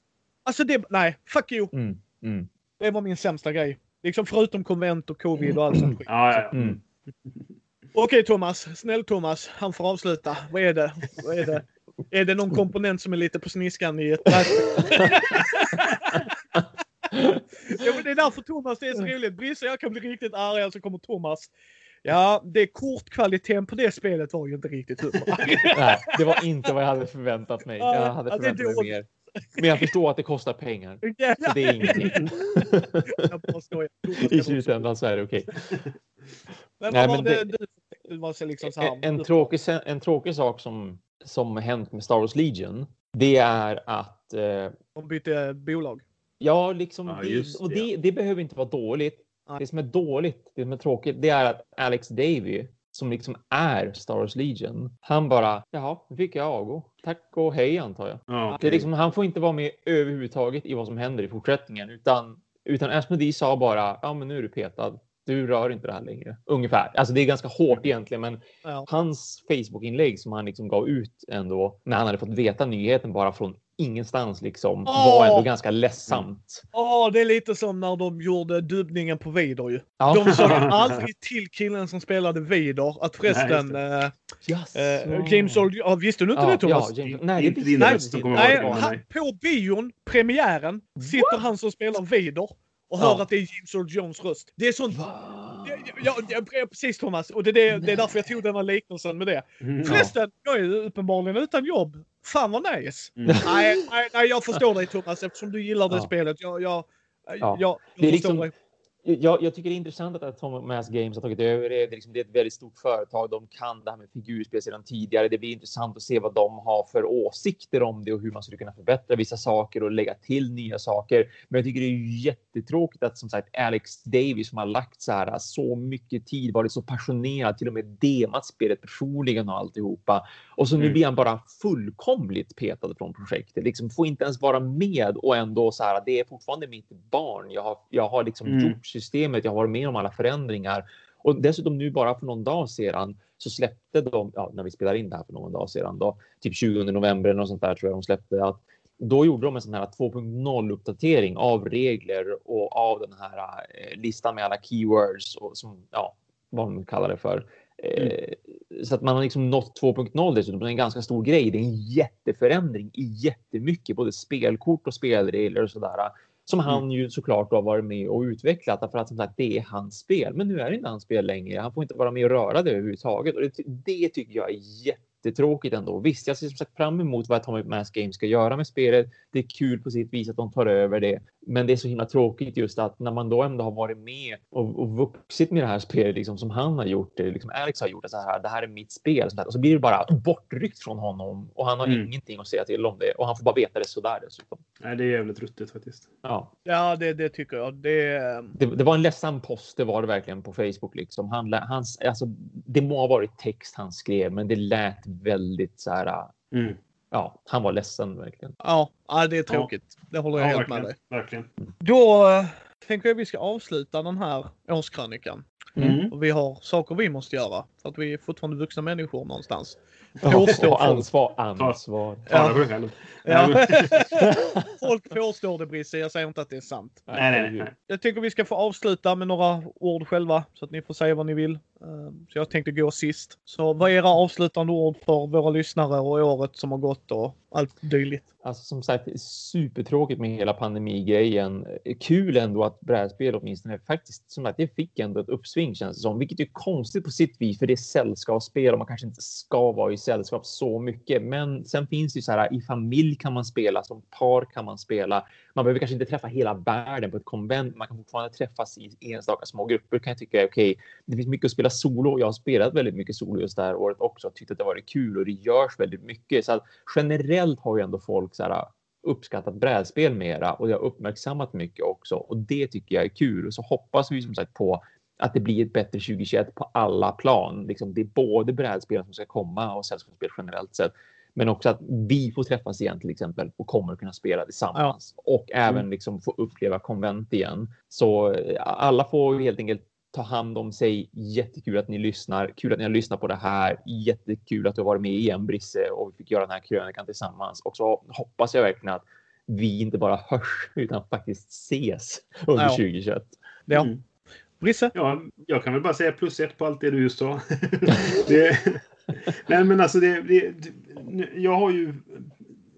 alltså det, nej, fuck you. Mm. Mm. Det var min sämsta grej. Liksom förutom konvent och covid och allt sånt skit. Ja, ja. Mm. Okej Thomas, snäll Thomas, han får avsluta. Vad är det? Vad är det? Är det någon komponent som är lite på sniskan i ett? ja, men det är därför Thomas det är så roligt. Brisse jag kan bli riktigt arga så kommer Thomas. Ja, det kortkvaliteten på det spelet var ju inte riktigt hundra. Nej, det var inte vad jag hade förväntat mig. Ja, Jag hade är förväntat mig mer. Men jag förstår att det kostar pengar. Så det är ingenting. I slutändan så är det okej. Men Nej, men det, liksom. En, en, tråkig, en tråkig sak som, som hänt med Star Wars Legion, det är att eh, De bytte bolag. Ja, liksom. Ja, det, och det, det, det behöver inte vara dåligt. Det som är dåligt, det som är tråkigt, det är att Alex Davy, som liksom är Star Wars Legion, han bara, jaha, nu fick jag avgå. Tack och hej antar jag. Ja, Det är liksom, han får inte vara med överhuvudtaget i vad som händer i fortsättningen, utan, utan Asmodee sa bara, ja men nu är du petad. Du rör inte det här längre. Ungefär. Alltså det är ganska hårt egentligen, men Ja. hans Facebook-inlägg som han liksom gav ut ändå när han hade fått veta nyheten bara från ingenstans liksom Åh! var ändå ganska ledsamt. Ja, det är lite som när de gjorde dubbningen på Vader ju. Ja. De sa aldrig till killen som spelade Vader att förresten Nej, eh, Jaså. eh, James Earl ja, visste du inte ja, det Thomas? Ja, James, nej, det Inte visste jag röst som inte. kommer Nej, det. han, på bion, premiären, sitter han som spelar Vader och hör Ja. att det är James Earl Jones röst. Det är sånt... Ja, ja, ja, precis Thomas. Och det är, det, det är därför jag tog den här liknelsen med det. Mm. Förresten, jag är ju uppenbarligen utan jobb. Fan vad nice. Mm. Nej, nej, nej, jag förstår dig Thomas eftersom du gillar det Ja. spelet. Jag, jag, Ja. jag, jag liksom- dig. Jag, jag tycker det är intressant att Thomas Games har tagit över det. Det är, liksom, det är ett väldigt stort företag. De kan det här med figurspel sedan tidigare. Det blir intressant att se vad de har för åsikter om det och hur man skulle kunna förbättra vissa saker och lägga till nya saker. Men jag tycker det är jättetråkigt att som sagt Alex Davis som har lagt så här så mycket tid, varit så passionerad, till och med demat spelet personligen och alltihopa. Och så nu Mm. blir han bara fullkomligt petad från projektet. Liksom får inte ens vara med och ändå så här. Det är fortfarande mitt barn. Jag har, jag har liksom Mm. gjort systemet. Jag har varit med om alla förändringar och dessutom nu bara för någon dag sedan så släppte de, ja, när vi spelar in det här för någon dag sedan då, typ 20 november eller något sånt där tror jag de släppte att då gjorde de en sån här 2.0 uppdatering av regler och av den här eh, listan med alla keywords och som, ja, vad man kallar det för. Eh, Så att man har liksom nått 2.0 dessutom. Det är en ganska stor grej. Det är en jätteförändring i jättemycket, både spelkort och spelregler och sådär. Som han ju såklart har varit med och utvecklat därför att som sagt, det är hans spel. Men nu är det inte hans spel längre. Han får inte vara med och röra det överhuvudtaget och det, det tycker jag är jättetråkigt ändå. Visst, jag ser som sagt fram emot vad Atomic Mass Games ska göra med spelet. Det är kul på sitt vis att de tar över det, men det är så himla tråkigt just att när man då ändå har varit med och, och vuxit med det här spelet liksom som han har gjort det, liksom Alex har gjort det så här. Det här är mitt spel och så blir det bara bortryckt från honom och han har Mm. ingenting att säga till om det och han får bara veta det sådär dessutom. Nej, det är jävligt ruttet faktiskt. Ja, Ja, det, det tycker jag. Det, det, det var en ledsam post. Det var det verkligen på Facebook liksom. Han, hans, alltså, det må ha varit text han skrev, men det lät väldigt så här. Mm. Ja, han var ledsen verkligen. ja, ja, det är tråkigt. Det håller jag Ja, helt med dig. verkligen. Då eh, tänker jag vi ska avsluta den här årskrönikan. Mm. Och vi har saker vi måste göra. För att vi är fortfarande vuxna människor någonstans. Ja, Påstår folk. ansvar, ansvar. Själv. Ja. Påstår det Brisse, jag säger inte att det är sant. Nej, nej, nej. Jag tycker vi ska få avsluta med några ord själva så att ni får säga vad ni vill. Eh, Så jag tänkte gå sist. Så vad är era avslutande ord för våra lyssnare och året som har gått och allt dylikt? Alltså som sagt, supertråkigt med hela pandemigrejen. Kul ändå att brädspel åtminstone faktiskt som att det fick ändå ett uppsving känns det som, vilket är konstigt på sitt vis för det är sällskapsspel och man kanske inte ska vara i sällskap så mycket. Men sen finns det ju så här i familj kan man spela, som par kan man spela. Man behöver kanske inte träffa hela världen på ett konvent. Man kan fortfarande träffas i enstaka små grupper kan jag tycka är okej. Det finns mycket att spela solo. Jag har spelat väldigt mycket solo just det här året också. och Tyckt att det varit kul och det görs väldigt mycket. Så att generellt har ju ändå folk så här uppskattat brädspel mera och det har uppmärksammat mycket också och det tycker jag är kul. Och så hoppas vi som sagt på att det blir ett bättre 2021 på alla plan. Liksom det är både brädspel som ska komma och sällskapsspel generellt sett. Men också att vi får träffas igen till exempel och kommer kunna spela tillsammans och även liksom få uppleva konvent igen. Så eh, alla får helt enkelt ta hand om sig. Jättekul att ni lyssnar. Kul att ni har lyssnat på det här. Jättekul att du har varit med igen Brisse och vi fick göra den här krönikan tillsammans. Och så hoppas jag verkligen att vi inte bara hörs utan faktiskt ses under Ja. 2021. Ja. Mm. Brisse? Ja, jag kan väl bara säga plus ett på allt det du just sa. det, nej, men alltså det, det, det, jag har ju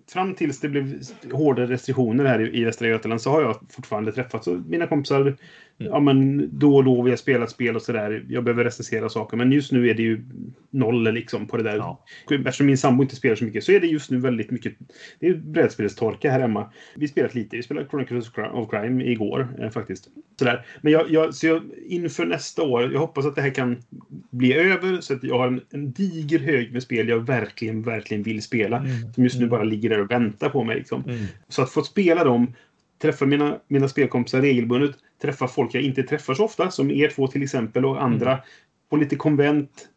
fram tills det blev hårdare restriktioner här i, i Västra Götaland så har jag fortfarande träffat så mina kompisar. Ja, men då och då vi har spelat spel och sådär. Jag behöver recensera saker, men just nu är det ju noll liksom på det där. Ja. Eftersom min sambo inte spelar så mycket så är det just nu väldigt mycket. Det är brädspelstorka här hemma. Vi spelat lite. Vi spelade Chronicles of Crime igår eh, faktiskt. Sådär. Men jag, jag, så jag, inför nästa år, jag hoppas att det här kan bli över så att jag har en, en diger hög med spel jag verkligen, verkligen vill spela. Mm. Som just nu bara ligger där och väntar på mig. Liksom. Mm. Så att få spela dem, träffa mina, mina spelkompisar regelbundet, träffa folk jag inte träffar så ofta, som er två till exempel och andra, på lite konvent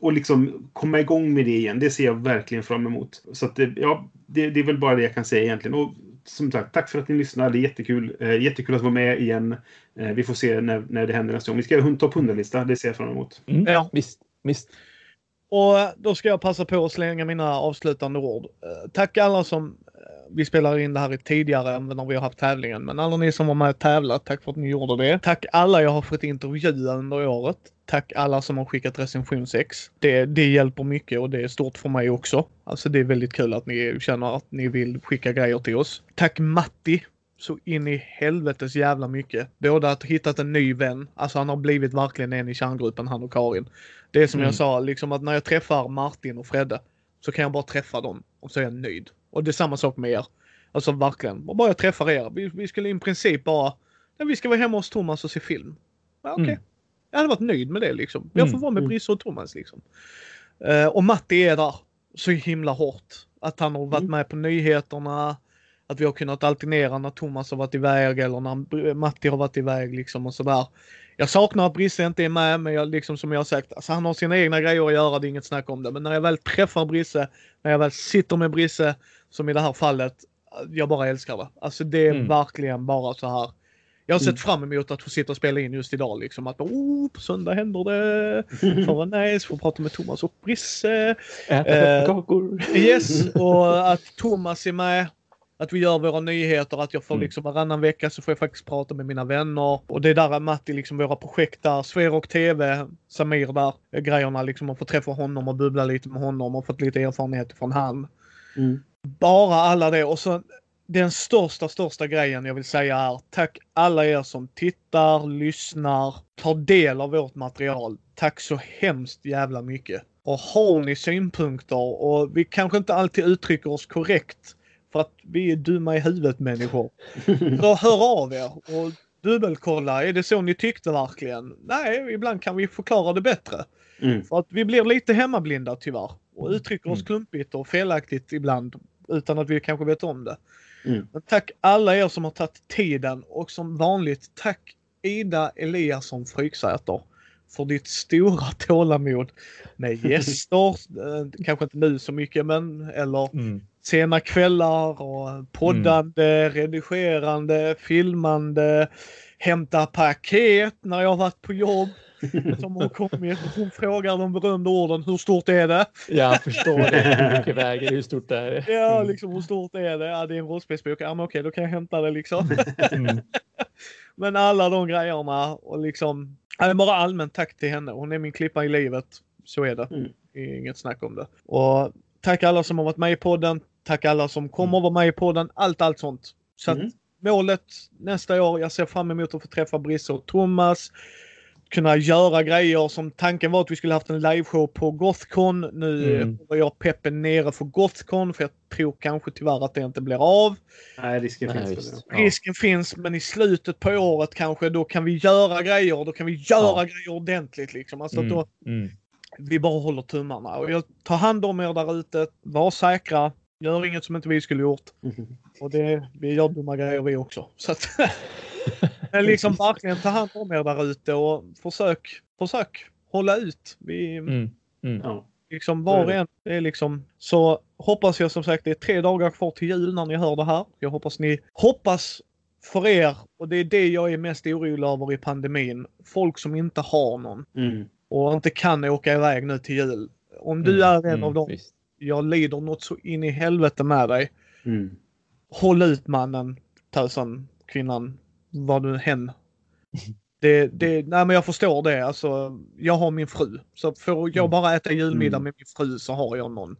och liksom komma igång med det igen. Det ser jag verkligen fram emot. Så att det, ja, det, det är väl bara det jag kan säga egentligen. Och som sagt, tack för att ni lyssnar. Det är jättekul. Eh, jättekul att vara med igen. Eh, vi får se när, när det händer nästa gång. Vi ska göra en topp 100-lista. Det ser jag fram emot. Mm. Ja. Visst, visst. Och då ska jag passa på att slänga mina avslutande ord. Eh, Tack alla som eh, vi spelar in det här tidigare än när vi har haft tävlingen. Men alla ni som var med och tävlat, tack för att ni gjorde det. Tack alla jag har fått intervjua under året. Tack alla som har skickat recensionsex. Det, det hjälper mycket och det är stort för mig också. Alltså det är väldigt kul att ni känner att ni vill skicka grejer till oss. Tack Matti så in i helvetes jävla mycket. Både att hittat en ny vän, alltså han har blivit verkligen en i kärngruppen, han och Karin. Det är som Mm. jag sa, liksom att när jag träffar Martin och Fredde så kan jag bara träffa dem och så är jag nöjd. Och det är samma sak med er. Alltså verkligen, och bara jag träffar er. Vi, vi skulle i princip bara, ja, vi ska vara hemma hos Thomas och se film. Ja, Okej. Mm. Jag hade varit nöjd med det liksom. Jag får Mm, vara med mm. Brisse och Thomas liksom. Eh, och Matti är där så himla hårt. Att han har varit Mm. med på nyheterna. Att vi har kunnat alternera när Thomas har varit iväg eller när Matti har varit iväg liksom och sådär. Jag saknar att Brisse inte är med men jag, liksom som jag har sagt, alltså han har sina egna grejer att göra, det är inget snack om det. Men när jag väl träffar Brisse, när jag väl sitter med Brisse, som i det här fallet, jag bara älskar det. Alltså det är Mm. verkligen bara så här. Jag har sett Mm. fram emot att få sitta och spela in just idag liksom. Att oh, på söndag händer det. Fan vad nice, få prata med Thomas och Brisse. Äta Eh, pepparkakor. Yes, och att Thomas är med. Att vi gör våra nyheter, att jag får Mm. liksom varannan vecka så får jag faktiskt prata med mina vänner. Och det där är Matti, liksom våra projekt där. Sverok TV, Samir där. Grejerna liksom, att få träffa honom och bubbla lite med honom och fått lite erfarenhet från han. Mm. Bara alla det och så den största, största grejen jag vill säga är tack alla er som tittar, lyssnar, tar del av vårt material. Tack så hemskt jävla mycket. Och har ni synpunkter och vi kanske inte alltid uttrycker oss korrekt för att vi är dumma i huvudet människor. Så hör av er och dubbelkolla. Är det så ni tyckte verkligen? Nej, ibland kan vi förklara det bättre. Mm. För att vi blir lite hemmablinda tyvärr. Och uttrycker oss Mm. klumpigt och felaktigt ibland. Utan att vi kanske vet om det. Mm. Men tack alla er som har tagit tiden och som vanligt tack Ida Eliasson Fryksäter för ditt stora tålamod med gäster. eh, kanske inte nu så mycket men eller Mm. Sena kvällar och poddande, redigerande, filmande, hämta paket när jag har varit på jobb. Som har kommit. Hon frågar de berömda orden, hur stort är det? Jag förstår det. Hur mycket väger det? Hur stort är det? Ja, liksom hur stort är det? Ja, det är en rollspelsbok. Ja, men okej, då kan jag hämta det liksom. Mm. Men alla de grejerna och liksom, ja, bara allmänt tack till henne. Hon är min klippa i livet. Så är det. Mm. Inget snack om det. Och tack alla som har varit med i podden. Tack alla som kommer att vara med i podden. Allt, allt sånt. Så att Mm. målet nästa år, jag ser fram emot att få träffa Brisse och Thomas. Kunna göra grejer som tanken var att vi skulle haft en liveshow på Gothcon. Nu Mm. var jag peppen nere för Gothcon för jag tror kanske tyvärr att det inte blir av. Nej, risken Nej, finns. Ja. Risken finns men i slutet på året kanske då kan vi göra grejer. Då kan vi göra Ja. grejer ordentligt liksom. Alltså Mm. då, Mm. vi bara håller tummarna. Och jag tar hand om er där ute. Var säkra. Gör inget som inte vi skulle gjort. Mhm. Och det, vi gör dumma grejer vi också. Så att, men liksom verkligen ta hand om er där ute och försök, försök hålla ut. Vi, Mm. Mm. Ja. liksom var och en. Det är liksom, så hoppas jag som sagt, det är tre dagar kvar till jul när ni hör det här. Jag hoppas ni, hoppas för er, och det är det jag är mest orolig över i pandemin. Folk som inte har någon Mm. och inte kan åka iväg nu till jul. Om du Mm. är en Mm. av dem, Visst. Jag lider något så in i helvete med dig. Mm. Håll ut mannen, tösen, kvinnan, vad du hen. Det, det, nej men jag förstår det. Alltså, jag har min fru. Så får jag Mm. bara äta julmiddag Mm. med min fru så har jag någon.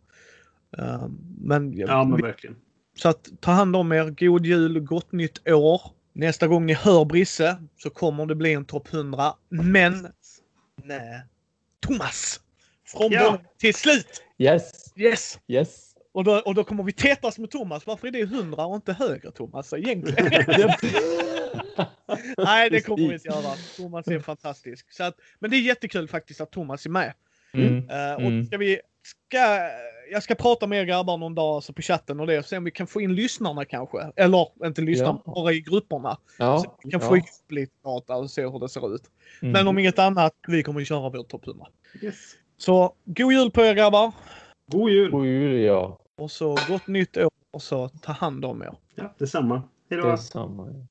Uh, men, Ja, men verkligen. så att ta hand om er. God jul, gott nytt år. Nästa gång ni hör Brisse så kommer det bli en topp 100. Men nej. Thomas! Från Ja. början till slut! Yes. Yes! Yes. Och då, och då kommer vi tätas med Thomas. Varför är det 100 och inte högre Thomas egentligen? Nej, det kommer vi inte göra. Thomas är fantastisk. Så att, men det är jättekul faktiskt att Thomas är med. Mm. Eh, och Mm. ska vi, ska, jag ska prata med er grabbar någon dag alltså på chatten och det och se om vi kan få in lyssnarna kanske. Eller inte lyssnarna, Ja. bara i grupperna. Ja. Så vi kan ja. få ihop lite data och se hur det ser ut. Mm. Men om inget annat, vi kommer att köra vår topp 100. Yes. Så god jul på er grabbar! God jul! God jul, ja. Och så gott nytt år och så ta hand om er. Ja, detsamma. Hej då! Detsamma.